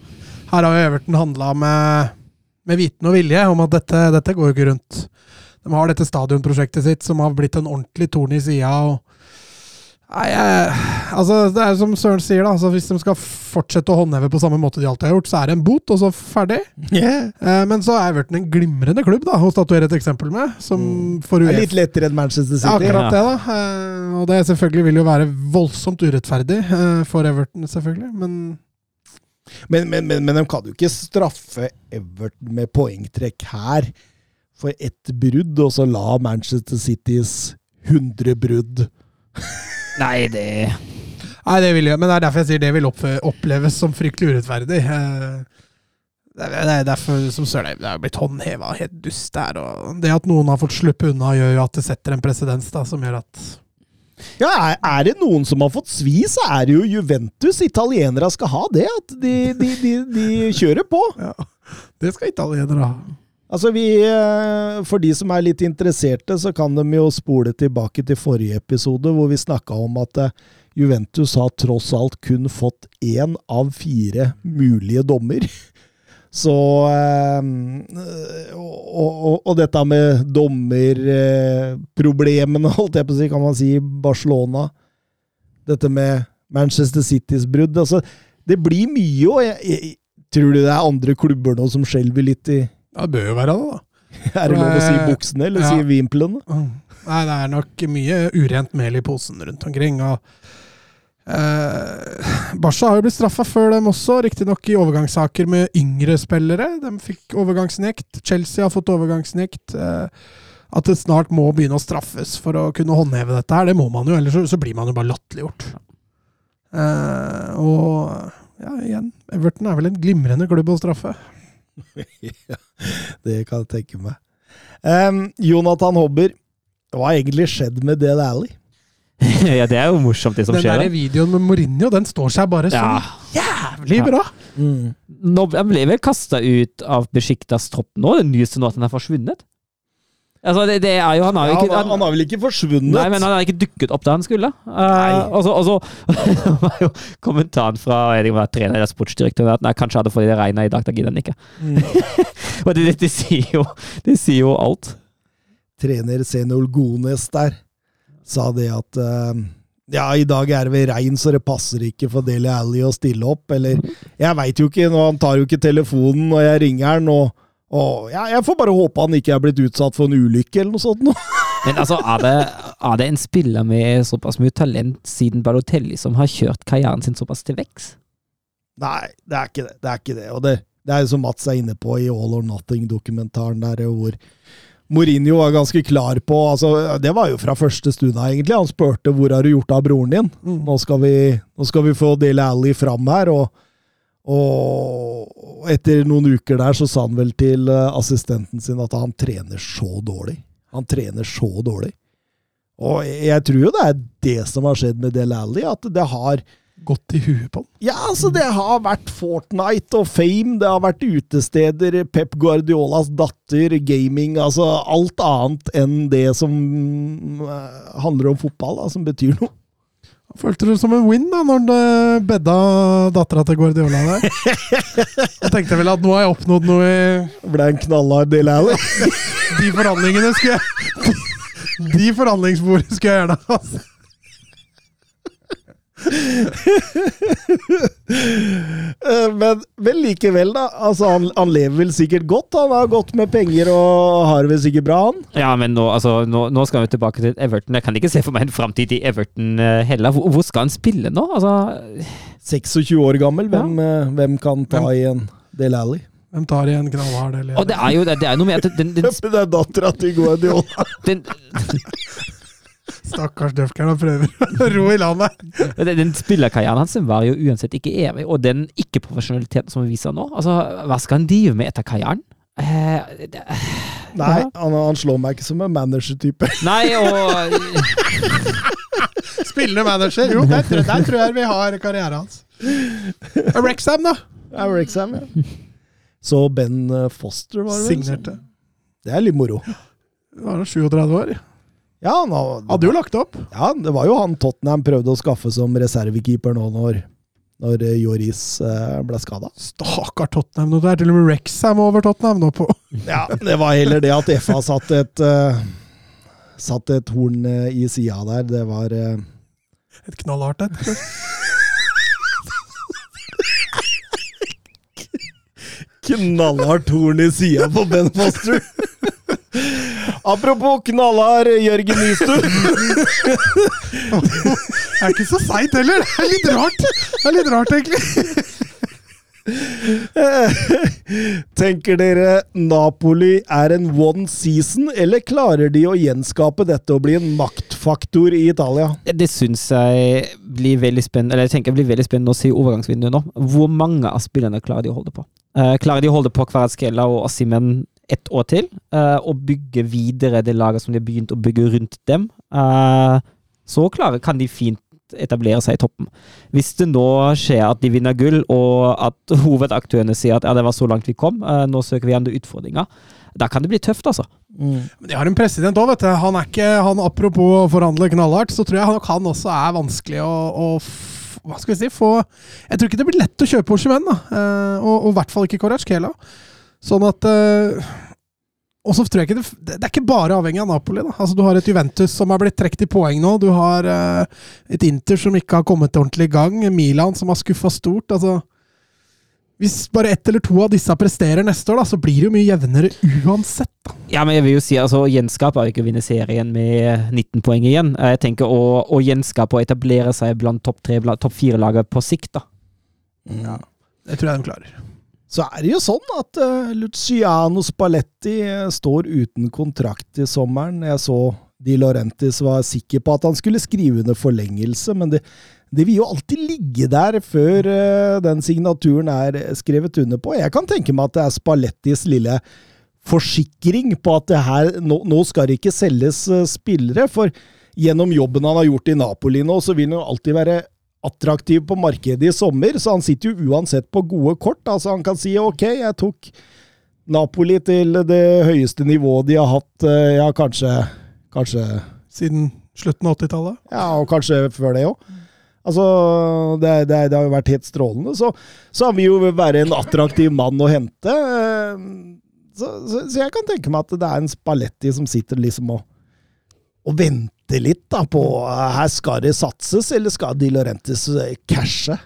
her har jo Everton handla med, med viten og vilje om at dette, dette går jo ikke rundt. De har dette stadionprosjektet sitt som har blitt en ordentlig torn i sida. Nei, jeg, altså Det er som Søren sier, da. Altså, hvis de skal fortsette å håndheve på samme måte de alltid har gjort, så er det en bot, og så ferdig. Yeah. Eh, men så er Everton en glimrende klubb da, å statuere et eksempel med. Som Mm. for UEFA litt lettere enn Manchester ja, City. akkurat det, da. Eh, og det selvfølgelig vil jo være voldsomt urettferdig eh, for Everton, selvfølgelig. Men Men, men, men, men de kan jo ikke straffe Everton med poengtrekk her for ett brudd, og så la Manchester Citys 100 brudd Nei, det Nei, det vil jeg, men det er derfor jeg sier det vil oppleves som fryktelig urettferdig. Eh, Det er, er derfor som søren, det er blitt håndheva helt dust der. Og det at noen har fått sluppe unna, gjør jo at det setter en presedens som gjør at Ja, er, er det noen som har fått svi, så er det jo Juventus. Italienere skal ha det, at de, de, de, de kjører på. Ja, det skal italienere ha. Altså vi, eh, For de som er litt interesserte, så kan de jo spole tilbake til forrige episode, hvor vi snakka om at eh, Juventus har tross alt kun fått én av fire mulige dommer. Så eh, og, og, og dette med dommerproblemene, holdt jeg på å si, kan man si, i Barcelona. Dette med Manchester Citys brudd. Altså, det blir mye, og jeg, jeg, tror det er andre klubber nå som skjelver litt i Ja, det bør jo være det, da. er det lov å si Eh, buksene, eller ja. si vimplene? Nei, det er nok mye urent mel i posen rundt omkring. og eh, Barca har jo blitt straffa før dem også, riktignok i overgangssaker med yngre spillere. De fikk overgangsnekt. Chelsea har fått overgangsnekt. Eh, at det snart må begynne å straffes for å kunne håndheve dette her, det må man jo, ellers så, så blir man jo bare latterliggjort. Eh, og ja, igjen, Everton er vel en glimrende klubb å straffe. ja, det kan jeg tenke meg. Um, Jonathan Hobber, hva har egentlig skjedd med Del Alley? Ja, det er jo morsomt, det som Den skjer. der videoen med Mourinho, den står seg bare så Ja. jævlig bra! Nå han ble vel kasta ut av Besjiktas tropp nå? Det nyeste nå at han er forsvunnet? Altså, det, det jo Han har Ja, ikke han, han har vel ikke forsvunnet? Nei, men han har ikke dukket opp da han skulle. Uh, og så- var jo kommentaren fra jeg vet trener eller sportsdirektør at nei, kanskje hadde fått det regna i dag, da gidder han ikke. Mm. Og det, det, sier jo, det sier jo alt. Trener Senol Gones der sa det at uh, ja, i dag er det vel regn, så det passer ikke for Deli Alli å stille opp. Eller Jeg veit jo ikke, han tar jo ikke telefonen når jeg ringer han. og og jeg, Jeg får bare håpe han ikke er blitt utsatt for en ulykke eller noe sånt. nå. Men altså, er det, er det en spiller med såpass mye talent siden Balotelli som har kjørt karrieren sin såpass til vekst? Nei, det er ikke det. Det er ikke det. Og det, det er jo som Mats er inne på i All or Nothing-dokumentaren, der hvor Mourinho var ganske klar på altså, Det var jo fra første stund av, egentlig. Han spurte hvor har du gjort av broren din. Nå skal vi, nå skal vi få Dele Alli fram her. og og etter noen uker der så sa han vel til eh, assistenten sin at han trener så dårlig. Han trener så dårlig. Og jeg tror jo det er det som har skjedd med Del Alli, at det har Gått i huet på den. ja, altså det har vært Fortnite og Fame, det har vært utesteder, Pep Guardiolas datter, gaming, altså alt annet enn det som eh, handler om fotball, da, som betyr noe. Følte det som en win da, når eh, bedda dattera til Guardiola der. Jeg tenkte vel at nå har jeg oppnådd noe i Ble en knallhard deal alley. De forhandlingene skulle jeg De forhandlingsbordet skulle jeg gjerne ha. altså. Eh, Men, men likevel, da. Altså, han, han lever vel sikkert godt. Han har godt med penger og har det vel sikkert bra, han. Ja, men nå, altså, nå, nå skal vi tilbake til Everton. Jeg kan ikke se for meg en framtid i Everton eh, heller. Hvor, hvor skal han spille nå? Altså, 26 år gammel. Hvem, eh, hvem kan ta i en Del Alley? Hvem tar igjen knallhard, Del og det er jo det er noe med at den, den, til Guardiola. den, Stakkars Døfkern, og prøver å ro i land der. den, spillerkarrieren hans var jo uansett ikke evig, og den ikke-profesjonaliteten som vi viser nå altså, Hva skal han drive med etter karrieren? Eh, det, Nei, Ja. han, han slår meg ikke som en manager-type. nei, og Spillende manager. Jo, der, tror- der tror jeg vi har karrieren hans. Rexham, da. Ja, Rexham, ja. Så Ben eh, Foster, var det vel? Signerte. Det er litt moro. Var han 37 år? Ja, han det, Hadde jo lagt opp. ja, det var jo han Tottenham prøvde å skaffe som reservekeeper nå når, når eh, Joris eh, ble skada. Stakkar Tottenham. nå. Det er til og med Rexham over Tottenham nå på Ja, det var heller det at FA satt et eh, Satt et horn eh, i sida der. Det var eh, et knallhardt et. knallhardt horn i sida på Ben Foster. Apropos knallhard Jørgen Nystuen. Det er ikke så seigt heller. Det er litt rart. Det er litt rart, egentlig. Tenker dere Napoli er en one season, eller klarer de å gjenskape dette og bli en maktfaktor i Italia? Det syns jeg blir veldig spennende Eller jeg tenker det blir veldig spennende å se i overgangsvinduet nå. Hvor mange av spillerne klarer de å holde på? Eh, klarer de å holde på Kvaratskhelia og Ossimen ett år til, eh, og bygge videre det laget som de har begynt å bygge rundt dem? Eh, så klare kan de fint etablere seg i toppen. Hvis det nå skjer at de vinner gull, og at hovedaktørene sier at ja, det var så langt vi kom, eh, nå søker vi andre utfordringer, da kan det bli tøft, altså. Men de har en president òg, vet du. Han er ikke, han Apropos å forhandle knallhardt, så tror jeg nok han også er vanskelig å, å f- Hva skal vi si? Få Jeg tror ikke det blir lett å kjøpe Oshimen, da. Eh, og, i hvert fall ikke Korachkela. Sånn at eh, Og så tror jeg ikke det, det er ikke bare avhengig av Napoli. da. Altså Du har et Juventus som er blitt trukket i poeng nå. Du har uh, et Inter som ikke har kommet ordentlig i gang. Milan som har skuffa stort. altså hvis bare ett eller to av disse presterer neste år, da, så blir det jo mye jevnere uansett. da. Ja, men jeg vil jo si altså, å gjenskape er jo ikke å vinne serien med 19 poeng igjen. Eh, Jeg tenker å, å gjenskape og etablere seg blant topp tre, topp fire-laget på sikt, da. Det tror jeg de klarer. Så er det jo sånn at uh, Luciano Spalletti eh, står uten kontrakt i sommeren. Jeg så Di Laurentis var sikker på at han skulle skrive under forlengelse, men det, det vil jo alltid ligge der før uh, den signaturen er skrevet under på. Jeg kan tenke meg at det er Spallettis lille forsikring på at det her, nå, nå skal det ikke selges uh, spillere, for gjennom jobben han har gjort i Napoli nå, så vil han jo alltid være attraktiv på markedet i sommer, så han sitter jo uansett på gode kort. Altså Han kan si ok, jeg tok Napoli til det høyeste nivået de har hatt, eh, ja, kanskje, kanskje Siden slutten av 80-tallet. ja, og kanskje før det òg. Altså, det, det, det har jo vært helt strålende. Så, så han vil jo være en attraktiv mann å hente. eh, Så, så, så jeg kan tenke meg at det er en Spalletti som sitter liksom og, og venter litt da på eh, Her skal det satses, eller skal De Laurentis eh, cashe?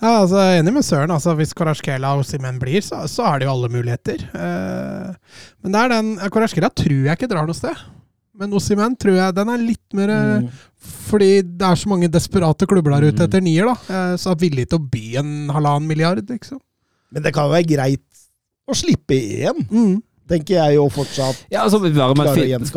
Ja, altså, jeg er enig med Søren. altså Hvis Korashkela og Simen blir, så, så er det jo alle muligheter. Eh, men det er den Korashkela tror jeg ikke drar noe sted. Men Osimen tror jeg den er litt mer eh, Mm. Fordi det er så mange desperate klubber der ute Mm. etter nier, da. Eh, så er villig til å by en halvannen milliard, liksom. Men det kan jo være greit å slippe én, Mm. tenker jeg jo fortsatt. Ja, altså, bare man,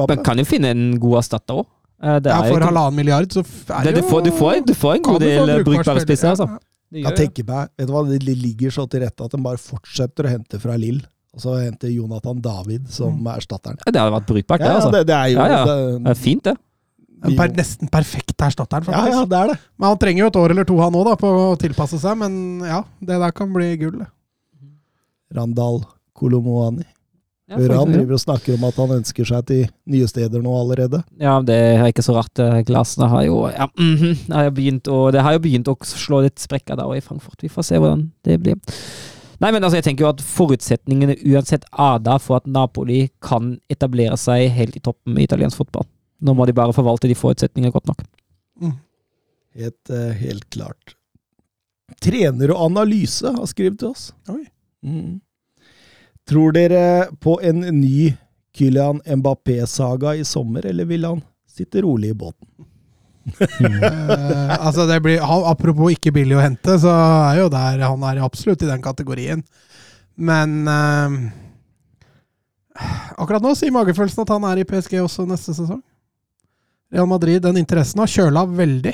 man kan jo finne en god erstatter òg. Ja, for halvannen milliard, så er det, det du, får, du, får, du får en god del eh, brukbare spisser, altså. Ja. Jeg tenker meg, vet du hva, Det ligger så til rette at de bare fortsetter å hente fra Lill. Og så henter Jonathan David som Mm. erstatteren. Ja, Det hadde vært brukbart, det. altså. ja, det, det er jo Ja, ja. Det, Det er fint, det. En per, nesten perfekt erstatteren, ja, faktisk. ja, det er det. Men han trenger jo et år eller to han òg, på å tilpasse seg. Men ja, det der kan bli gull. Randal Kolomoani. Ja, Hører han driver og snakker om at han ønsker seg til nye steder nå allerede. Ja, det er ikke så rart. Glassene Glasene har jo ja, mm -hmm, har begynt å, Det har jo begynt å slå litt sprekker der og i Frankfurt. Vi får se hvordan det blir. Nei, men altså, jeg tenker jo at forutsetningene uansett er der for at Napoli kan etablere seg helt i toppen i italiensk fotball. Nå må de bare forvalte de forutsetningene godt nok. Helt, eh, helt klart. Trener og analyse har skrevet til oss. Oi. Mm. Tror dere på en ny Kylian Mbappé-saga i sommer, eller vil han sitte rolig i båten? uh, altså det blir, apropos ikke billig å hente, så er jo der han er absolutt i den kategorien. Men uh, akkurat nå sier magefølelsen at han er i PSG også neste sesong. Real Madrid, den interessen har kjøla veldig.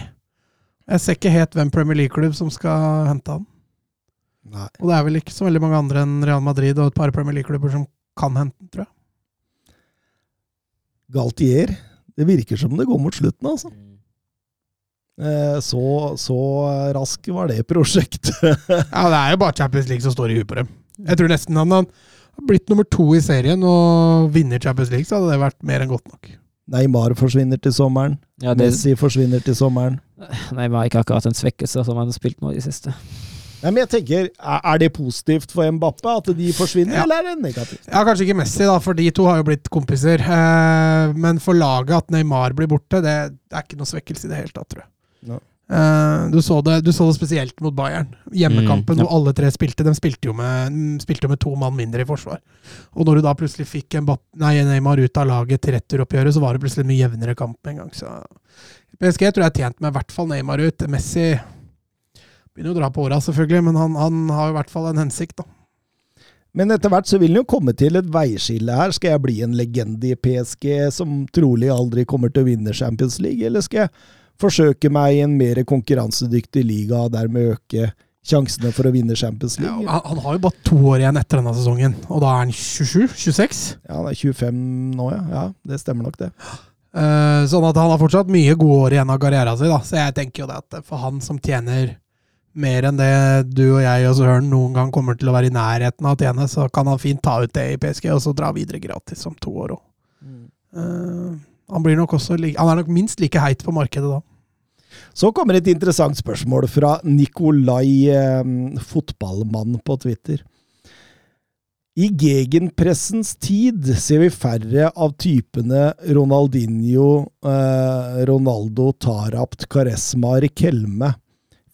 Jeg ser ikke helt hvem Premier League-klubb som skal hente han. Nei. Og det er vel ikke så veldig mange andre enn Real Madrid og et par Premier League-klubber som kan hente den, tror jeg. Galtier. Det virker som det går mot slutten, altså. Eh, Så, så rask var det prosjektet. Ja, det er jo bare Champions League som står i huet på dem. Jeg tror nesten han hadde blitt nummer to i serien og vinner Champions League, så hadde det vært mer enn godt nok. Neymar forsvinner til sommeren. Ja, det, Messi forsvinner til sommeren. Neymar det ikke akkurat en svekkelse som han har spilt nå i det siste. Nei, men jeg tenker, Er det positivt for Mbappe at de forsvinner, Ja. eller er det negativt? Ja, Kanskje ikke Messi, da, for de to har jo blitt kompiser. Eh, men for laget at Neymar blir borte, det, det er ikke noe svekkelse i det hele tatt, tror jeg. No. Eh, du, så det, du så det spesielt mot Bayern. Hjemmekampen Mm, ja. hvor alle tre spilte. De spilte jo, med, spilte jo med to mann mindre i forsvar. Og når du da plutselig fikk Mbappé, nei, Neymar ut av laget til returoppgjøret, så var det plutselig en mye jevnere kamp med en gang. Så PSG tror jeg er tjent med i hvert fall Neymar ut. Messi begynner å dra på åra, selvfølgelig, men han, han har i hvert fall en hensikt, da. Men etter hvert så vil han jo komme til et veiskille her. Skal jeg bli en legende i PSG som trolig aldri kommer til å vinne Champions League, eller skal jeg forsøke meg i en mer konkurransedyktig liga og dermed øke sjansene for å vinne Champions League? han, han har jo bare to år igjen etter denne sesongen, og da er han 27-26. Ja, han er 25 nå, ja. Ja, Det stemmer nok, det. Eh, sånn at han har fortsatt mye gode år igjen av karrieren sin. Da. Så jeg tenker jo det at for han som tjener mer enn det du og jeg og Søren noen gang kommer til å være i nærheten av å tjene, så kan han fint ta ut det i PSG og så dra videre gratis om to år òg. han blir nok Han er nok minst like heit på markedet da. Så kommer et interessant spørsmål fra Nikolai eh, fotballmann på Twitter. I gegenpressens tid ser vi færre av typene Ronaldinho, eh, Ronaldo, Tarapt, Karesma, Rikelme.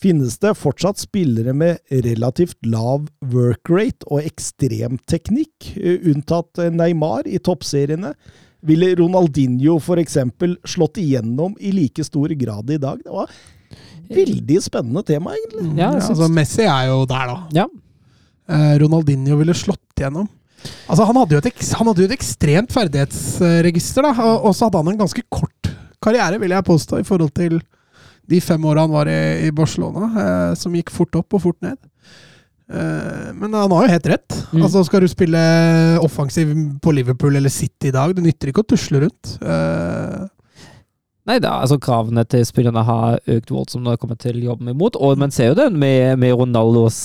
Finnes det fortsatt spillere med relativt lav workrate og ekstrem teknikk, eh, unntatt eh, Neymar i toppseriene? Ville Ronaldinho for eksempel slått igjennom i like stor grad i dag? Det var veldig spennende tema, egentlig. Ja, jeg Ja, altså Messi er jo der, da. Ja. Eh, Ronaldinho ville slått igjennom. Altså, han hadde jo et, han hadde jo et ekstremt ferdighetsregister, da, og og så hadde han en ganske kort karriere, vil jeg påstå, i forhold til de fem åra han var i, i Barcelona, eh, som gikk fort opp og fort ned. Eh, men han har jo helt rett. Mm. Altså, Skal du spille offensiv på Liverpool eller City i dag, det nytter ikke å tusle rundt. Eh, Nei da, altså kravene til spillerne har økt voldsomt når det kommer til jobben imot, og man ser jo det med, med Ronaldos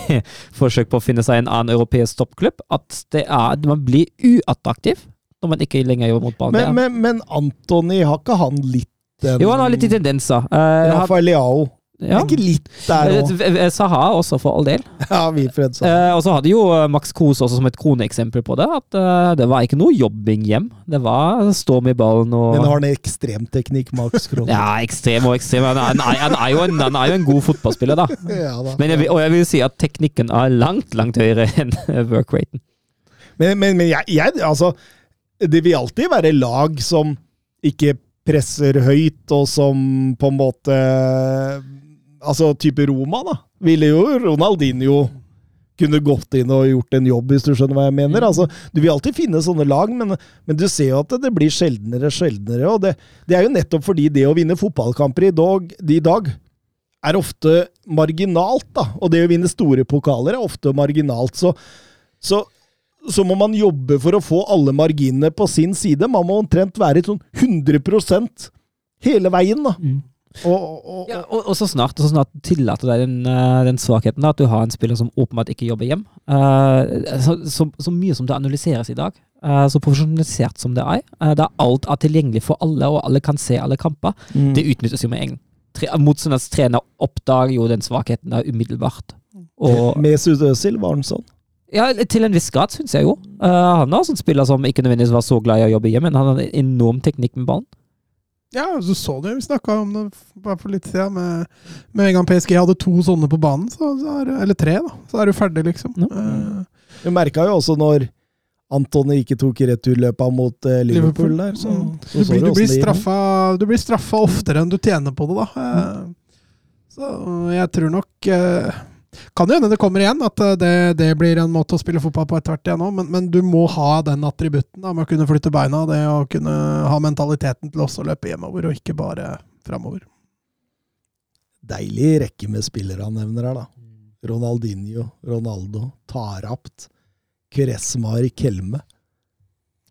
forsøk på å finne seg en annen europeisk toppklubb, at det er, man blir uattraktiv når man ikke lenger jobber mot ballen. Men, men, men Antony, har ikke han litt den jo, han har litt i tendenser. Uh, Rafael Leao. ja. Ikke litt der òg. Eh, Saha også, for all del. Ja, vi Fred Eh, og så hadde jo eh, Max Kose også som et koneeksempel på det, at uh, det var ikke noe jobbing hjem. Det var stå med ballen og Men har han ekstremteknikk, Max Krone? Ja, ekstrem og ekstrem. Han er, han er, han er, jo, en, han er jo en god fotballspiller, da. Ja da. Men jeg, vil- og jeg vil si at teknikken er langt, langt høyere enn workraten. Men, men, men jeg, jeg Altså, det vil alltid være lag som ikke presser høyt, og som på en måte Altså, type Roma, da. Ville jo Ronaldinho kunne gått inn og gjort en jobb, hvis du skjønner hva jeg mener. Altså, du vil alltid finne sånne lag, men, men du ser jo at det blir sjeldnere og sjeldnere. Og det, det er jo nettopp fordi det å vinne fotballkamper i dag, i dag er ofte marginalt, da. Og det å vinne store pokaler er ofte marginalt. Så, så, så må man jobbe for å få alle marginene på sin side. Man må omtrent være sånn 100 hele veien, da. Og, og, og, Ja, og, og så snart, så snart tillater deg den, eh, den svakheten da, at du har en spiller som åpenbart ikke jobber hjem. Uh, så, så, så mye som det analyseres i dag, uh, så profesjonalisert som det er, uh, der alt er tilgjengelig for alle, og alle kan se alle kamper, Mm. det utnyttes jo med en Motstanderens trener oppdager jo den svakheten der umiddelbart. Og Mesut Özil var han sånn. Ja, til en viss grad, syns jeg jo. Uh, han er også en spiller som ikke nødvendigvis var så glad i å jobbe hjemme, men han har en enorm teknikk med ballen. Ja, du så det. Vi snakka om det bare for litt siden. Med, med en gang PSG hadde to sånne på banen, så, så er, eller tre, da, så er du ferdig, liksom. Ja. Uh, Vi merka jo også når Antony ikke tok returløpa mot uh, Liverpool, Liverpool. der. Så, Mm. så du, så blir, du, blir åssen straffa, du blir straffa oftere enn du tjener på det, da. Mm. Så jeg tror nok Kan jo hende det kommer igjen, at eh, det, det blir en måte å spille fotball på etter hvert igjen òg, men, men du må ha den attributten da, med å kunne flytte beina, det å kunne ha mentaliteten til også å løpe hjemover, og ikke bare framover. Deilig rekke med spillere han nevner her, da. Ronaldinho, Ronaldo, Tarapt, Kresma Kelme.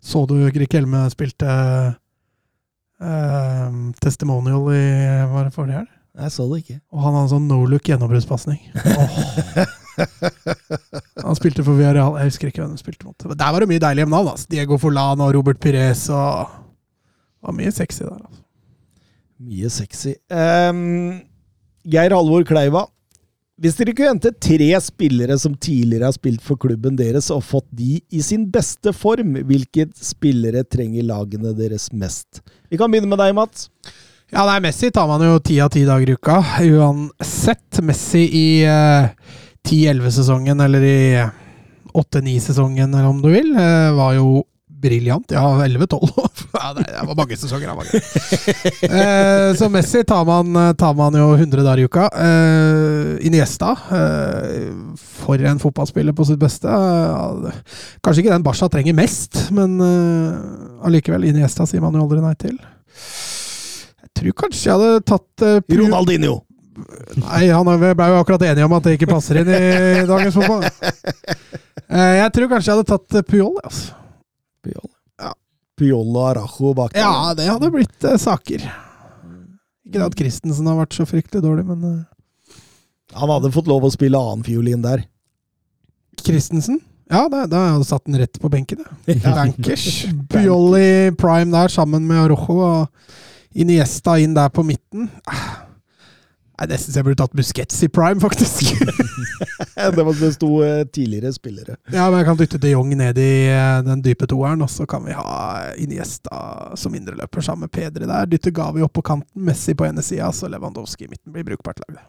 Så du Grikelme spilte eh, testimonial i var det forrige helg? Jeg så det ikke. Og han hadde en sånn no look gjennombruddspasning. Oh. Han spilte for Villarreal. Jeg husker ikke hvem han spilte mot. Der var det mye deilige navn. Altså. Diego Forlan og Robert Pires og Det var mye sexy der. Altså. Mye sexy. Um, Geir Halvor Kleiva. Hvis dere kunne hente tre spillere som tidligere har spilt for klubben deres, og fått de i sin beste form, hvilke spillere trenger lagene deres mest? Vi kan begynne med deg, Mats. Ja, nei, Messi tar man jo ti av ti dager i uka, uansett. Messi i ti-elleve-sesongen, eller i åtte-ni-sesongen, eller om du vil, eh, var jo briljant. Ja, 11-12. ja, det var mange sesonger. Var mange. eh, så Messi tar man, tar man, jo 100 dager i uka. Eh, Iniesta, eh, for en fotballspiller på sitt beste. Eh, kanskje ikke den Barca trenger mest, men eh, allikevel. Iniesta sier man jo aldri nei til. Tror kanskje jeg hadde tatt uh, Ronaldinho! Nei, han ble jo akkurat enige om at det ikke passer inn i dagens fotball. Uh, jeg tror kanskje jeg hadde tatt Puyol. Altså. Puyol. Ja. Puyol og Arajo bak der. Ja, det hadde blitt uh, saker. Ikke det at Christensen har vært så fryktelig dårlig, men uh... Han hadde fått lov å spille annenfiolin der. Christensen? Ja, da, da hadde jeg satt den rett på benken. Ja. Bankers. Puyol i prime der, sammen med Arojo. Og Iniesta inn der på midten. Nei, Nesten syns jeg burde tatt Busquets i prime, faktisk. det var det sto uh, tidligere spillere. Ja, men jeg kan dytte de Jong ned i uh, den dype toeren, og så kan vi ha Iniesta som indreløper sammen med Pedri der. Dytte Gavi opp på kanten, Messi på ene sida, så Lewandowski i midten blir brukbart lag.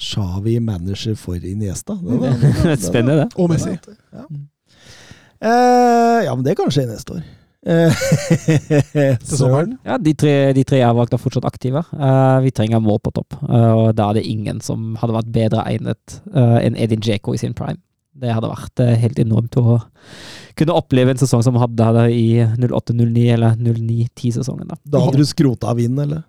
Shawi manager for Iniesta. Det var, det, det, Spennende, det. Og Messi. Ja. Uh, ja, men det kan skje neste år. Søren? Ja, de tre, de tre jeg har valgt, er fortsatt aktive. Uh, vi trenger mål på topp, uh, og da er det ingen som hadde vært bedre egnet uh, enn Edin Djeko i sin prime. Det hadde vært helt enormt å kunne oppleve en sesong som hadde det i 08-09 eller 09-10-sesongen. Da. da hadde du skrota Vind, eller?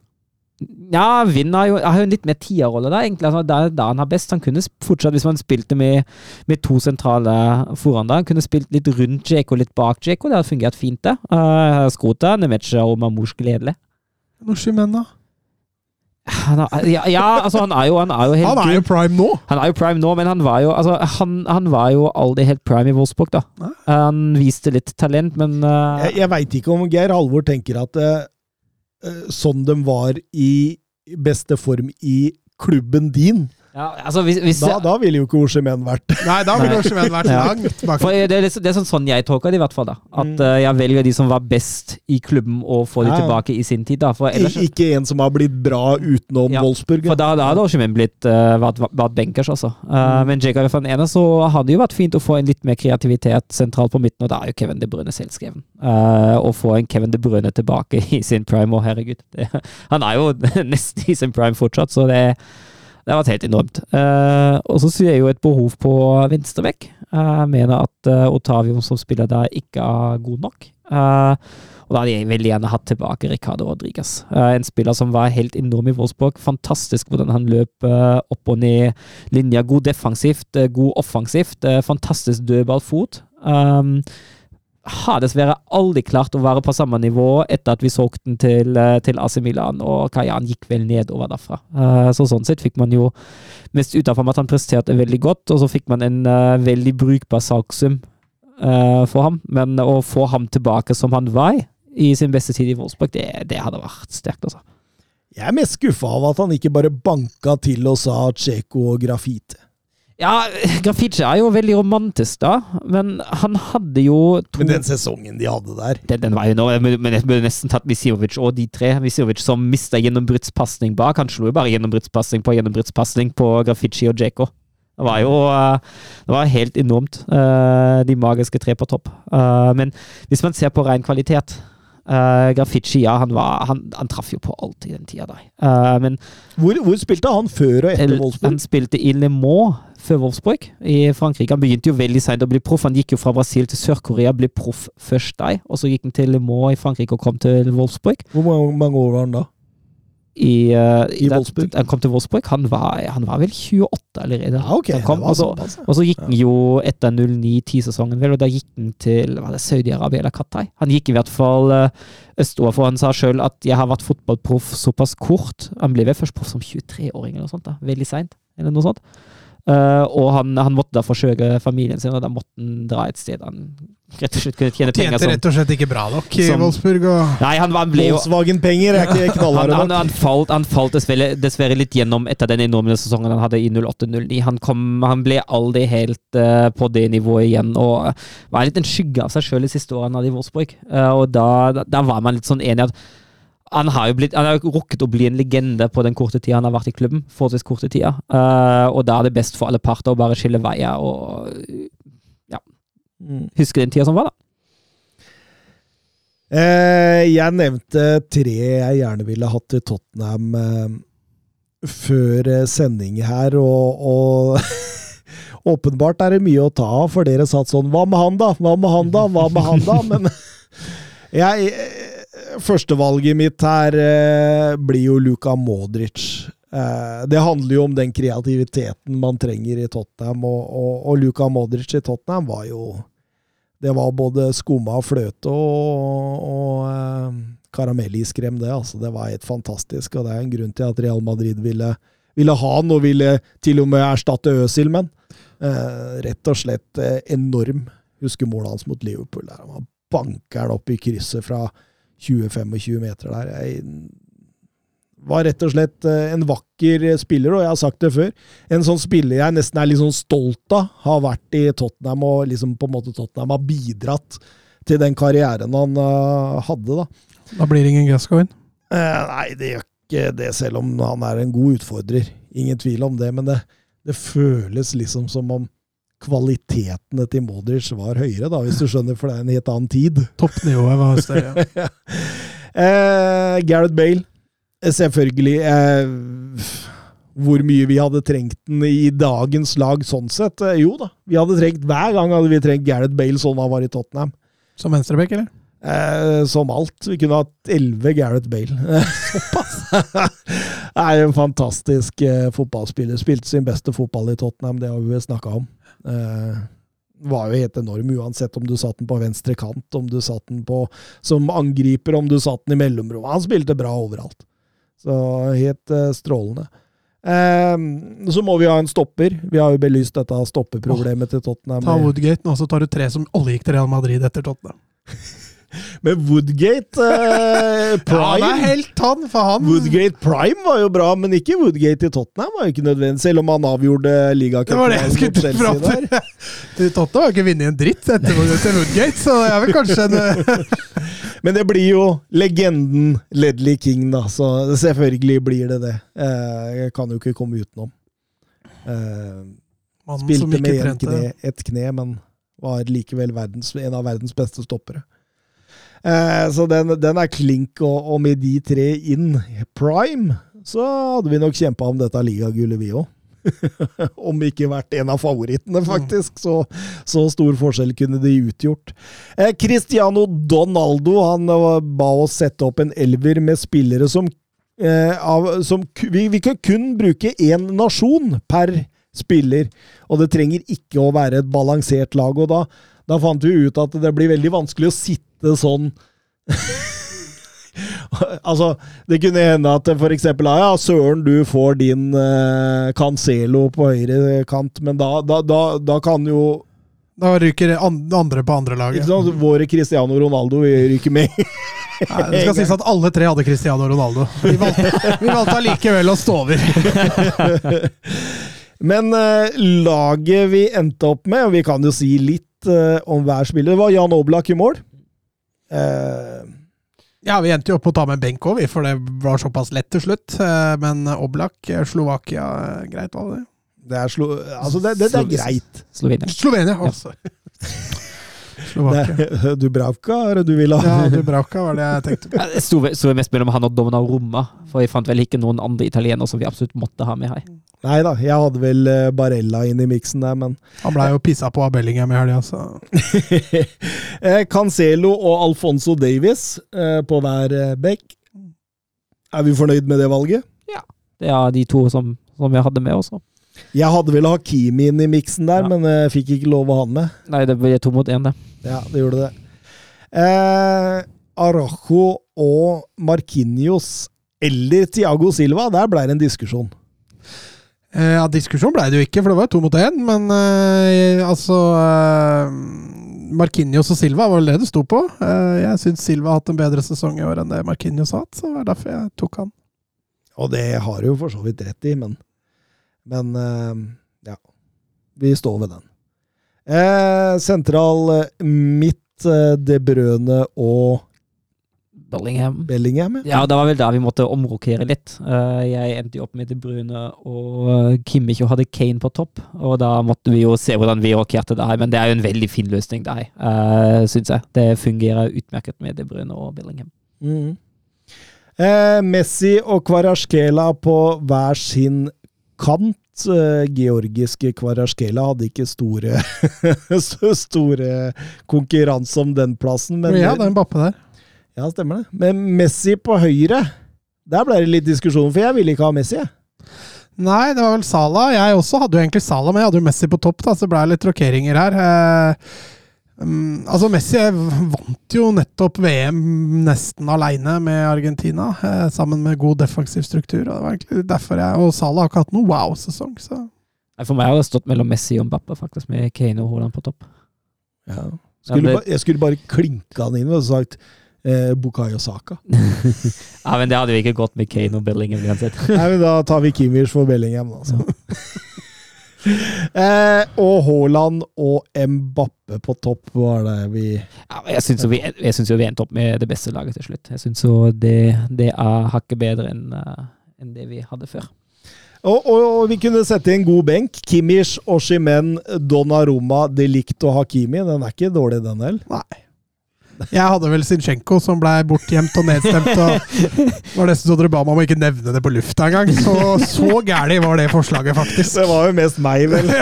Ja, Vind har jo, har en litt mer tierrolle der, egentlig. Altså, det er da han har best. Han kunne fortsatt, hvis man spilte med, med to sentrale foran der, han kunne spilt litt rundt Djeko, litt bak Djeko. Det hadde fungert fint, det. Uh, Skrota, Nemetsja og Mamouche gledelig. Han er, ja, ja, altså han er jo Han er jo, helt, han er jo prime nå! Han er jo prime nå, men han var jo altså, han, han var jo aldri helt prime i Wolfsburg, da. Han viste litt talent, men uh, Jeg, jeg veit ikke om Geir Halvor tenker at uh, sånn de var i beste form i klubben din. Ja, altså hvis, hvis da, da ville jo ikke Oshimen vært Nei, da ville Oshimen vært langt bak. For det, er, det er sånn, sånn jeg tolker det, i hvert fall. da At uh, jeg velger de som var best i klubben, og får de ja. tilbake i sin tid. da for ellers, Ikke en som har blitt bra utenom ja, Wolfsburg. For da, da hadde Oshimen blitt uh, vært, vært benkers, altså. Uh, mm. Men Jacob van Ene så hadde det jo vært fint å få en litt mer kreativitet sentralt på midten, og da er jo Kevin De Bruyne selvskreven. Uh, å få en Kevin De Bruyne tilbake i sin prime, og herregud det, Han er jo nesten i sin prime fortsatt, så det er det har vært helt enormt. Uh, og så ser jeg jo et behov på venstrebekk. Jeg uh, mener at uh, Otavio som spiller der, ikke er god nok. Og da hadde jeg veldig gjerne hatt tilbake Ricardo Rodriguez. en spiller som var helt enorm i Wolfsburg. Fantastisk hvordan han løp opp og ned linja. God defensivt, god offensivt. fantastisk dødballfot. Um, har dessverre aldri klart å være på samme nivå etter at vi solgte den til, eh, til AC Milan, og Kajan gikk vel nedover derfra. Uh, så sånn sett fikk man jo mest ut at han presterte veldig godt, og så fikk man en uh, veldig brukbar salgssum for ham. Men å få ham tilbake som han var i sin beste tid i Wolfsburg, det, det hadde vært sterkt, altså. Jeg er mest skuffa av at han ikke bare banka til og sa Tsjeko og Grafite. Ja, Graffiti er jo veldig romantisk, da, men han hadde jo to Men den sesongen de hadde der Den, den var jo nå Men jeg burde nesten tatt Visijovic og de tre. Visijovic som mista gjennombruddspasning bak. Han slo jo bare gjennombruddspasning på gjennombruddspasning på Graffiti og Djeko. Det var jo eh, det var helt enormt, eh, de magiske tre på topp. Eh, men hvis man ser på ren kvalitet Uh, Graffiti, ja, han, var, han, han, traff jo på alt i den tida der. Uh, men hvor, hvor, spilte han før og etter Wolfsburg? Han spilte i Le Mans før Wolfsburg i Frankrike. Han begynte jo veldig seint å bli proff. Han gikk jo fra Brasil til Sør-Korea, ble proff først der. Og så gikk han til Le Mans i Frankrike og kom til Wolfsburg. Hvor mange år var han da? I, uh, I? Da han kom til Wolfsburg. Han var, han var vel 28 allerede. Ja, okay. kom, og, så, og, så, gikk han jo etter 09-10-sesongen, vel, og da gikk han til Saudi-Arabia eller Qatar. Han gikk i hvert fall uh, østover, for han sa sjøl at 'jeg har vært fotballproff såpass kort'. Han ble vel først proff som 23-åring eller noe sånt. da, Veldig seint, eller noe sånt. Eh, og han, han måtte da forsøke familien sin, og da måtte han dra et sted han rett og slett kunne tjene penger. Tjente rett og slett ikke bra nok i Wolfsburg. Og nei, han, han ble jo Volkswagen-penger er ikke han, knallharde han, nok. han, falt, han falt dessverre, dessverre litt gjennom etter den enorme sesongen han hadde i 08-09. Han, kom- han ble aldri helt uh, på det nivået igjen, og var litt en skygge av seg sjøl de siste årene han hadde i Wolfsburg. Uh, og da, da, da var man litt sånn enig at han har jo blitt, han har jo rukket å bli en legende på den korte tida han har vært i klubben. forholdsvis korte tida. Uh, og da er det best for alle parter å bare skille veier og ja, huske den tida som var, da. Eh, jeg nevnte tre jeg gjerne ville hatt til Tottenham eh, før eh, sending her, og, og åpenbart er det mye å ta av, for dere satt sånn Hva med han, da? Hva med han, da? Hva med han, da? Men jeg eh, Førstevalget mitt her eh, blir jo Luka Modric. Eh, det handler jo om den kreativiteten man trenger i Tottenham, og, og, og Luka Modric i Tottenham var jo det var både skumma fløte og, og eh, karamelliskrem, det. altså. Det var helt fantastisk. Og det er en grunn til at Real Madrid ville, ville ha han, og ville til og med erstatte Øzil med. Eh, rett og slett eh, enorm. Husker målet hans mot Liverpool. der Han banker den opp i krysset fra 20-25 meter der. Jeg var rett og slett eh, en vakker spiller, og jeg har sagt det før. En sånn spiller jeg nesten er litt sånn stolt av, har vært i Tottenham, og liksom på en måte Tottenham har bidratt til den karrieren han eh, hadde, da. da blir det ingen Gascoigne. Eh, nei, det gjør ikke det, selv om han er en god utfordrer. Ingen tvil om det, men det, det føles liksom som om kvalitetene til Modric var høyere, da, hvis du skjønner, for det er en helt annen tid. Toppnivået var større. eh, Gareth Bale, eh, selvfølgelig. Eh, hvor mye vi hadde trengt den i dagens lag sånn sett? Eh, jo da, vi hadde trengt hver gang hadde vi trengt Gareth Bale sånn han var i Tottenham. Som venstreback, eller? Eh, som alt. Vi kunne hatt elleve Gareth Bale. Såpass! er en fantastisk eh, fotballspiller. Spilte sin beste fotball i Tottenham, det har vi snakka om. Eh, var jo helt enorm, uansett om du satt den på venstre kant, om du satt den på som angriper, om du satt den i mellomrommet. Han spilte bra overalt. Så helt eh, strålende. Eh, så må vi ha en stopper. Vi har jo belyst dette stoppeproblemet til Tottenham. Ta Woodgate, nå så tar du tre som alle gikk til Real Madrid etter Tottenham. Men Woodgate eh, Prime Ja, han er helt han, for han Woodgate Prime var jo bra, men ikke Woodgate i Tottenham. var jo ikke nødvendig, Selv om han avgjorde Det var det jeg skulle fram til. Tottenham har ikke vunnet en dritt etter Woodgate, så det er vel kanskje en Men det blir jo legenden Ledley King, da. Så selvfølgelig blir det det. Eh, jeg kan jo ikke komme utenom. Eh, mann som spilte med kne, et kne, men var likevel verdens, en av verdens beste stoppere. Eh, så den, den er klink, og, og med de tre inn prime, så hadde vi nok kjempa om dette ligagullet, vi òg. om ikke vært en av favorittene, faktisk. Så, så stor forskjell kunne de utgjort. Eh, Cristiano Donaldo han eh, ba oss sette opp en elver med spillere som, eh, av, som vi, vi kan kun bruke én nasjon per spiller, og det trenger ikke å være et balansert lag. og da, da fant vi ut at det blir veldig vanskelig å sitte sånn Altså, det kunne hende at ah, ja, Søren, du får din eh, Cancelo på høyre kant, men da, da, da, da kan jo Da ryker andre på andre ikke laget. sant, våre Cristiano Ronaldo ryker med. Nei, det skal sies at alle tre hadde Cristiano Ronaldo. Vi valgte, vi valgte allikevel å stå over. Men eh, laget vi endte opp med, og vi kan jo si litt eh, om hver spiller, det var Jan Oblak i mål. Uh, Ja, vi endte jo opp med å ta med en benk òg, for det var såpass lett til slutt. Eh, Men Oblak, Slovakia, greit var det? det, er slo, altså det, det, det er greit. Slovenia. Slovenia, altså. Slovakia. Dubravka er det du vil ha? Ja, Dubravka var det jeg tenkte på. Det sto mest mellom han og Roma, for jeg fant vel ikke noen andre italienere som vi absolutt måtte ha med her. Nei da, jeg hadde vel eh, Barella inn i miksen der, men Han blei jo pissa på av Bellingham i helga, så Eh, Cancelo og Alfonso Davies eh, på hver bekk. Er vi fornøyd med det valget? Ja. Det er de to som, som vi hadde med også. Jeg hadde vel Hakimi inn i miksen der, Ja. men jeg fikk ikke lov å ha han med. Nei, det ble to mot én, det. Ja, det gjorde det. Eh, Arajo og Marquinhos eller Tiago Silva, der ble det en diskusjon. Eh, Ja, diskusjon ble det jo ikke, for det var jo to mot én. Men eh, altså eh, Marquinhos og Silva var vel det det sto på. Eh, jeg syns Silva har hatt en bedre sesong i år enn det Marquinhos har hatt, så det var derfor jeg tok han. Og det har du jo for så vidt rett i, men Men eh, ja. Vi står ved den. Eh, sentral eh, midt eh, De Brøne og Bellingham. Bellingham. Ja, det var vel da vi måtte omrokere litt. Eh, jeg endte jo opp med De Bruyne og Kimmich og hadde Kane på topp. Og da måtte vi jo se hvordan vi rokerte der, men det er jo en veldig fin løsning der, her, syns jeg. Det fungerer utmerket med De Bruyne og Bellingham. Mm. Eh, Messi og Kvarasjkela på hver sin kant. Eh, georgiske Kvarasjkela hadde ikke store, store konkurranse om den plassen, men ja, det er en bappe der. Ja, stemmer det. Men Messi på høyre, der ble det litt diskusjon, for jeg ville ikke ha Messi. jeg. Nei, det var vel Salah. Jeg også hadde jo egentlig Salah, men jeg hadde jo Messi på topp, da, så det ble litt rokeringer her. Eh, mm, altså, Messi vant jo nettopp VM nesten aleine med Argentina, eh, sammen med god defensiv struktur. og det var egentlig derfor jeg, Og Salah har ikke hatt noen wow-sesong, så For meg har det stått mellom Messi og Mbappe, faktisk, med Kane og Haaland på topp. Ja. Ja, det- ba, jeg skulle bare klinka han inn og sagt eh, Bukayo Saka. Ja, men det hadde vi ikke gått med Kane og Bellingham uansett. Nei, men Da tar vi Kimmich for Bellingham, da. Så. eh, og Haaland og Mbappe på topp var det vi Ja, jeg syns jo, vi- jo vi endte opp med det beste laget til slutt. Jeg syns jo det, det er hakket bedre enn eh, enn det vi hadde før. og, og, og vi kunne sette i en god benk. Kimmich, Oshimen, Donnarumma, De Ligt og Hakimi. Den er ikke dårlig, den heller. Jeg hadde vel Zinchenko, som blei bortgjemt og nedstemt. og var nesten så dere ba meg om å ikke nevne det på lufta engang. Så, så gærlig var det forslaget, faktisk. Det var jo mest meg, vel.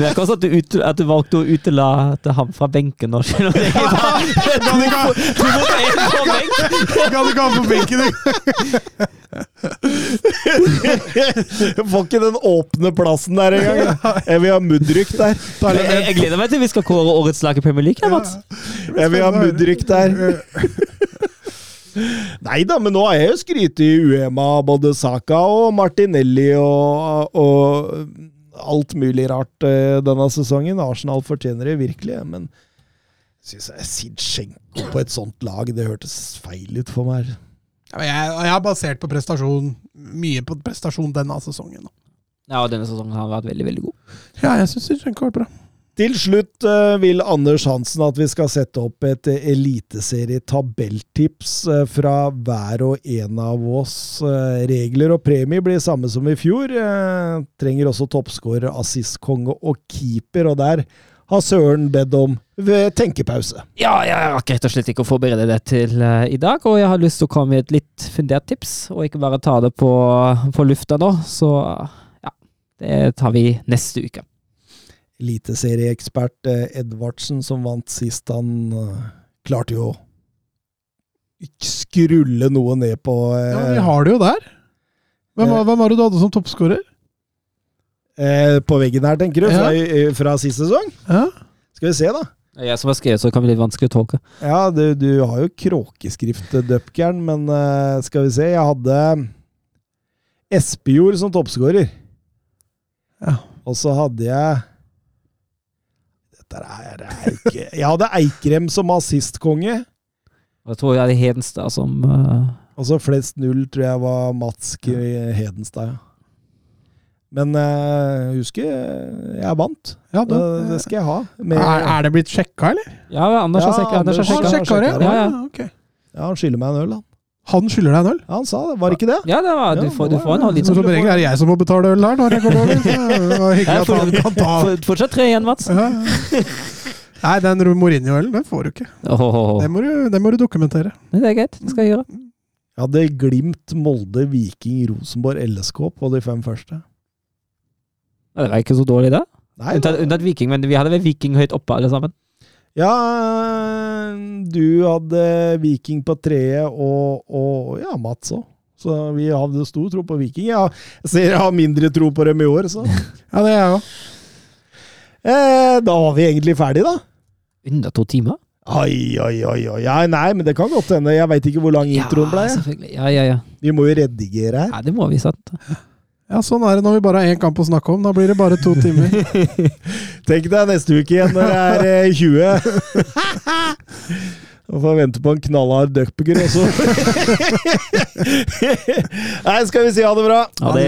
Det er ikke også at du, ut, at du valgte å utelate ham fra benken nå. skjønner du? Det to mot- to mot én på benk. Kan ikke ha ham på benken, du? Får ikke den åpne plassen der engang. Jeg vil ha Mudryk der. Jeg, jeg, jeg gleder meg til vi skal kåre årets lag i Premier League. Ja, Jeg vil ha Mudryk der. Nei da, men nå har jeg jo skrytt i UEMA både Saka og Martinelli og, og alt mulig rart eh, denne sesongen. Arsenal fortjener det virkelig, men syns jeg Sidsjenko på et sånt lag, det hørtes feil ut for meg. Jeg, jeg har basert på prestasjon, mye på prestasjon denne sesongen. Ja, og denne sesongen har vært veldig, veldig god. Ja, jeg syns Zinchenko har vært bra. Til slutt eh, vil Anders Hansen at vi skal sette opp et eliteserietabelltips eh, fra hver og en av oss. Eh, regler og premie blir samme som i fjor. Trenger også toppskårer, assistkonge og keeper, og der har Søren bedt om ved tenkepause. Ja, jeg rakk rett og slett ikke å forberede det til uh, i dag, og jeg har lyst til å komme med et litt fundert tips, og ikke bare ta det på, på lufta nå. Så ja, det tar vi neste uke. Eliteserieekspert eh, Edvardsen, som vant sist, han eh, klarte jo å skrulle noe ned på eh, Ja, Vi har det jo der. Hvem, var- hvem var det du hadde som toppskårer? Eh, På veggen her, tenker du? Fra, fra sist sesong? Ja. Skal vi se, da. Det er jeg som har skrevet, så det kan bli litt vanskelig å tolke. Ja, du, du har jo kråkeskrift, Dupkern, men eh, skal vi se Jeg hadde Espejord som toppskårer. Ja. Og så hadde jeg Dette er, er ikke Jeg hadde Eikrem som assistkonge. Og jeg tror jeg hadde Hedenstad som uh... Og så flest null tror jeg var Mats. Hedenstad. Ja. Men jeg husk, jeg vant. Ja, Det, det, det skal jeg ha. Med, er, er det blitt sjekka, eller? Ja, Anders har Ja, sjekka. Anders har Anders Han sjekka. sjekka det? Ja, ja. Okay. ja, han skylder meg en øl, han. Han skylder deg en øl? Ja, han sa det. Var det ikke det? Ja, det var, du, Ja, får, du får en halvliter. Som regel er det jeg som må betale øl her når jeg går over. Så det var hyggelig at han kan ta Fortsatt tre igjen, Mats. ja. ja. Nei, den Mourinho-ølen den får du ikke. Åhåhå. Det må du, den, må du dokumentere. Det er greit, det skal jeg gjøre. Jeg hadde Glimt, Molde, Viking, Rosenborg, LSK på de fem første. Ja, Det var ikke så dårlig, det. Nei, Unntatt, unntatt Viking, men vi hadde vel Viking høyt oppe, alle sammen. Ja, du hadde Viking på treet, og, og ja, Mats òg. Så vi hadde stor tro på Viking. Ja, jeg ser jeg har mindre tro på dem i år, så Ja, det er jeg òg. eh, Da var vi egentlig ferdig, da. Under to timer? Oi, oi, oi. oi. Ja, nei, men det kan godt hende. Jeg veit ikke hvor lang introen ble. Ja. Ja, ja, ja. Vi må jo redigere her. ja det må vi, sant. Ja, sånn er det når vi bare har én kamp å snakke om. Da blir det bare to timer. Tenk deg neste uke igjen når det er eh, 20. Og får vente på en knallhard duckburger også. Nei, skal vi si ha det bra? Ha det